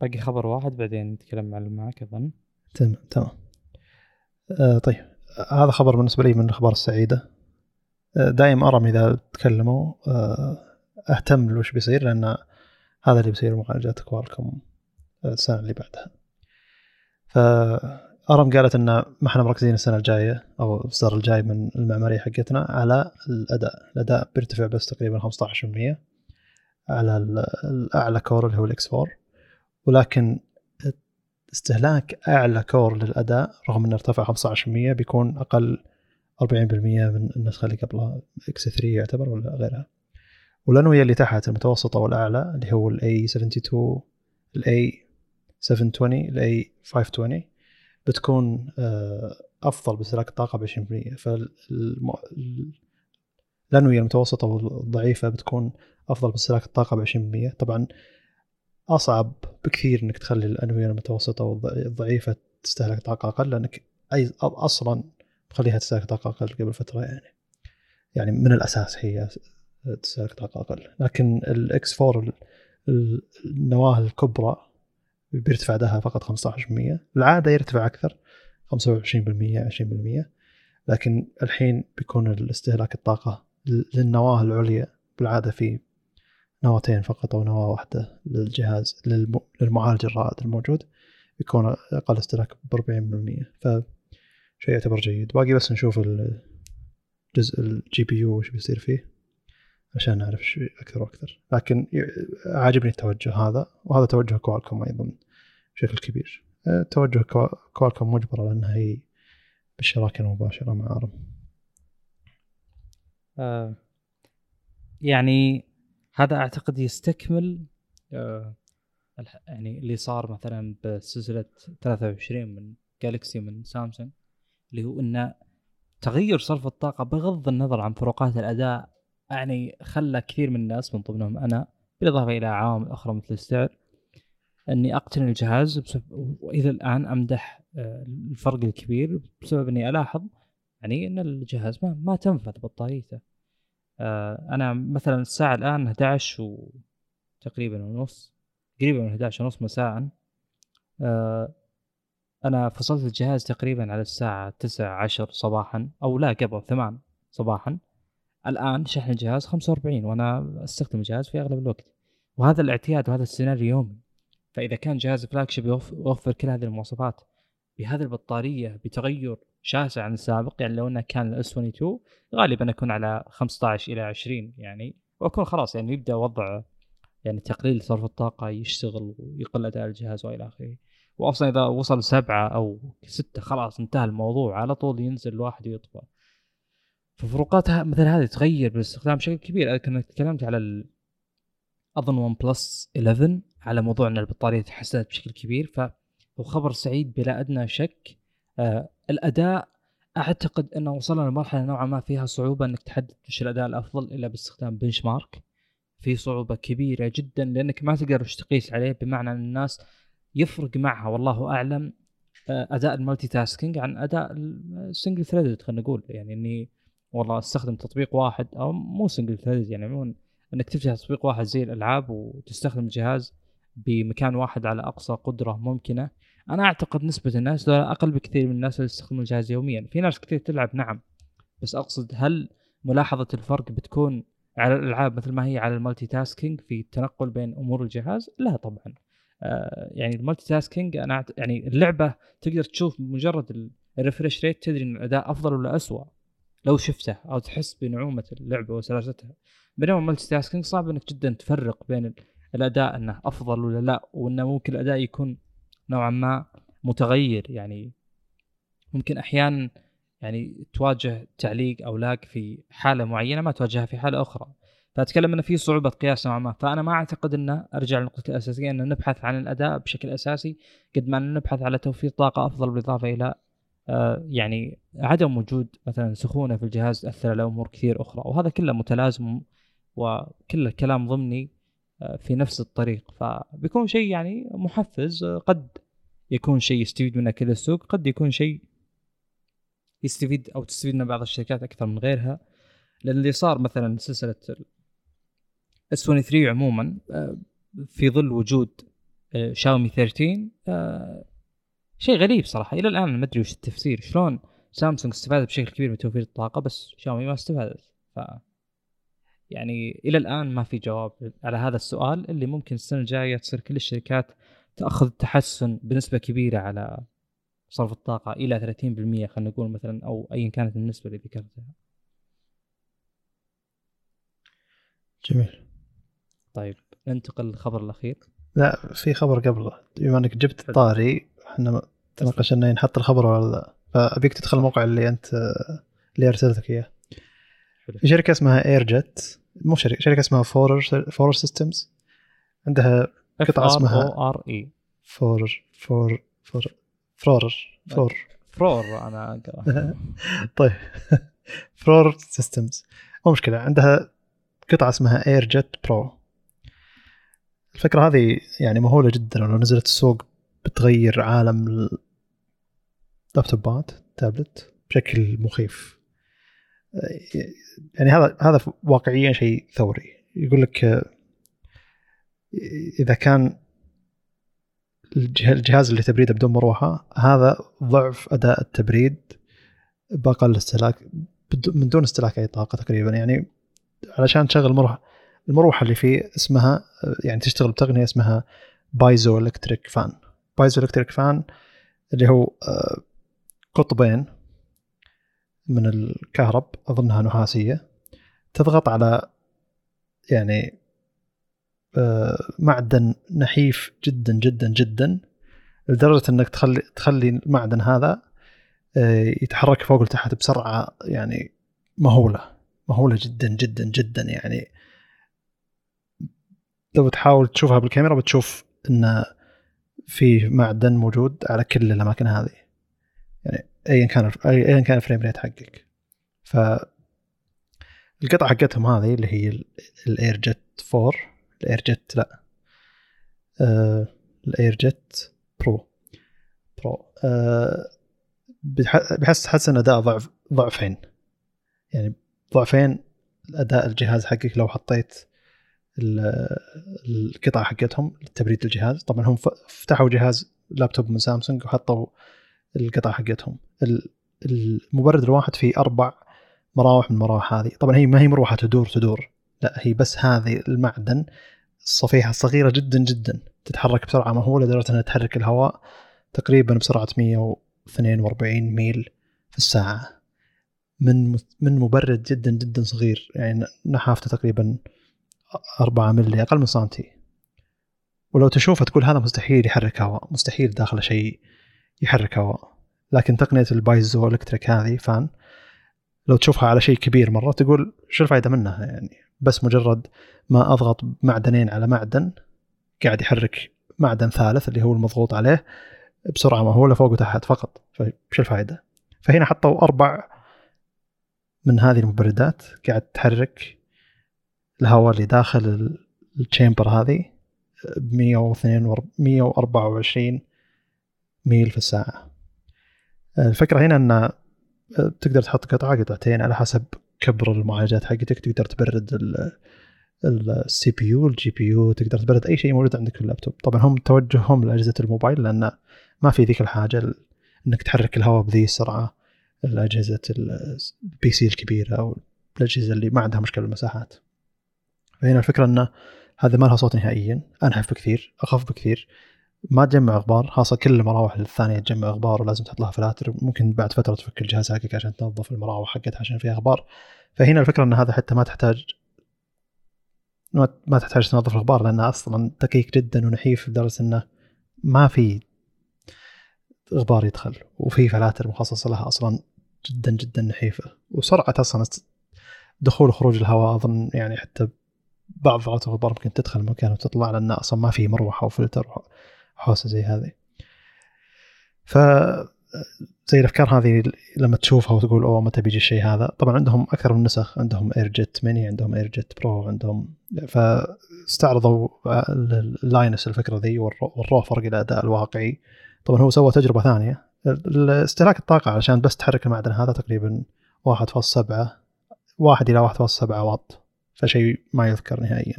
باقي خبر واحد بعدين نتكلم عن معك أظن. تمام تمام. آه طيب. هذا خبر بالنسبة لي من الأخبار السعيدة. آه دائما أرم إذا تكلموا. آه أهتم لوش بيصير لأن هذا اللي بيصير معالجات كوالكم السنة اللي بعدها. فأرم قالت إن ما إحنا مركزين السنة الجاية أو الاصدار الجاي من المعمارية حقتنا على الأداء. الأداء بيرتفع بس تقريبا 15% على الأعلى core اللي هو ال X4 ولكن استهلاك أعلى core للأداء رغم إنه ارتفع 15% بيكون أقل 40% من النسخة اللي قبلها. X3 يعتبر ولا غيرها. والأنوية اللي تحت المتوسطة والأعلى اللي هو ال A72 ال A720 ال A520 بتكون أفضل باستهلاك الطاقة ب 20% فالانويه المتوسطة والضعيفة بتكون أفضل باستهلاك الطاقة ب 20% طبعا أصعب بكثير إنك تخلي الانويه المتوسطة والضعيفة تستهلك طاقة أقل لأنك اي أصلا تخليها تستهلك طاقة أقل قبل فترة يعني. يعني من الأساس هي تستهلك طاقة أقل. لكن الاكس 4 النواة الكبرى بيرتفع دها فقط 15% العادة يرتفع أكثر 25% 20% لكن الحين بيكون الاستهلاك الطاقة للنواة العليا بالعادة في نواتين فقط أو نواة واحدة للجهاز للمعالج الرائد الموجود يكون أقل استهلاك ب 40% فشيء يعتبر جيد. باقي بس نشوف الجزء ال GPU وش بيصير فيه عشان نعرف أكثر وأكثر. لكن عاجبني التوجه هذا وهذا توجه Qualcomm أيضا. بشكل كبير. أه، توجه كوالكوم مجبره لانها هي بالشراكة المباشرة مع أرم. آه يعني هذا أعتقد يستكمل آه يعني اللي صار مثلا بسلسلة 23 من جالكسي من سامسونج اللي هو إنه تغير صرف الطاقة بغض النظر عن فروقات الأداء يعني خلى كثير من الناس من ضمنهم أنا بالإضافة إلى عوامل أخرى مثل السعر. أني اقتني الجهاز بسبب وإلى الآن أمدح آه، الفرق الكبير بسبب أني ألاحظ يعني أن الجهاز ما, ما تنفذ بطاريته. آه، أنا مثلا الساعة الآن 11 و تقريبا ونص قريبا من 11 ونص مساء. آه، أنا فصلت الجهاز تقريبا على الساعة 9 10 صباحا أو لا قبل 8 صباحا. الآن شحن الجهاز 45 وأنا أستخدم الجهاز في أغلب الوقت. وهذا الاعتياد وهذا السيناريو يومي. فإذا كان جهاز flagship يوفر كل هذه المواصفات بهذه البطارية بتغير شاسع عن السابق يعني لو إنه كان ال S22 غالبا أكون على 15 إلى 20 يعني وأكون خلاص يعني يبدأ وضع يعني تقليل صرف الطاقة يشتغل ويقل أداء الجهاز وإلى آخره. واصلا إذا وصل سبعة أو ستة خلاص انتهى الموضوع على طول ينزل الواحد ويطفى ففروقات مثل هذه تغير بالاستخدام بشكل كبير. أنا تكلمت على ال... أظن OnePlus 11 على موضوع إن البطارية تحسنت بشكل كبير. فهو خبر سعيد بلا أدنى شك. آه الأداء أعتقد إنه وصلنا لمرحلة نوعا ما فيها صعوبة إنك تحدد وش الأداء الأفضل إلا باستخدام benchmark في صعوبة كبيرة جدا لأنك ما تقدر تقيس عليه بمعنى إن الناس يفرق معها. والله أعلم آه، أداء ال multitasking عن أداء ال single threaded خلينا نقول. يعني إني والله أستخدم تطبيق واحد أو مو single thread يعني عموما إنك تفتح تطبيق واحد زي الألعاب وتستخدم الجهاز بمكان واحد على أقصى قدرة ممكنة. أنا أعتقد نسبة الناس أقل بكثير من الناس اللي يستخدمون الجهاز يوميا. في ناس كثير تلعب نعم بس أقصد هل ملاحظة الفرق بتكون على الألعاب مثل ما هي على ال multitasking في التنقل بين أمور الجهاز؟ لا طبعا. آه يعني ال multitasking أنا يعني اللعبة تقدر تشوف مجرد ال refresh rate تدري ان الاداء أفضل ولا اسوء لو شفته أو تحس بنعومة اللعبة وسلاستها بينما ال multitasking صعب إنك جدا تفرق بين الأداء أنه أفضل ولا لا وأنه ممكن الأداء يكون نوعا ما متغير. يعني ممكن أحيانا يعني تواجه تعليق أو lag في حالة معينة ما تواجهها في حالة أخرى. فأتكلم إنه في صعوبة قياس نوعا ما. فأنا ما أعتقد إنه أرجع للنقطه الأساسية ان نبحث عن الأداء بشكل أساسي قد ما نبحث على توفير طاقة أفضل بالإضافة إلى آه يعني عدم وجود مثلا سخونة في الجهاز تأثر على أمور كثير أخرى. وهذا كله متلازم وكله كلام ضمني في نفس الطريق فبيكون شيء يعني محفز آه قد يكون شيء يستفيد منه كل السوق قد يكون شيء يستفيد أو تستفيد من بعض الشركات أكثر من غيرها. لأن اللي صار مثلا سلسلة اس 23 عموما آه، في ظل وجود آه، شاومي 13 آه، شيء غريب صراحة. إلى الآن ما أدري وش التفسير شلون سامسونج استفادت بشكل كبير من توفير الطاقة بس شاومي ما استفادت. ف يعني إلى الآن ما في جواب على هذا السؤال اللي ممكن السنة الجاية تصير كل الشركات تأخذ تحسن بنسبة كبيرة على صرف الطاقة إلى 30% خلينا نقول مثلا أو ايا كانت النسبة اللي ذكرتها. جميل. طيب ننتقل للخبر الأخير. لا في خبر قبله. بما إنك جبت الطاري إحنا تناقشنا نحط الخبر ولا لا. فأبيك تدخل الموقع اللي أنت اللي ارسلت لك اياه في شركة اسمها اير جت مو شركة شركة اسمها فورر فورر سيستمز عندها قطعة اسمها أو ار اي فور فور فور فرور فور فرور أنا أقرأ. طيب. Frore Systems مو مشكلة عندها قطعة اسمها AirJet Pro الفكرة هذه يعني مهولة جدا لو نزلت السوق بتغير عالم اللابتوبات تابلت بشكل مخيف. يعني هذا هذا واقعيا شيء ثوري. يقول لك إذا كان الجهاز اللي تبريده بدون مروحة هذا ضعف أداء التبريد باقل استهلاك من دون استهلاك أي طاقة تقريبا. يعني علشان تشغل مروحة المروحة اللي فيه اسمها يعني تشتغل بتقنية اسمها piezoelectric fan. piezoelectric fan اللي هو قطبين من الكهرب أظنها نحاسية تضغط على يعني معدن نحيف جدا جدا جدا لدرجة إنك تخلي تخلي المعدن هذا يتحرك فوق لتحت بسرعة يعني مهولة مهولة جدا جدا جدا يعني. لو تحاول تشوفها بالكاميرا بتشوف إن في معدن موجود على كل الأماكن هذه. يعني ايا كان ايا كان الفريم ريت حقك. ف القطعة حقتهم هذه اللي هي الاير جت 4 ال AirJet لا. ال AirJet Pro Pro بحس حسن أداء ضعف ضعفين. يعني ضعفين أداء الجهاز حقك لو حطيت القطع حقتهم لتبريد الجهاز. طبعا هم فتحوا جهاز لابتوب من سامسونج وحطوا القطع حقتهم. المبرد الواحد فيه أربع مراوح من المراوح هذه. طبعا هي ما هي مروحة تدور تدور. لا هي بس هذه المعدن الصفيحة صغيرة جدا جدا تتحرك بسرعة مهوله لدرجة إنها تحرك الهواء تقريبا بسرعة 142 ميل في الساعة. من من مبرد جدا جدا صغير يعني نحافته تقريبا 4 ملي أقل من سنتي. ولو تشوفه تقول هذا مستحيل يحرك هواء مستحيل داخله شيء يحرك هواء لكن تقنية ال piezoelectric هذه fan لو تشوفها على شيء كبير مرة تقول شو الفائده منها يعني؟ بس مجرد ما أضغط معدنين على معدن قاعد يحرك معدن ثالث اللي هو المضغوط عليه بسرعة مهوله فوق وتحت فقط. فش الفائده فهنا حطوا أربع من هذه المبردات قاعد تحرك الهواء اللي داخل ال chamber هذه ب 124 ميل في الساعة. الفكرة هنا أن تقدر تحط قطعة قطعتين على حسب كبر المعالجات حقتك تقدر تبرد ال CPU ال GPU تقدر تبرد أي شيء موجود عندك في اللابتوب. طبعا هم توجههم لأجهزة الموبايل لأن ما في ذيك الحاجة إنك تحرك الهواء بذي السرعة الأجهزة ال PC الكبيرة أو الأجهزة اللي ما عندها مشكلة بالمساحات. فهنا الفكرة انه هذا ما لها صوت نهائيا. أنحف بكثير أخف بكثير. ما تجمع غبار خاصة كل المراوح الثانية تجمع غبار ولازم تحط لها فلاتر ممكن بعد فترة تفك الجهاز حقك عشان تنظف المراوح حقتها عشان فيها غبار فهنا الفكرة إن هذا حتى ما تحتاج ما تحتاج تنظف الغبار لأنه أصلا دقيق جدا ونحيف لدرجة إنه ما في غبار يدخل وفي فلاتر مخصصة لها أصلا جدا جدا نحيفة. وسرعة أصلا دخول وخروج الهواء أظن يعني حتى بعض الغبار ممكن تدخل المكان وتطلع لأن أصلا ما في مروحة وفلتر وحوسه زي هذه. ف زي الأفكار هذه لما تشوفها وتقول أوه متى بيجي الشيء هذا. طبعا عندهم أكثر من نسخ عندهم AirJet Mini عندهم AirJet Pro عندهم فاستعرضوا ال Linus الفكرة ذي وروه فرق الاداء الواقعي. طبعا هو سوى تجربة ثانية. استهلاك الطاقة عشان بس تحرك المعدن هذا تقريبا 1.7 1 إلى 1.7 واط فشيء ما يذكر نهائيا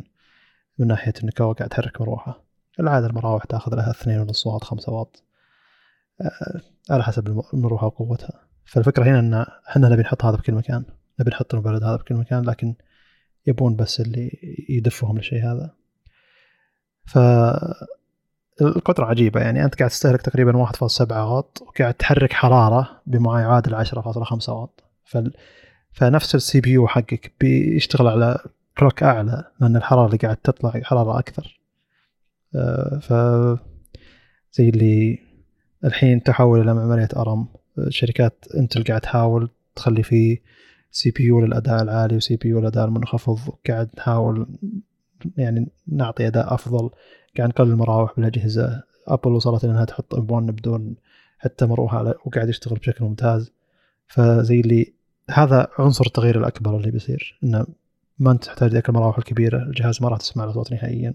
من ناحية إنك قاعد تحرك مروحة. العادة المراوح تاخذ لها 2.5 واط 5 واط. آه، على حسب الم- المروحة وقوتها. فالفكرة هنا إن إحنا نبي نحط هذا بكل مكان. نبي نحط المبرد هذا بكل مكان لكن يبون بس اللي يدفهم للشيء هذا. ف القدرة عجيبة. يعني أنت قاعد تستهلك تقريبا 1.7 واط وقاعد تحرك حرارة بما يعادل 10.5 واط. فال... فنفس ال CPU حقك بيشتغل على clock أعلى لأن الحرارة اللي قاعد تطلع حرارة أكثر. ف زي اللي الحين تحول إلى عملية ARM. شركات Intel قاعد تحاول تخلي فيه CPU للأداء العالي و CPU للأداء المنخفض وقاعد نحاول يعني نعطي أداء أفضل قاعد نقلل المراوح بالأجهزة. ابل وصلت إنها تحط ام 1 بدون حتى مروحة على وقاعد يشتغل بشكل ممتاز. فزي اللي هذا عنصر التغيير الأكبر اللي بيصير إنه ما أنت تحتاج ذيك المراوح الكبيرة الجهاز ما راح تسمع له صوت نهائيا.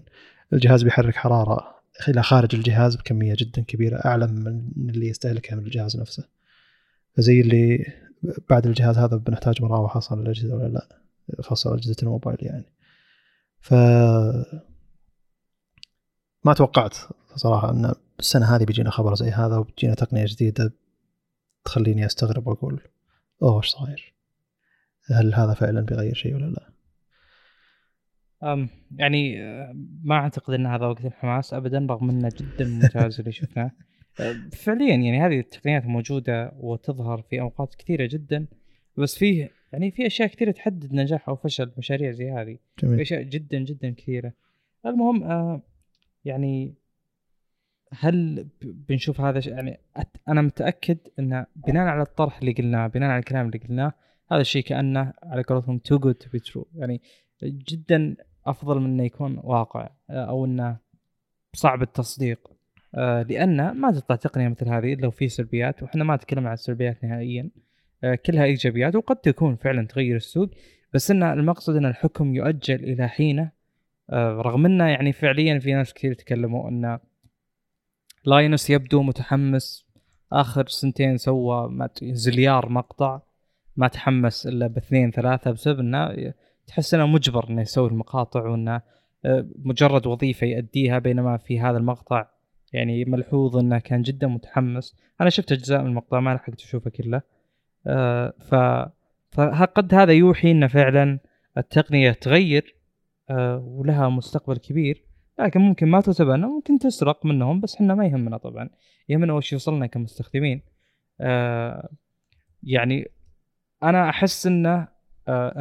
الجهاز بيحرك حرارة إلى خارج الجهاز بكمية جدا كبيرة أعلى من اللي يستهلكها من الجهاز نفسه فزي اللي بعد الجهاز هذا بنحتاج مراوح أصلا للاجهزه ولا لا خاصه أجهزة الموبايل يعني ف ما توقعت صراحة أن السنة هذه بيجينا خبر زي هذا وبتجينا تقنية جديدة تخليني أستغرب وأقول أوه إيش صاير؟ هل هذا فعلا بيغير شيء ولا لا؟ أم يعني آه، ما أعتقد إن هذا وقت الحماس ابدا رغم إنه جدا ممتاز اللي شفناه. آه، فعليا يعني هذه التقنيات موجودة وتظهر في أوقات كثيرة جدا بس فيه يعني في أشياء كثيرة تحدد نجاح أو فشل مشاريع زي هذه. في جميل أشياء جدا جدا كثيرة. المهم آه يعني هل بنشوف هذا يعني أنا متأكد إن بناء على الطرح اللي قلناه بناء على الكلام اللي قلناه هذا الشيء كأنه على قولتهم too good to be true يعني جدا أفضل من إنه يكون واقع آه، أو إنه صعب التصديق. آه، لأن ما تطلع تقنية مثل هذه إلا وفي سلبيات وإحنا ما نتكلم عن السلبيات نهائيا. آه، كلها إيجابيات وقد تكون فعلا تغير السوق بس إن المقصد إن الحكم يؤجل إلى حينه. رغم إنه يعني فعليا في ناس كثير تكلموا إن لاينوس يبدو متحمس آخر سنتين سوى زليار مقطع ما تحمس إلا باثنين ثلاثة بسبب إنه تحس إنه مجبر إنه يسوي المقاطع وإنه آه، مجرد وظيفة يأديها بينما في هذا المقطع يعني ملحوظ إنه كان جدا متحمس. أنا شفت أجزاء من المقطع ما لحقت أشوفه كله. آه، ف فقد هذا يوحي ان فعلا التقنية تغير آه، ولها مستقبل كبير. لكن ممكن ما تتبنى ممكن تسرق منهم بس إحنا ما يهمنا طبعا. يهمنا وش يوصلنا كمستخدمين. يعني أنا أحس إنه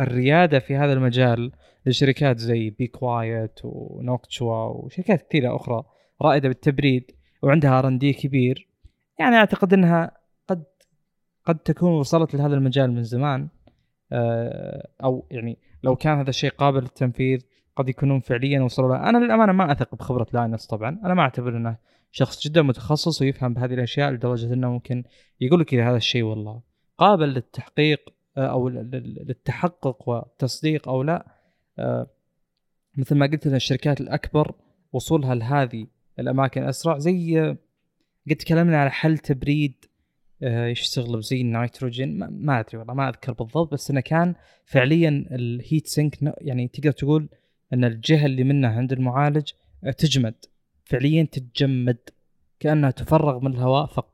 الريادة في هذا المجال لشركات زي be quiet! و Noctua وشركات كثيرة أخرى رائدة بالتبريد وعندها R&D كبير. يعني أعتقد إنها قد قد تكون وصلت لهذا المجال من زمان. آه، أو يعني لو كان هذا الشيء قابل للتنفيذ قد يكونون فعليا وصلوا له. أنا للأمانة ما أثق بخبرة Linus طبعا. أنا ما أعتبر إنه شخص جدا متخصص ويفهم بهذه الأشياء لدرجة إنه ممكن يقول لك إذا هذا الشيء والله قابل للتحقيق آه، أو لل- لل- للتحقق والتصديق أو لا آه، مثل ما قلت إن الشركات الأكبر وصولها لهذه الأماكن اسرع زي قد تكلمنا على حل تبريد آه، يشتغل بزي النيتروجين ما, أدري والله ما أذكر بالضبط بس إنه كان فعليا الهيت سينك يعني تقدر تقول إن الجهة اللي منها عند المعالج آه، تجمد فعليا تتجمد كأنها تفرغ من الهواء فق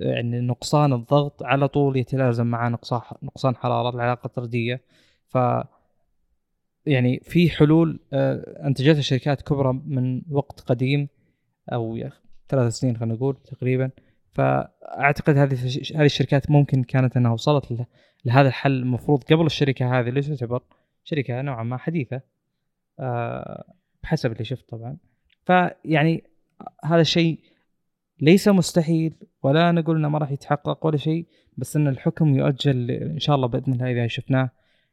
يعني نقصان الضغط على طول يتلازم مع نقصان نقصان حرارة العلاقة الطردية. ف يعني في حلول آه، أنتجتها شركات كبرى من وقت قديم أو ثلاث سنين خلينا نقول تقريبا. فأعتقد هذه هذه الشركات ممكن كانت أنها وصلت لهذا الحل. المفروض قبل الشركة هذه اللي تعتبر شركة نوعا ما حديثة آه، بحسب اللي شفت طبعا. فيعني هذا الشيء ليس مستحيل ولا نقول إنه ما راح يتحقق ولا شيء بس إن الحكم يؤجل إن شاء الله بإذن الله إذا شفناه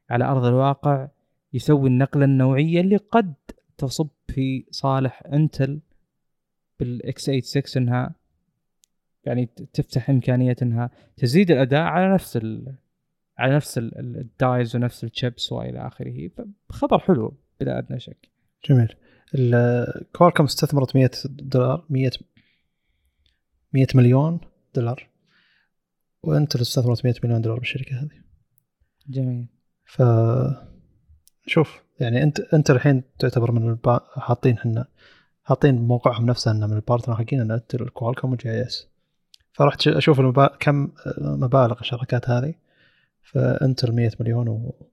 على أرض الواقع يسوي النقلة النوعية اللي قد تصب في صالح Intel بالـ x86 إنها يعني تفتح إمكانية إنها تزيد الأداء على نفس ال على نفس ال- ال- dies ونفس الشيبس وإلى آخره. فخبر حلو بلا أدنى شك. جميل. Qualcomm استثمرت 100 دولار 100 100 مليون دولار. و Intel استثمرت 100 مليون دولار بالشركة هذه. جميل. ف شوف يعني أنت أنت الحين تعتبر من البا... حاطين إحنا حاطين بموقعهم نفسه إنه من ال partner حقين إنه Intel Qualcomm و GS فرحت أشوف المبا... كم مبالغ الشركات هذه. ف Intel 100 مليون و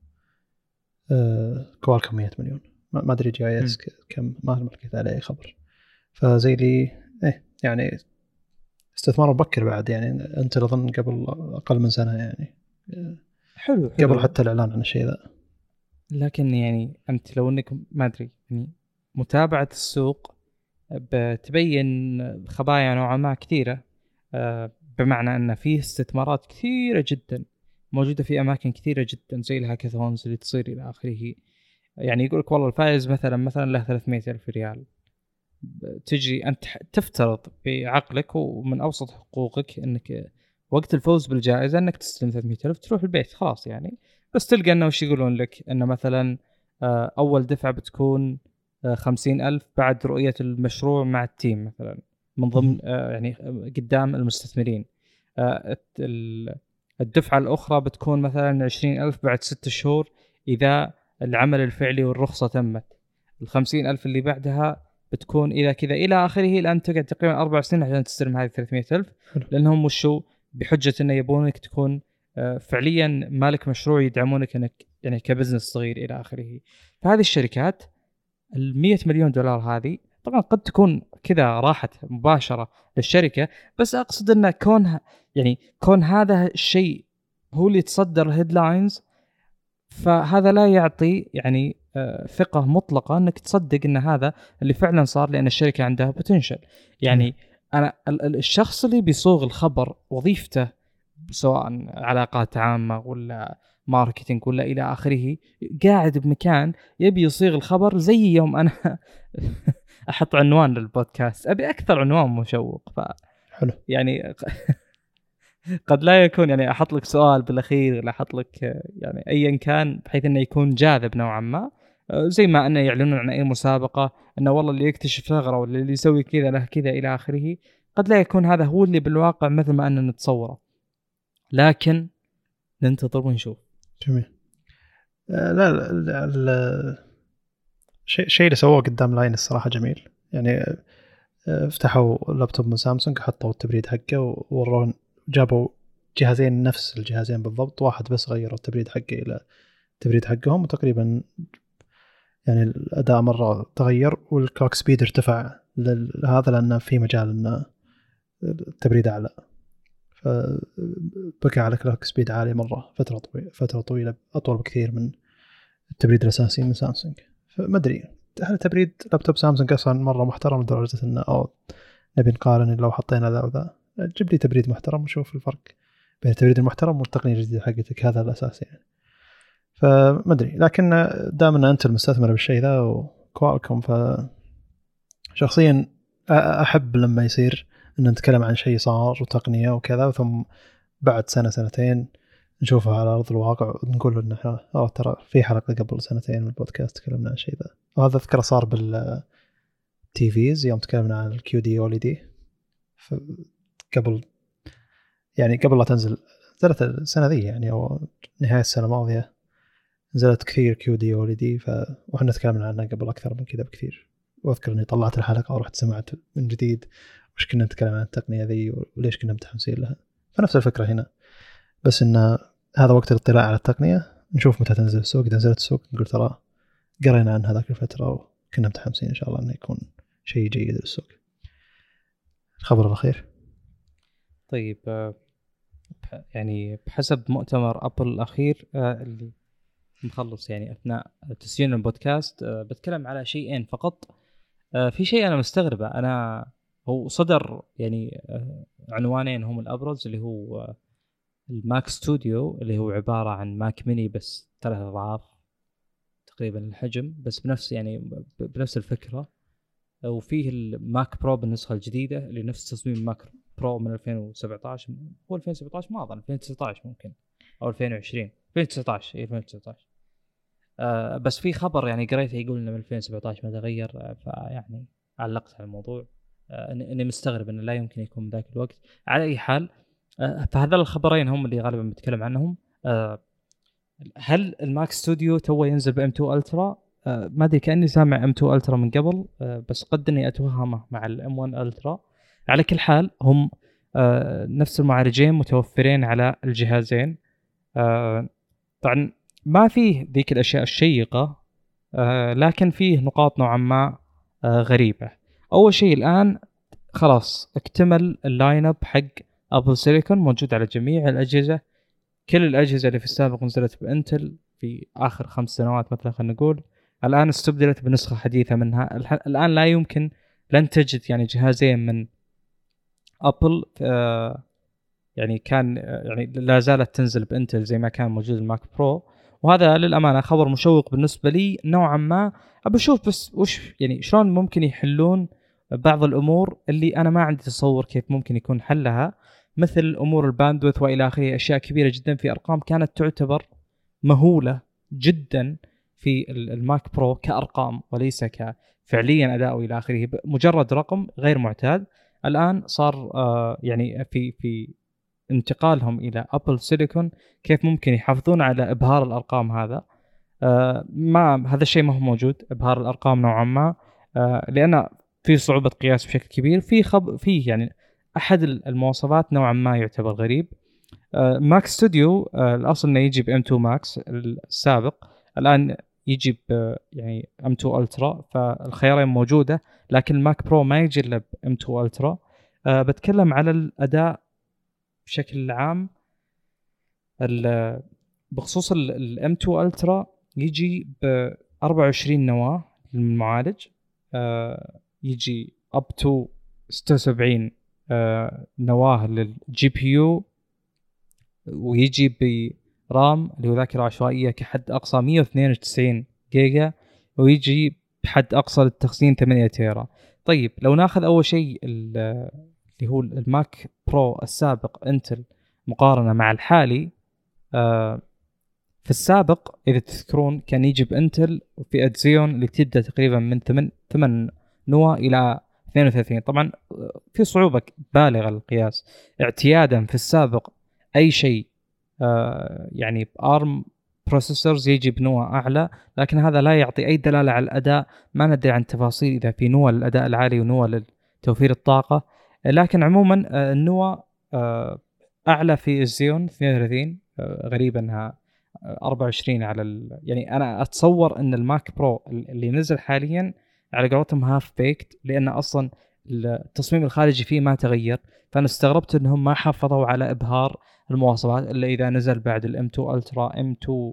آه، Qualcomm 100 مليون. ما أدري GS. كم ما لقيت عليه خبر. فزي لي إيه يعني استثمار مبكر بعد يعني أنت أظن قبل أقل من سنة يعني. حلو, حلو. قبل حتى الإعلان عن الشيء ذا. لكن يعني أنت لو أنك ما أدري يعني متابعة السوق بتبين خبايا نوعا ما كثيرة آه، بمعنى أن فيه استثمارات كثيرة جدا موجودة في أماكن كثيرة جدا زي الهاكاثونز اللي تصير إلى آخره. يعني يقول لك والله الفائز مثلا مثلا له 300 ألف ريال. تجي أنت تفترض بعقلك ومن أوسط حقوقك إنك وقت الفوز بالجائزة إنك تستلم 300 ألف تروح البيت خلاص يعني. بس تلقى إنه وش يقولون لك؟ انه مثلا آه، أول دفعة بتكون آه، خمسين ألف بعد رؤية المشروع مع التيم مثلا من ضمن آه، يعني قدام المستثمرين. آه، ال- الدفعة الأخرى بتكون مثلا عشرين ألف بعد ست شهور إذا العمل الفعلي والرخصة تمت. الخمسين ألف اللي بعدها بتكون إذا كذا. إلى آخره الآن تقعد تقريبا أربع سنين عشان تستلم هذه 300 ألف. حلو. لأنهم وشو؟ بحجة أنه يبونك تكون آه، فعليا مالك مشروع يدعمونك إنك يعني كبزنس صغير إلى آخره. فهذه الشركات ال 100 مليون دولار هذه طبعا قد تكون كذا راحت مباشرة للشركة. بس أقصد إن كونها يعني كون هذا الشيء هو اللي يتصدر ال headlines فهذا لا يعطي يعني ثقة مطلقة إنك تصدق إن هذا اللي فعلا صار لأن الشركة عندها potential يعني أنا ال- ال- الشخص اللي بيصوغ الخبر وظيفته سواء علاقات عامة ولا marketing ولا إلى آخره قاعد بمكان يبي يصيغ الخبر زي يوم أنا أحط عنوان للبودكاست. أبي أكثر عنوان مشوق ف حلو. يعني قد لا يكون يعني أحط لك سؤال بالأخير ولا أحط لك يعني ايا كان بحيث إنه يكون جاذب نوعا ما. زي ما أنه يعلنون عن أي مسابقة أنه والله اللي يكتشف ثغرة ولا اللي يسوي كذا له كذا إلى آخره قد لا يكون هذا هو اللي بالواقع مثل ما أننا نتصوره. لكن ننتظر ونشوف. جميل. آه، لا لا لا- شيء شيء اللي سووه قدام لاين الصراحة جميل. يعني آه، فتحوا لابتوب من سامسونج حطوا التبريد حقه وورون جابوا جهازين نفس الجهازين بالضبط واحد بس غيروا التبريد حقه إلى التبريد حقهم وتقريبا يعني الأداء مرة تغير وال clock speed ارتفع لهذا لأنه في مجال إنه التبريد أعلى. فبقى على clock speed عالي مرة فترة طويله فترة طويلة أطول بكثير من التبريد الأساسي من سامسونج. فما أدري هل تبريد لابتوب سامسونج أصلا مرة محترم لدرجة إنه أو نبي نقارن لو حطينا ذا وذا؟ جيب لي تبريد محترم وشوف الفرق بين التبريد المحترم والتقنية الجديدة حقتك هذا الأساس يعني. فما أدري لكن دام أنت المستثمر بالشيء ذا وكوالكم ف شخصيا أحب لما يصير إن نتكلم عن شيء صار وتقنية وكذا ثم بعد سنة سنتين نشوفها على أرض الواقع ونقول إنه إحنا- آه ترى في حلقة قبل سنتين من البودكاست تكلمنا عن الشيء ذا. وهذا أذكره صار بال TVs يوم تكلمنا عن ال QD-OLED قبل يعني قبل لا تنزل نزلت السنة ذي يعني أو نهاية السنة الماضية. نزلت كثير QD-OLED ف وإحنا تكلمنا عنها قبل أكثر من كذا بكثير. وأذكر إني طلعت الحلقة ورحت سمعت من جديد وش كنا نتكلم عن التقنية ذي وليش كنا متحمسين لها. فنفس الفكرة هنا. بس إن هذا وقت الاطلاع على التقنية نشوف متى تنزل السوق. إذا نزلت السوق نقول ترى قرينا عن هذاك الفترة وكنا متحمسين إن شاء الله إنه يكون شيء جيد للسوق. الخبر الأخير. طيب آه، يعني بحسب مؤتمر أبل الأخير آه، اللي مخلص يعني أثناء تسجيل البودكاست. آه، بتكلم على شيئين فقط. آه، في شيء أنا مستغربه. أنا هو صدر يعني آه، عنوانين هم الأبرز اللي هو ال Mac Studio اللي هو عبارة عن Mac Mini بس ثلاث أضعاف تقريبا الحجم بس بنفس يعني بنفس الفكرة. وفيه ال Mac Pro بالنسخة الجديدة اللي نفس تصميم ال Mac Pro من 2017 هو 2017 ما أظن 2019 ممكن أو 2020 2019 اي 2019 آه بس في خبر يعني قريته يقول إنه من 2017 ما تغير آه، فيعني علقت على الموضوع. آه اني مستغرب إنه لا يمكن يكون بذاك الوقت. على أي حال فهذول الخبرين هم اللي غالبا بنتكلم عنهم. هل ال Mac Studio تو ينزل ب M2 Ultra؟ ما أدري كأني سامع M2 Ultra من قبل بس قد إني أتوهمه مع ال M1 Ultra. على كل حال هم نفس المعالجين متوفرين على الجهازين. طبعا ما فيه ذيك الأشياء الشيقة آه، لكن فيه نقاط نوعا ما آه، غريبة. أول شيء الآن خلاص اكتمل ال lineup حق Apple Silicon موجود على جميع الأجهزة. كل الأجهزة اللي في السابق نزلت ب Intel في آخر خمس سنوات مثلا خلينا نقول. الآن استبدلت بنسخة حديثة منها. الآن لا يمكن لن تجد يعني جهازين من Apple آه، يعني كان يعني لا زالت تنزل ب Intel زي ما كان موجود ال Mac Pro. وهذا للأمانة خبر مشوق بالنسبة لي نوعا ما. ابى أشوف بس وش يعني شلون ممكن يحلون بعض الأمور اللي أنا ما عندي تصور كيف ممكن يكون حلها مثل أمور ال bandwidth وإلى آخره أشياء كبيرة جدا في أرقام كانت تعتبر مهولة جدا في ال- ال Mac Pro كأرقام وليس كفعليا أداء وإلى آخره مجرد رقم غير معتاد. الآن صار آه يعني في في انتقالهم إلى Apple Silicon كيف ممكن يحافظون على إبهار الأرقام هذا. آه ما هذا الشيء ما هو موجود إبهار الأرقام نوعا ما. آه لأن في صعوبة قياس بشكل كبير في خب في يعني أحد المواصفات نوعا ما يعتبر غريب. آه Mac Studio آه الأصل إنه يجي ب M2 Max السابق. الآن يجي ب يعني M2 Ultra فالخيارين موجودة لكن ال Mac Pro ما يجي إلا ب M2 Ultra بتكلم على الأداء بشكل عام بخصوص ال M2 Ultra يجي ب 24 نواة للمعالج أه يجي up to 76 أه نواة لل GPU ويجي ب RAM اللي هو ذاكرة عشوائية كحد أقصى 192 جيجا ويجي بحد أقصى للتخزين 8 تيرا. طيب لو ناخذ أول شيء اللي هو ال Mac Pro السابق Intel مقارنة مع الحالي آه، في السابق إذا تذكرون كان يجي ب Intel فئه زيون اللي تبدأ تقريبا من 8 8 نواه إلى 32 طبعا آه، في صعوبة بالغة للقياس. اعتيادا في السابق أي شيء آه، يعني بأرم بروسيسورز يجي بنواه أعلى لكن هذا لا يعطي أي دلالة على الأداء. ما ندري عن تفاصيل إذا في نواه للأداء العالي ونواه لتوفير الطاقة. لكن عموما آه، النواه آه، أعلى في الزيون 32 آه، غريبه انها آه، 24 على ال... يعني أنا أتصور إن ال Mac Pro اللي نزل حاليا على قولتهم half baked لأن أصلا التصميم الخارجي فيه ما تغير فأنا استغربت إنهم ما حافظوا على إبهار المواصفات إلا إذا نزل بعد ال M 2 Ultra M 2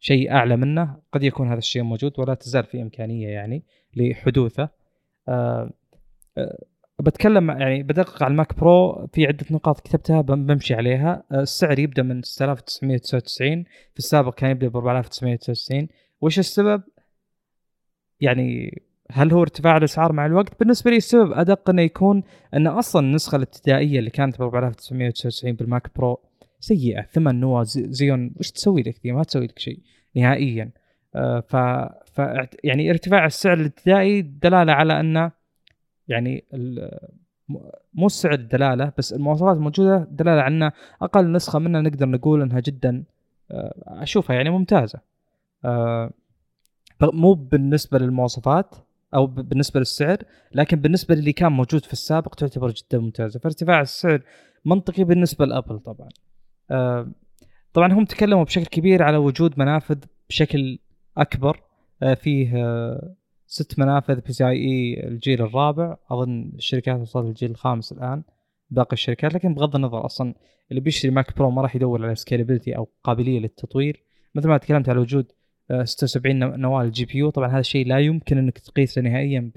شيء أعلى منه قد يكون هذا الشيء موجود ولا تزال في إمكانية يعني لحدوثه. أه بتكلم يعني بدقق على ال Mac Pro في عدة نقاط كتبتها بم- بمشي عليها. أه السعر يبدأ من 6999 في السابق كان يبدأ ب 4999 وش السبب؟ يعني هل هو ارتفاع الأسعار مع الوقت؟ بالنسبة لي السبب أدق أنه يكون أن أصلا النسخة الابتدائية اللي كانت ب 4999 بالماك برو سيئة. ثمان نواه زي- زيون. وش تسوي لك ذي ما تسوي لك شيء نهائيا. آه، ف... ف يعني ارتفاع السعر الابتدائي دلالة على انه يعني مو السعر دلاله بس المواصفات الموجوده دلاله انه أقل نسخة منها نقدر نقول إنها جدا آه، أشوفها يعني ممتازة. آه، مو بالنسبة للمواصفات أو بالنسبة للسعر لكن بالنسبة للي كان موجود في السابق تعتبر جدا ممتازة. فارتفاع السعر منطقي بالنسبة ل Apple طبعا. آه، طبعا هم تكلموا بشكل كبير على وجود منافذ بشكل أكبر فيه ست منافذ PCI الجيل الرابع. أظن الشركات وصلت للجيل الخامس الآن باقي الشركات. لكن بغض النظر أصلا اللي بيشتري Mac Pro ما راح يدور على scalability أو قابلية للتطوير. مثل ما تكلمت على وجود آه، 76 نو- نواه ال GPU طبعا هذا الشيء لا يمكن أنك تقيسه نهائيا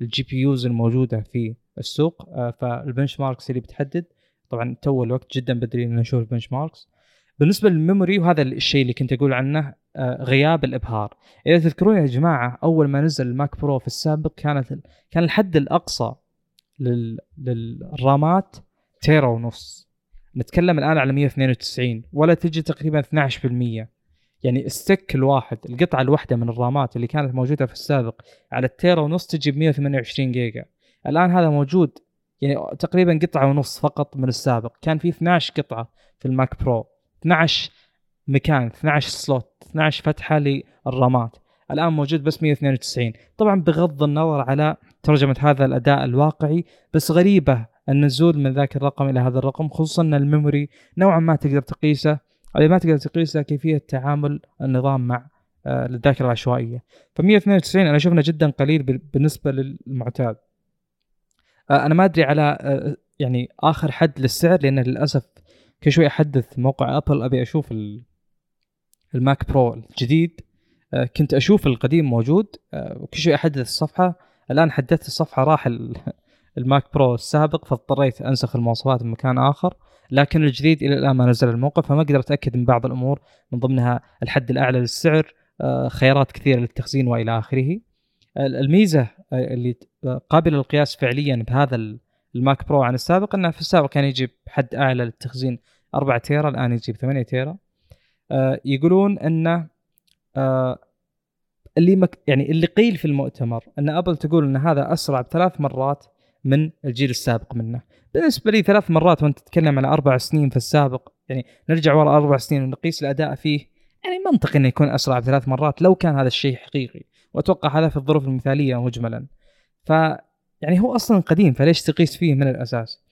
بال GPUs الموجودة في السوق. آه، فال benchmarks اللي بتحدد طبعا تو الوقت جدا بدري ان نشوف ال benchmarks بالنسبة لل memory وهذا الشيء اللي كنت أقول عنه آه، غياب الإبهار. إذا تذكرون يا جماعة أول ما نزل ال Mac Pro في السابق كانت كان الحد الأقصى لل... للرامات تيرا ونص. نتكلم الآن على 192 ولا تجي تقريبا 12% يعني ال stick الواحد القطعة الواحدة من الرامات اللي كانت موجودة في السابق على التيرا ونص تجي ب 128 جيجا. الآن هذا موجود يعني تقريبا قطعة ونص فقط من السابق. كان في 12 قطعة في ال Mac Pro. 12 مكان 12 slot 12 فتحة للرامات الآن موجود بس 192 طبعا بغض النظر على ترجمة هذا الأداء الواقعي بس غريبة النزول من ذاك الرقم إلى هذا الرقم خصوصا إن ال memory نوعا ما تقدر تقيسه اللي ما تقدر تقيسه كيفية تعامل النظام مع آه، الذاكرة العشوائية. ف 192 أنا انه جدا قليل بالنسبة للمعتاد. آه، أنا ما أدري على آه، يعني آخر حد للسعر لأن للأسف كل شوي أحدث موقع Apple أبي أشوف ال Mac Pro الجديد. كنت أشوف القديم موجود. وكل شوي أحدث الصفحة. الآن حدثت الصفحة راح ال Mac Pro السابق فاضطريت أنسخ المواصفات من مكان آخر. لكن الجديد إلى الآن ما نزل الموقع فما أقدر اتاكد من بعض الأمور من ضمنها الحد الأعلى للسعر. آه، خيارات كثيرة للتخزين وإلى آخره. الميزة آه، اللي قابلة للقياس فعليا بهذا ال Mac Pro عن السابق إنه في السابق كان يجيب حد أعلى للتخزين 4 تيرا الآن يجيب 8 تيرا آه، يقولون إنه اللي مك يعني اللي قيل في المؤتمر إن أبل تقول إن هذا أسرع بثلاث مرات من الجيل السابق منه. بالنسبة لي ثلاث مرات وأنت تتكلم على أربع سنين في السابق يعني نرجع ورا أربع سنين ونقيس الأداء فيه يعني منطقي إنه يكون أسرع بثلاث مرات لو كان هذا الشيء حقيقي. وأتوقع هذا في الظروف المثالية مجملا. ف يعني هو أصلا قديم فليش تقيس فيه من الأساس؟ آه،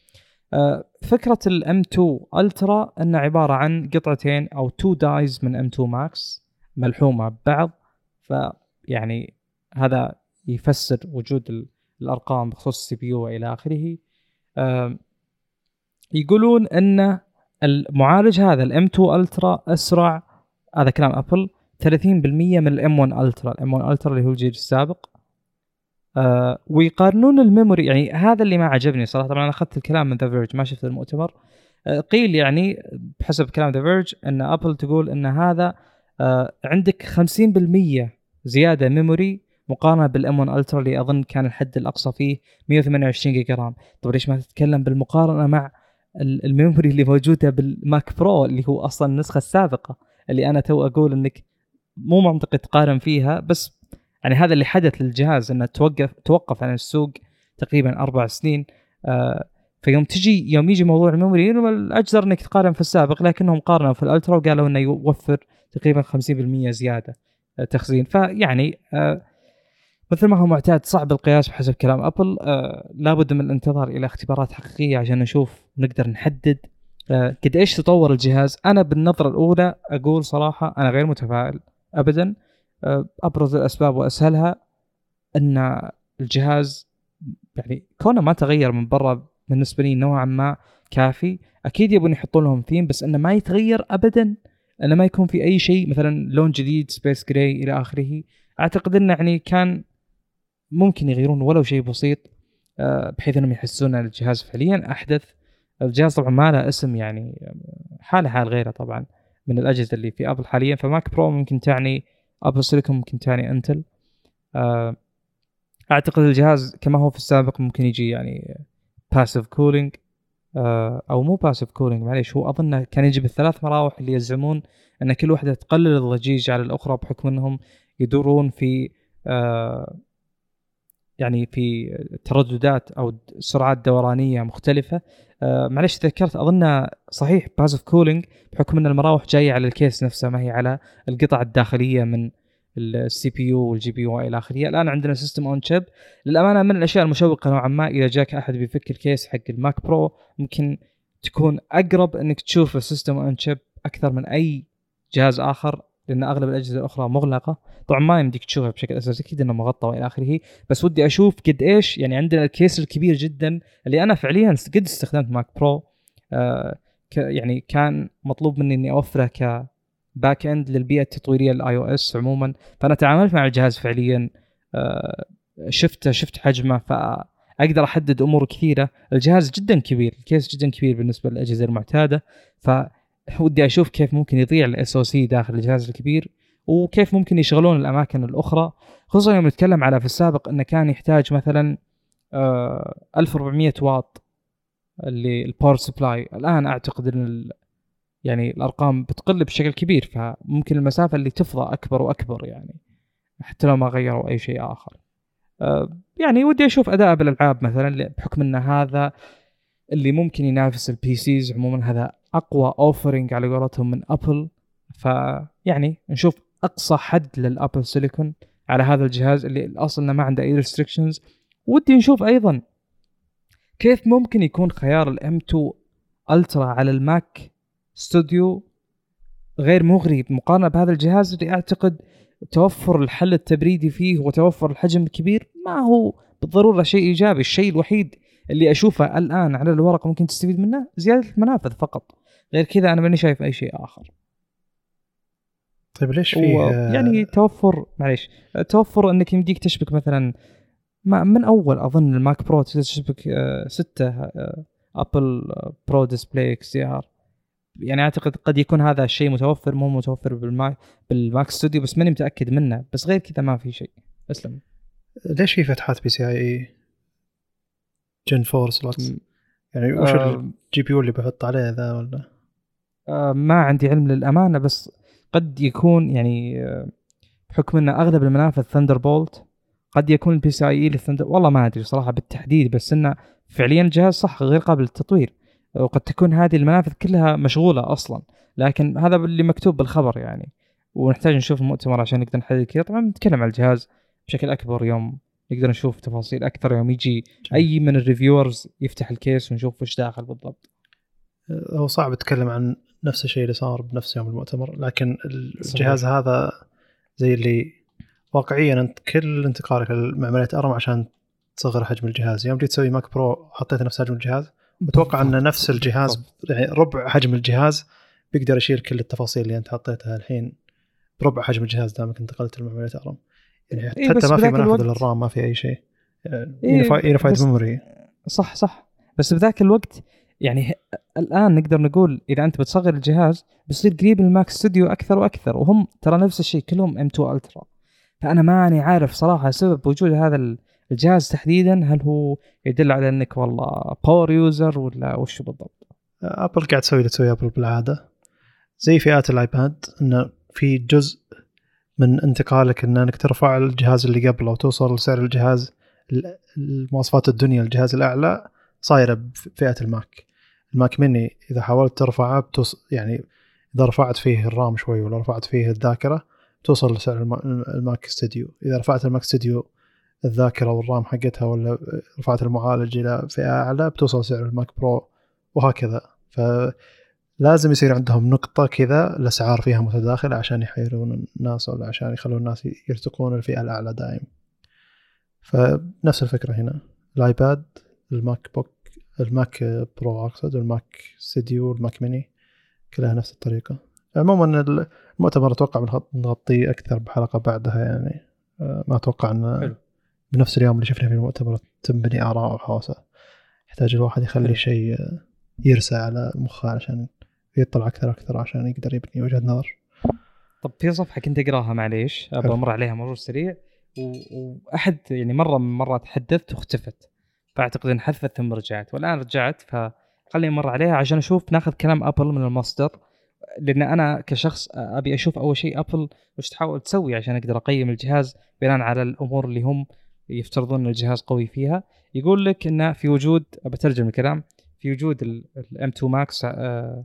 فكرة ال M 2 Ultra إنه عبارة عن قطعتين أو two dies من M 2 Max ملحومة ببعض فيعني هذا يفسر وجود الأرقام بخصوص ال CPU وإلى آخره. يقولون إن المعالج هذا ال M 2 Ultra أسرع هذا كلام Apple 30% من ال M 1 Ultra ال M 1 Ultra اللي هو الجيل السابق. آه ويقارنون ال memory يعني هذا اللي ما عجبني صراحة. طبعا أنا أخذت الكلام من The Verge ما شفت المؤتمر. آه قيل يعني بحسب كلام The Verge إن Apple تقول إن هذا آه عندك 50% زيادة memory مقارنة بال M 1 Ultra اللي أظن كان الحد الأقصى فيه 128 جيجا RAM. طيب ليش ما تتكلم بالمقارنة مع ال memory اللي موجودة بال Mac Pro اللي هو أصلا النسخة السابقة اللي أنا تو أقول إنك مو منطقي تقارن فيها بس يعني هذا اللي حدث للجهاز إنه توقف توقف عن السوق تقريبا أربع سنين. آه فيوم تجي يوم يجي موضوع ال memory الاجدر إنك تقارن في السابق لكنهم قارنوا في ال Ultra وقالوا إنه يوفر تقريبا 50% زيادة آه، تخزين. فيعني آه مثل ما هو معتاد صعب القياس بحسب كلام Apple. آه لابد من الانتظار إلى اختبارات حقيقية عشان نشوف ونقدر نحدد آه قد إيش تطور الجهاز. أنا بالنظرة الأولى أقول صراحة أنا غير متفائل ابدا. أبرز الأسباب وأسهلها أن الجهاز يعني كونه ما تغير من برا بالنسبة لي نوعا ما كافي. أكيد يبون يحطون لهم ثيم بس أنه ما يتغير ابدا أنه ما يكون في أي شيء مثلا لون جديد space gray إلى آخره. أعتقد أنه يعني كان ممكن يغيرون ولو شيء بسيط آه، بحيث أنهم يحسون أن الجهاز فعليا أحدث. الجهاز طبعا ما له اسم يعني حاله حال غيره طبعا من الأجهزة اللي في Apple حاليا. ف Mac Pro ممكن تعني Apple Silicon ممكن تعني Intel آه، أعتقد الجهاز كما هو في السابق ممكن يجي يعني passive cooling آه، أو مو passive cooling معليش هو أظن كان يجي بالثلاث مراوح اللي يزعمون إن كل واحدة تقلل الضجيج على الأخرى بحكم إنهم يدورون في يعني في ترددات أو سرعات دورانية مختلفة. آه معلش تذكرت أظن صحيح passive cooling بحكم إن المراوح جاية على ال case نفسه ما هي على القطع الداخلية من ال CPU وال GPU وإلى آخره. الآن عندنا system on chip للأمانة من الأشياء المشوقة نوعا ما إذا جاك أحد بيفك ال case حق ال Mac Pro ممكن تكون أقرب إنك تشوف ال system on chip أكثر من أي جهاز آخر لأن أغلب الأجهزة الأخرى مغلقة. طبعا ما يمديك تشوفها بشكل أساسي أكيد انه مغطى وإلى آخره. بس ودي أشوف قد إيش يعني عندنا ال case الكبير جدا اللي أنا فعليا قد استخدمت ماك برو. آه يعني كان مطلوب مني إني أوفره ك back end للبيئة التطويرية لل iOS عموما. فأنا تعاملت مع الجهاز فعليا آه شفته شفت حجمه فأقدر أحدد امور كثيرة. الجهاز جدا كبير ال case جدا كبير بالنسبة للأجهزة المعتادة. ف ودي أشوف كيف ممكن يضيع ال SoC داخل الجهاز الكبير وكيف ممكن يشغلون الأماكن الأخرى خصوصا يوم نتكلم على في السابق إنه كان يحتاج مثلا 1400 آه، واط اللي ال power supply الآن أعتقد إن يعني الأرقام بتقل بشكل كبير فممكن المسافة اللي تفضى أكبر وأكبر يعني حتى لو ما غيروا أي شيء آخر. آه، يعني ودي أشوف أداء بالألعاب مثلا بحكم إن هذا اللي ممكن ينافس ال PCs عموما هذا أقوى offering على قولتهم من Apple فيعني نشوف أقصى حد لل Apple silicon على هذا الجهاز اللي أصلا ما عنده أي restrictions ودي نشوف أيضا كيف ممكن يكون خيار ال M2 Ultra على الماك ستوديو غير مغري مقارنة بهذا الجهاز اللي أعتقد توفر الحل التبريدي فيه وتوفر الحجم الكبير. ما هو بالضرورة شيء إيجابي. الشيء الوحيد اللي أشوفه الآن على الورق ممكن تستفيد منه زيادة المنافذ فقط. غير كذا أنا ماني شايف أي شيء آخر. طيب ليش في يعني توفر معليش توفر إنك يمديك تشبك مثلا ما من أول أظن الماك برو تشبك آه، ستة آه، Apple Pro Display XDR. يعني أعتقد قد يكون هذا الشيء متوفر مو متوفر بالماك بالماك ستوديو بس ماني متأكد منه. بس غير كذا ما في شيء. أسلم. ليش في فتحات PCIe؟ Gen 4 slots يعني وش آه ال GPU اللي بحط عليه ذا ولا؟ آه ما عندي علم للأمانة بس قد يكون يعني بحكم إن أغلب المنافذ Thunderbolt قد يكون ال PCIe للثندر والله ما أدري صراحة بالتحديد بس إنه فعليا الجهاز صح غير قابل للتطوير. وقد تكون هذه المنافذ كلها مشغولة أصلا لكن هذا اللي مكتوب بالخبر يعني. ونحتاج نشوف المؤتمر عشان نقدر نحدد كذا. طبعا نتكلم عن الجهاز بشكل أكبر يوم نقدر نشوف تفاصيل أكثر يوم يجي أي من ال reviewers يفتح ال case ونشوف وش داخل بالضبط. أه، هو صعب اتكلم عن نفس الشيء اللي صار بنفس يوم المؤتمر لكن الجهاز صحيح. هذا زي اللي واقعيا أنت كل انتقالك لمعمارية ARM عشان تصغر حجم الجهاز. يوم جيت تسوي ماك برو حطيت نفس حجم الجهاز متوقع أن نفس الجهاز يعني ربع حجم الجهاز بيقدر يشيل كل التفاصيل اللي أنت حطيتها. الحين بربع حجم الجهاز دامك انتقلت لمعمارية ARM. يعني إيه حتى ما في منافذ لل RAM ما في أي شيء. unified إيه memory. صح صح. بس بذاك الوقت يعني الآن نقدر نقول إذا أنت بتصغر الجهاز بيصير قريب من الماك ستوديو أكثر وأكثر وهم ترى نفس الشيء كلهم M2 Ultra فأنا ماني عارف صراحة سبب وجود هذا الجهاز تحديدا هل هو يدل على إنك والله power user ولا وش بالضبط؟ ابل قاعد تسوي اللي تسوي ابل بالعادة. زي فئات الآيباد إنه في جزء من انتقالك إن أنك ترفع الجهاز اللي قبله وتوصل لسعر الجهاز المواصفات الدنيا الجهاز الأعلى صايره بفئة الماك. الماك ميني إذا حاولت ترفعه بتوص يعني إذا رفعت فيه ال RAM شوي ولا رفعت فيه الذاكرة توصل لسعر الماك ستوديو. إذا رفعت الماك ستوديو الذاكرة وال RAM حقتها ولا رفعت المعالج إلى فئة أعلى بتوصل سعر الماك برو وهكذا. فلازم يصير عندهم نقطة كذا الأسعار فيها متداخلة عشان يحيرون الناس ولا عشان يخلون الناس يرتقون الفئة الأعلى دائم فنفس الفكرة هنا. الآيباد الماك بوك الماك برو أقصد والماك ستوديو والماك ميني كلها نفس الطريقة. عموما المؤتمر أتوقع بنغطيه أكثر بحلقة بعدها يعني. آه، ما أتوقع انه بنفس اليوم اللي شفنا فيه المؤتمر تنبني آراء وحوسه يحتاج الواحد يخلي شيء يرسى على مخه عشان يطلع أكثر أكثر عشان يقدر يبني وجهة نظر. طب في صفحة كنت أقراها معليش أبغى أمر عليها مرور سريع. وأحد يعني مرة من مرات تحدثت واختفت فأعتقد إن حذفت ثم رجعت والآن رجعت فخليني أمر عليها عشان أشوف ناخذ كلام أبل من المصدر. لأن أنا كشخص أبي أشوف أول شيء أبل وش تحاول تسوي عشان أقدر أقيم الجهاز بناء على الأمور اللي هم يفترضون إن الجهاز قوي فيها. يقول لك انه في وجود بترجم الكلام في وجود ال M2 Max آه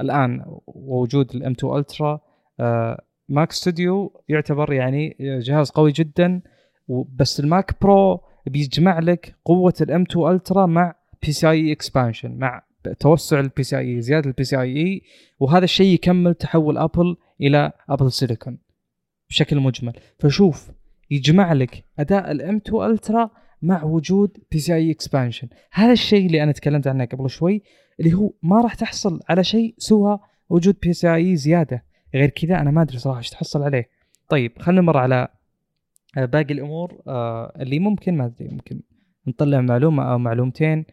الآن ووجود ال M2 Ultra آه ماك ستوديو يعتبر يعني جهاز قوي جدا. بس الماك برو بيجمع لك قوة ال M2 Ultra مع PCIe expansion مع توسع ال PCIe زيادة ال PCIe وهذا الشيء يكمل تحول Apple إلى Apple silicon بشكل مجمل. فشوف يجمع لك أداء ال M2 Ultra مع وجود PCIe expansion هذا الشيء اللي أنا تكلمت عنه قبل شوي. اللي هو ما راح تحصل على شيء سوى وجود PCIe زيادة. غير كذا أنا ما أدري صراحة إيش تحصل عليه. طيب خلينا نمر على آه، باقي الأمور آه، اللي ممكن ما أدري ممكن نطلع معلومة أو معلومتين.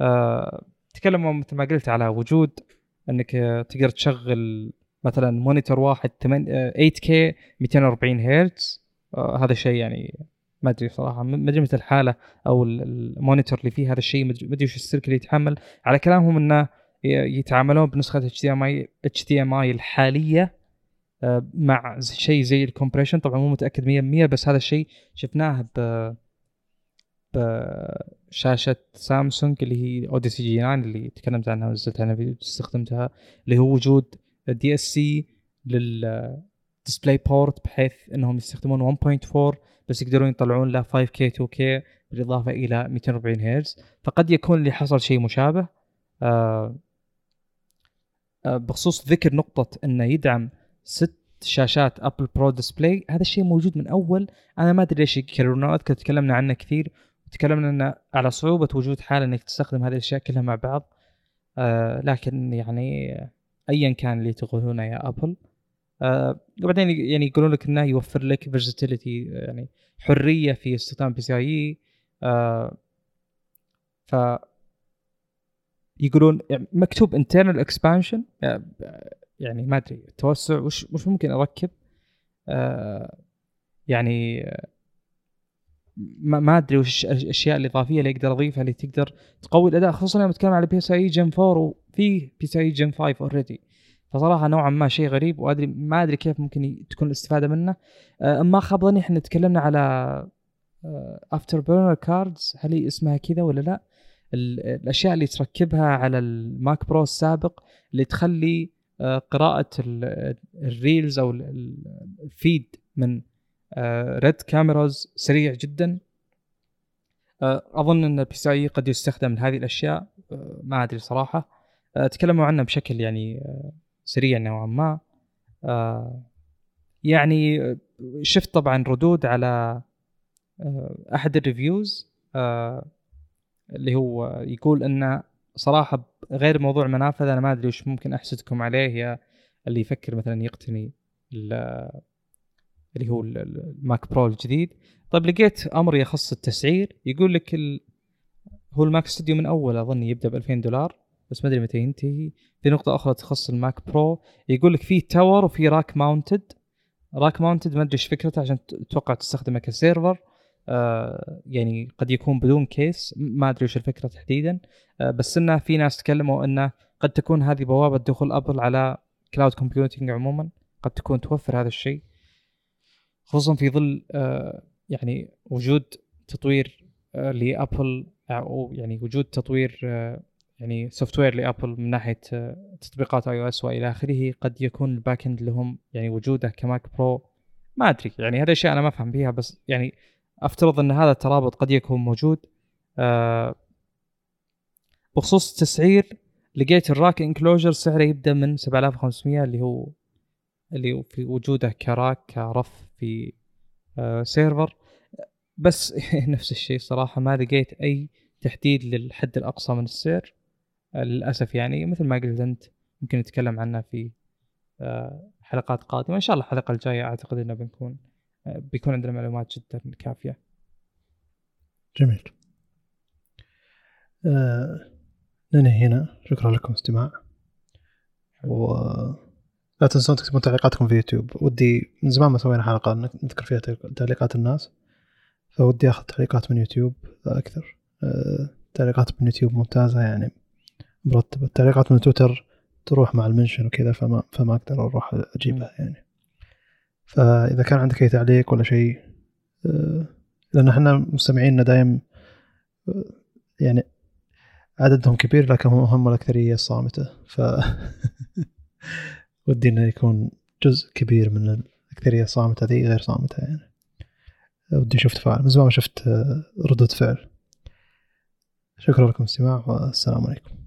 آه، تكلموا مثل ما قلت على وجود إنك تقدر تشغل مثلا monitor واحد 8K 240 هرتز. هذا الشيء يعني ما أدري صراحة ما أدري متى الحالة أو ال monitor اللي فيه هذا الشيء ما ادري وش السلك اللي يتحمل. على كلامهم إنه يتعاملون بنسخة اتش دي إم اي اتش دي إم آي الحالية آه مع شيء زي ال compression طبعا مو متأكد 100% بس هذا الشيء شفناه ب بشاشه سامسونج اللي هي Odyssey G9 اللي تكلمت عنها ونزلت عنها فيديو استخدمتها اللي هو وجود DSC لل DisplayPort بحيث إنهم يستخدمون 1.4 بس يقدرون يطلعون له 5K 2K بالإضافة إلى 240 هرتز. فقد يكون اللي حصل شيء مشابه. آه آه بخصوص ذكر نقطة إنه يدعم ست شاشات Apple Pro Display هذا الشيء موجود من أول. أنا ما أدري ليش يكررونه أذكر تكلمنا عنه كثير. تكلمنا إنه على صعوبة وجود حالة إنك تستخدم هذه الأشياء كلها مع بعض. آه لكن يعني ايا كان اللي تقولونه يا Apple آه وبعدين يعني يقولون لك إنه يوفر لك versatility يعني حرية في استخدام PCI آه ف يقولون يعني مكتوب internal expansion يعني ما أدري توسع وش وش ممكن أركب؟ آه يعني ما, ما أدري وش الأشياء الإضافية اللي أقدر أضيفها اللي تقدر تقوي الأداء خصوصا لما اتكلم على PCI Gen 4 وفي PCI Gen 5 already فصراحة نوعا ما شيء غريب وأدري ما أدري كيف ممكن تكون الاستفادة منه. آه ما خاب ظني إحنا تكلمنا على Afterburner cards هل هي اسمها كذا ولا لا؟ الأشياء اللي تركبها على ال Mac Pro السابق اللي تخلي آه قراءة ال reels أو ال feed من RED cameras سريع جدا. آه أظن إن ال PC قد يستخدم لهذه الأشياء آه ما أدري صراحة. آه تكلموا عنه بشكل يعني سريع نوعا ما يعني شفت طبعا ردود على أحد ال reviews اللي هو يقول انه صراحة غير موضوع المنافذ أنا ما أدري وش ممكن أحسدكم عليه يا اللي يفكر مثلا يقتني اللي هو ال Mac Pro الجديد طيب لقيت أمر يخص التسعير يقول لك. هو ال Mac Studio من أول أظن يبدأ ب 2000 دولار بس ما أدري متى ينتهي. في نقطة أخرى تخص ال Mac Pro يقول لك في tower وفي rack mounted. rack mounted ما أدري إيش فكرته عشان تتوقع تستخدمه ك server. آه يعني قد يكون بدون case. ما أدري وش الفكرة تحديدا. آه بس إنه في ناس تكلموا إنه قد تكون هذه بوابة دخول Apple على cloud computing عموما. قد تكون توفر هذا الشيء. خصوصا في ظل آه يعني وجود تطوير آه ل Apple أو يعني وجود تطوير آه يعني software ل Apple من ناحية تطبيقات iOS وإلى آخره قد يكون ال back end لهم يعني وجوده ك Mac Pro. ما أدري يعني هذا الشيء أنا ما أفهم فيها بس يعني أفترض أن هذا الترابط قد يكون موجود. آه بخصوص التسعير لقيت ال rack enclosure سعره يبدأ من 7500 اللي هو اللي في وجوده ك rack ك rough في آه server بس نفس الشيء صراحة ما لقيت أي تحديد للحد الأقصى من السعر. للأسف يعني مثل ما قلت أنت ممكن نتكلم عنها في حلقات قادمة. إن شاء الله الحلقة الجاية أعتقد إنه بنكون بيكون عندنا معلومات جدا كافية. جميل. آه ننهي هنا. شكرا لكم استماع. و لا تنسون تكتبون تعليقاتكم في يوتيوب. ودي من زمان ما سوينا حلقة نذكر فيها تعليقات الناس. فودي آخذ تعليقات من يوتيوب أكثر. آه تعليقات من يوتيوب ممتازة يعني. مرتبة التعليقات من تويتر تروح مع ال mention وكذا فما فما أقدر أروح أجيبها يعني. فإذا كان عندك أي تعليق ولا شيء آه، لأن إحنا مستمعيننا دايم آه، يعني عددهم كبير لكن هم الأكثرية الصامتة. ف ودي إنه يكون جزء كبير من الأكثرية الصامتة ذي غير صامتة يعني. ودي أشوف تفاعل من زمان ما شفت آه، ردود فعل. شكرا لكم استماع والسلام عليكم.